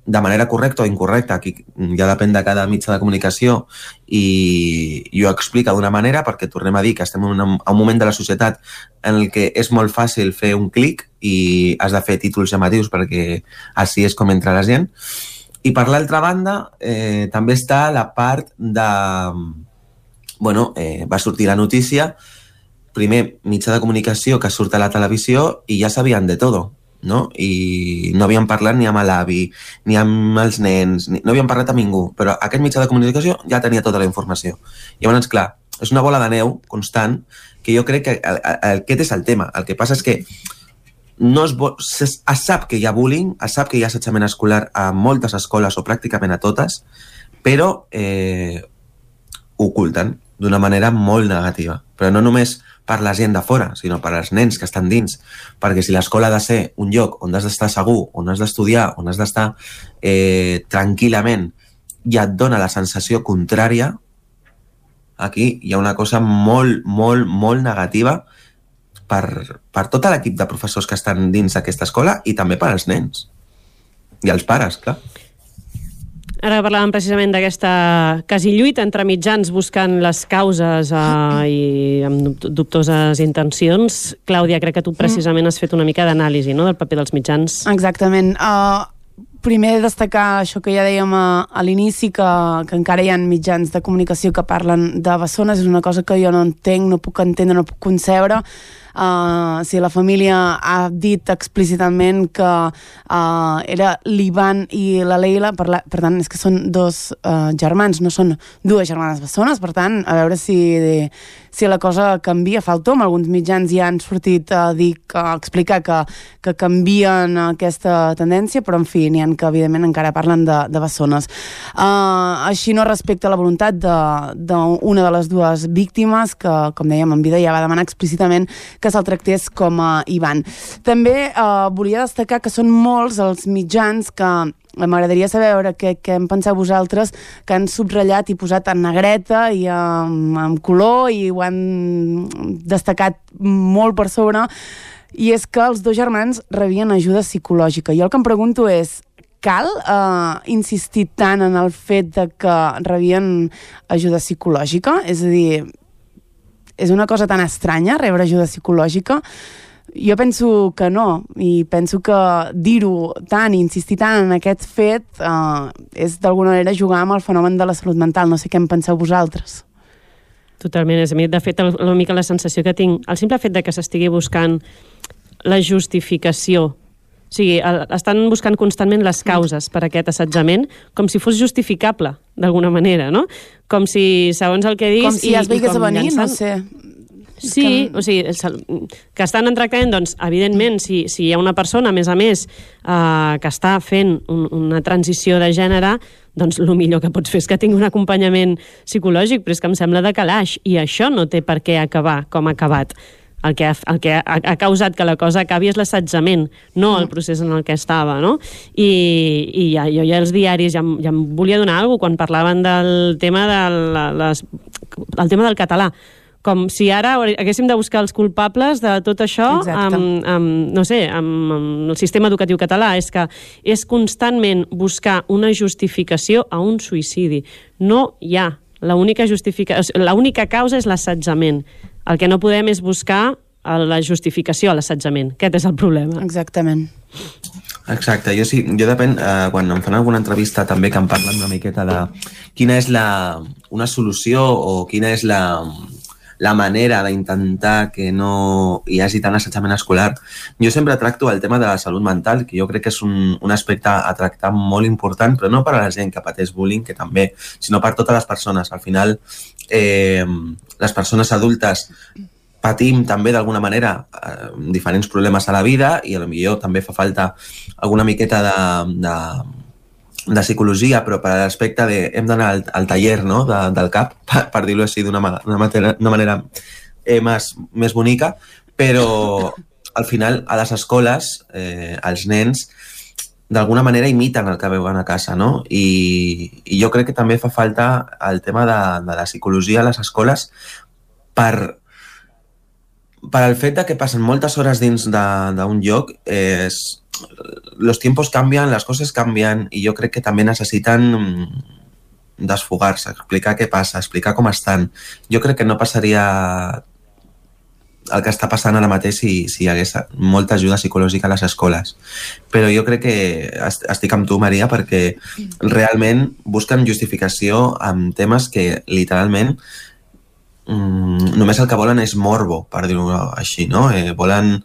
de manera correcta o incorrecta, aquí ja depèn de cada mitjà de comunicació i, i ho explica d'una manera perquè tornem a dir que estem en un, un moment de la societat en el que és molt fàcil fer un clic i has de fer títols llamatius perquè així és com entra la gent. I per l'altra banda eh, també està la part de... Bueno, eh, va sortir la notícia, primer mitjà de comunicació que surt a la televisió i ja sabien de tot no? i no havien parlat ni amb l'avi, ni amb els nens, ni, no havien parlat amb ningú, però aquest mitjà de comunicació ja tenia tota la informació. Llavors, clar, és una bola de neu constant que jo crec que el, el, aquest és el tema. El que passa és que no es, es, es sap que hi ha bullying, es sap que hi ha assetjament escolar a moltes escoles o pràcticament a totes, però eh, oculten d'una manera molt negativa. Però no només per la gent de fora, sinó per als nens que estan dins. Perquè si l'escola ha de ser un lloc on has d'estar segur, on has d'estudiar, on has d'estar eh, tranquil·lament i et dona la sensació contrària, aquí hi ha una cosa molt, molt, molt negativa per, per tot l'equip de professors que estan dins d'aquesta escola i també per als nens. I els pares, clar. Ara parlàvem precisament d'aquesta quasi lluita entre mitjans buscant les causes eh, i amb dub- dubtoses intencions. Clàudia, crec que tu precisament has fet una mica d'anàlisi no, del paper dels mitjans. Exactament. Uh, primer destacar això que ja dèiem a, a l'inici, que, que encara hi ha mitjans de comunicació que parlen de bessones, és una cosa que jo no entenc, no puc entendre, no puc concebre. Uh, si la família ha dit explícitament que uh, era l'Ivan i la Leila, per, la, per tant, és que són dos uh, germans, no són dues germanes bessones, per tant, a veure si, si la cosa canvia. Fa el tom, alguns mitjans ja han sortit a dir, a explicar que, que canvien aquesta tendència, però en fi, n'hi ha que evidentment encara parlen de, de bessones. Uh, així no respecta la voluntat d'una de, d'una de les dues víctimes, que, com dèiem, en vida ja va demanar explícitament que se'l tractés com a Ivan. També eh, volia destacar que són molts els mitjans que m'agradaria saber veure què, què en penseu vosaltres que han subratllat i posat en negreta i amb, amb color i ho han destacat molt per sobre i és que els dos germans rebien ajuda psicològica. Jo el que em pregunto és cal eh, insistir tant en el fet de que rebien ajuda psicològica? És a dir, és una cosa tan estranya rebre ajuda psicològica? Jo penso que no, i penso que dir-ho tant i insistir tant en aquest fet eh, és d'alguna manera jugar amb el fenomen de la salut mental. No sé què en penseu vosaltres. Totalment, és a mi, de fet, una mica la sensació que tinc, el simple fet de que s'estigui buscant la justificació, o sigui, el, estan buscant constantment les causes per a aquest assetjament, com si fos justificable, d'alguna manera, no? Com si, segons el que diguis... Com si ja es veiés a venir, no sé. Sí, o sigui, que estan en tractament, doncs, evidentment, si, si hi ha una persona, a més a més, eh, que està fent un, una transició de gènere, doncs el millor que pots fer és que tingui un acompanyament psicològic, però és que em sembla de calaix, i això no té per què acabar com ha acabat. El que, ha, el que ha, ha causat que la cosa acabi és l'assetjament, no el procés en el que estava, no? I, i ja, jo ja els diaris ja, ja em volia donar alguna cosa quan parlaven del tema, de la, les, el tema del català com si ara haguéssim de buscar els culpables de tot això Exacte. amb, amb, no sé, amb, amb el sistema educatiu català. És que és constantment buscar una justificació a un suïcidi. No hi ha. L'única justificació, l'única causa és l'assetjament. El que no podem és buscar a la justificació a l'assetjament. Aquest és el problema. Exactament. Exacte, jo sí, jo depèn, eh, quan em fan alguna entrevista també que em parlen una miqueta de quina és la, una solució o quina és la, la manera d'intentar que no hi hagi tant assetjament escolar, jo sempre tracto el tema de la salut mental, que jo crec que és un, un aspecte a tractar molt important, però no per a la gent que pateix bullying, que també, sinó per totes les persones. Al final, eh, les persones adultes patim també d'alguna manera eh, diferents problemes a la vida i potser també fa falta alguna miqueta de, de, de psicologia, però per l'aspecte de hem d'anar al, al taller no? de, del cap, (laughs) per, per dir-ho així d'una ma- una manera, manera eh, més, més bonica, però al final a les escoles eh, els nens d'alguna manera imiten el que veuen a casa, no? I, I jo crec que també fa falta el tema de, de la psicologia a les escoles per, per al fet de que passen moltes hores dins d'un lloc, és, los tiempos canvian, les coses canvien i jo crec que també necessiten mm, desfogar-se, explicar què passa, explicar com estan. Jo crec que no passaria el que està passant ara mateix si, si hi hagués molta ajuda psicològica a les escoles. Però jo crec que est- estic amb tu, Maria, perquè realment busquen justificació amb temes que literalment mm, només el que volen és morbo, per dir-ho així, no? Eh, volen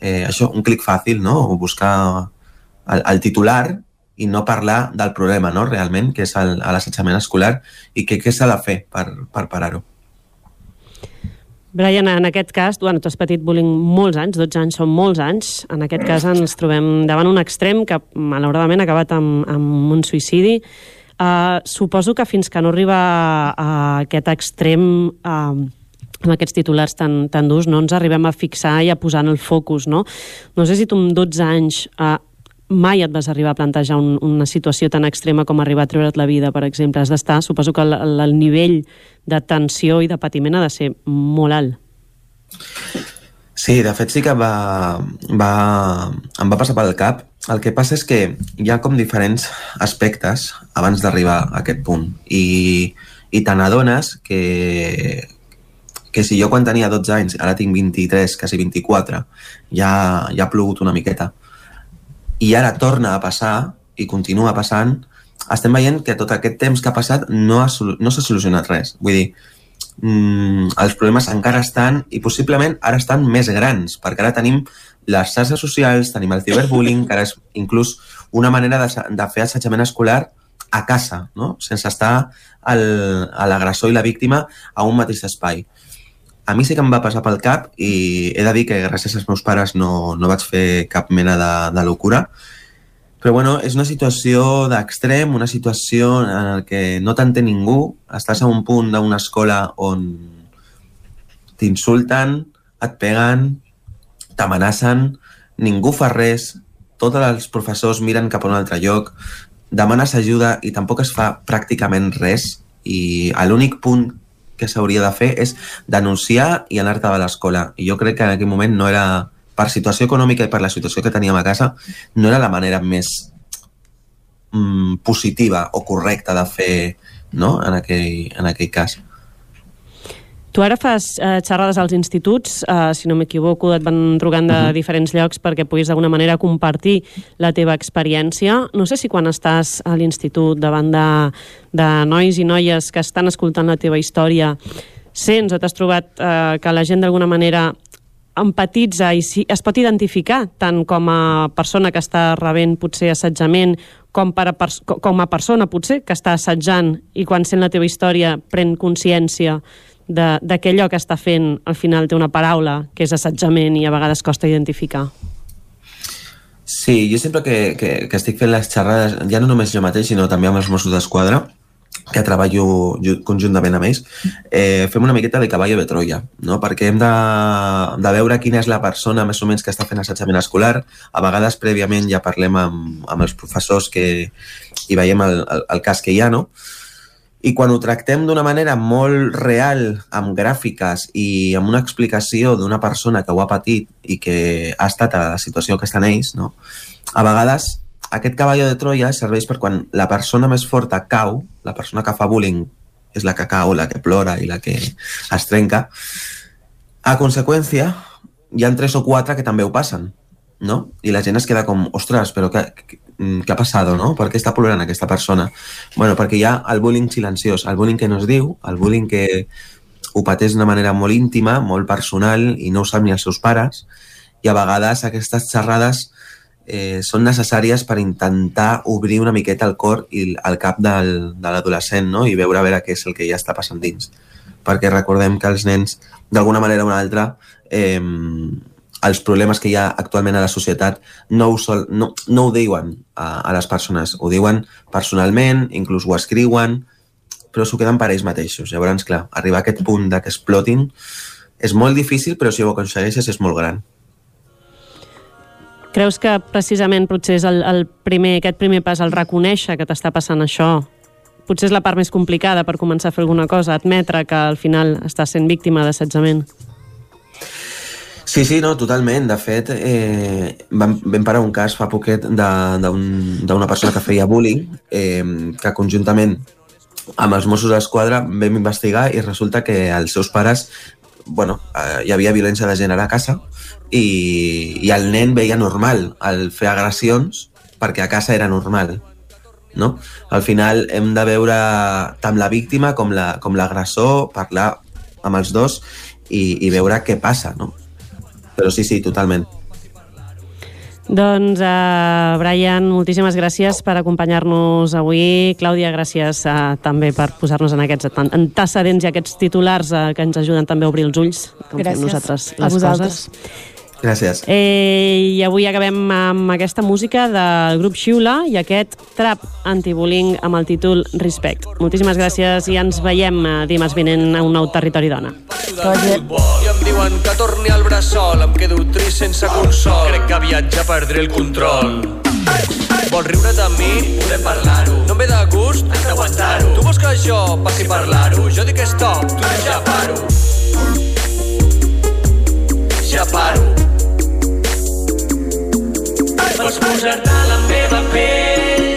eh, això, un clic fàcil, no? O buscar el, el titular i no parlar del problema, no? Realment, que és l'assetjament escolar i que, què s'ha de fer per, per parar-ho. Brian, en aquest cas, bueno, tu has patit bullying molts anys, 12 anys són molts anys. En aquest cas ens trobem davant un extrem que malauradament ha acabat amb, amb un suïcidi. Uh, suposo que fins que no arriba a aquest extrem uh, amb aquests titulars tan, tan durs no ens arribem a fixar i a posar en el focus, no? No sé si tu amb 12 anys uh, mai et vas arribar a plantejar un, una situació tan extrema com arribar a treure't la vida, per exemple. Has d'estar, suposo que el, el nivell de tensió i de patiment ha de ser molt alt. Sí, de fet sí que va, va, em va passar pel cap el que passa és que hi ha com diferents aspectes abans d'arribar a aquest punt i, i te n'adones que, que si jo quan tenia 12 anys, ara tinc 23, quasi 24, ja, ja ha plogut una miqueta, i ara torna a passar, i continua passant, estem veient que tot aquest temps que ha passat no, ha, no s'ha solucionat res. Vull dir, mm, els problemes encara estan i possiblement ara estan més grans, perquè ara tenim les xarxes socials, tenim el ciberbullying, que ara és inclús una manera de, de fer assetjament escolar a casa, no? sense estar l'agressor i la víctima a un mateix espai a mi sí que em va passar pel cap i he de dir que gràcies als meus pares no, no vaig fer cap mena de, de locura. Però bueno, és una situació d'extrem, una situació en la que no t'entén ningú, estàs a un punt d'una escola on t'insulten, et peguen, t'amenacen, ningú fa res, tots els professors miren cap a un altre lloc, demanes ajuda i tampoc es fa pràcticament res i l'únic punt que s'hauria de fer és denunciar i anar-te de l'escola. I jo crec que en aquell moment no era, per situació econòmica i per la situació que teníem a casa, no era la manera més mm, positiva o correcta de fer no? en, aquell, en aquell cas. Tu ara fas eh, xerrades als instituts, eh, si no m'equivoco, et van trucant de uh -huh. diferents llocs perquè puguis d'alguna manera compartir la teva experiència. No sé si quan estàs a l'institut davant de, de nois i noies que estan escoltant la teva història, sents o t'has trobat eh, que la gent d'alguna manera empatitza i si es pot identificar tant com a persona que està rebent potser assetjament com, per a com a persona potser que està assetjant i quan sent la teva història pren consciència de, de que allò que està fent al final té una paraula que és assetjament i a vegades costa identificar. Sí, jo sempre que, que, que estic fent les xerrades, ja no només jo mateix, sinó també amb els Mossos d'Esquadra, que treballo conjuntament amb ells, eh, fem una miqueta de cavall de Troia, no? perquè hem de, de veure quina és la persona més o menys que està fent assetjament escolar. A vegades, prèviament, ja parlem amb, amb els professors que hi veiem el, el, el cas que hi ha, no? I quan ho tractem d'una manera molt real, amb gràfiques i amb una explicació d'una persona que ho ha patit i que ha estat a la situació que estan ells, no? a vegades aquest cavall de Troia serveix per quan la persona més forta cau, la persona que fa bullying és la que cau, la que plora i la que es trenca, a conseqüència hi han tres o quatre que també ho passen, no? I la gent es queda com, ostres, però què, Mm, què ha passat, no? Per què està plorant aquesta persona? bueno, perquè hi ha el bullying silenciós, el bullying que no es diu, el bullying que ho pateix d'una manera molt íntima, molt personal i no ho sap ni els seus pares i a vegades aquestes xerrades eh, són necessàries per intentar obrir una miqueta el cor i el cap del, de l'adolescent no? i veure a veure què és el que ja està passant dins. Perquè recordem que els nens, d'alguna manera o una altra, eh, els problemes que hi ha actualment a la societat no ho, sol, no, no ho diuen a, a les persones, ho diuen personalment, inclús ho escriuen, però s'ho queden per ells mateixos. Llavors, clar, arribar a aquest punt de que explotin és molt difícil, però si ho aconsegueixes és molt gran. Creus que precisament potser és el, el primer, aquest primer pas, el reconèixer que t'està passant això, potser és la part més complicada per començar a fer alguna cosa, admetre que al final estàs sent víctima d'assetjament? Sí, sí, no, totalment. De fet, eh, vam, vam parar un cas fa poquet d'una un, persona que feia bullying, eh, que conjuntament amb els Mossos d'Esquadra vam investigar i resulta que els seus pares bueno, eh, hi havia violència de gènere a casa i, i el nen veia normal el fer agressions perquè a casa era normal. No? Al final hem de veure tant la víctima com l'agressor, la, parlar amb els dos i, i veure què passa. No? Però sí, sí, totalment. Doncs, uh, Brian, moltíssimes gràcies per acompanyar-nos avui. Clàudia, gràcies uh, també per posar-nos en aquests antecedents i aquests titulars uh, que ens ajuden també a obrir els ulls, com gràcies. fem nosaltres les a vosaltres. coses. Gràcies. Eh, I avui acabem amb aquesta música del grup Xiula i aquest trap antibullying amb el títol Respect. Moltíssimes gràcies i ens veiem eh, dimarts vinent a un nou Territori Dona. I em diuen que torni al bressol, em quedo trist sense consol. Crec que aviat ja perdré el control. Vols riure de mi? Podem parlar-ho. No em ve de gust? Has d'aguantar-ho. Tu vols que jo passi a parlar-ho? Jo dic stop, tu dius ja paro. Ja paro. Pots posar-te la meva pell.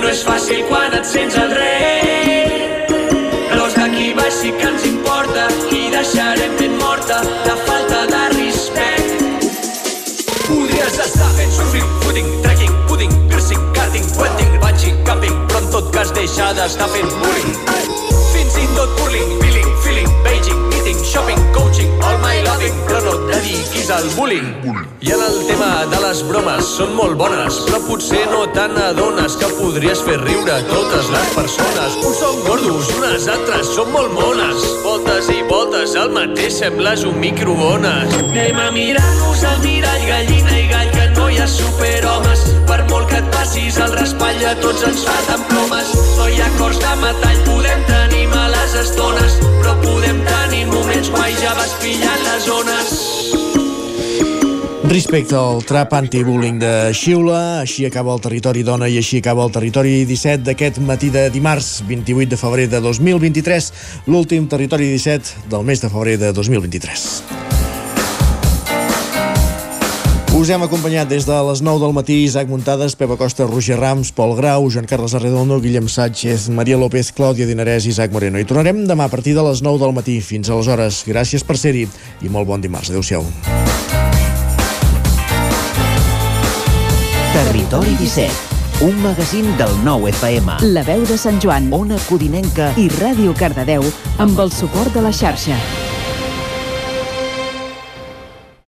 No és fàcil quan et sents el rei. Però els d'aquí baix sí que ens importa i deixarem ben morta la falta de respecte. Podries estar fent surfing, footing, trekking, pudding, piercing, karting, wedding, bungee, camping, però en tot cas deixa d'estar fent bullying. Fins i tot curling, meeting, shopping, coaching, all my loving, però no et dediquis al bullying. I en el tema de les bromes són molt bones, però potser no te n'adones que podries fer riure totes les persones. Uns són gordos, unes altres són molt mones. Voltes i voltes, el mateix sembles un microones. Anem a mirar-nos al mirall, gallina i gall, que no hi ha superhomes. Et passis el raspall, a tots ens falten plomes. No hi ha cors de metall, podem tenir males estones, però podem tenir moments guais, ja vas pillant les zones. Respecte al trap anti-bullying de Xiula, així acaba el territori dona i així acaba el territori 17 d'aquest matí de dimarts 28 de febrer de 2023, l'últim territori 17 del mes de febrer de 2023. Us hem acompanyat des de les 9 del matí Isaac Muntades, Pepa Costa, Roger Rams, Pol Grau, Joan Carles Arredondo, Guillem Sánchez, Maria López, Clàudia Dinarès i Isaac Moreno. I tornarem demà a partir de les 9 del matí. Fins aleshores, gràcies per ser-hi i molt bon dimarts. Adéu-siau. Territori 17, un magazín del nou FM. La veu de Sant Joan, Ona Codinenca i Ràdio Cardedeu amb el suport de la xarxa.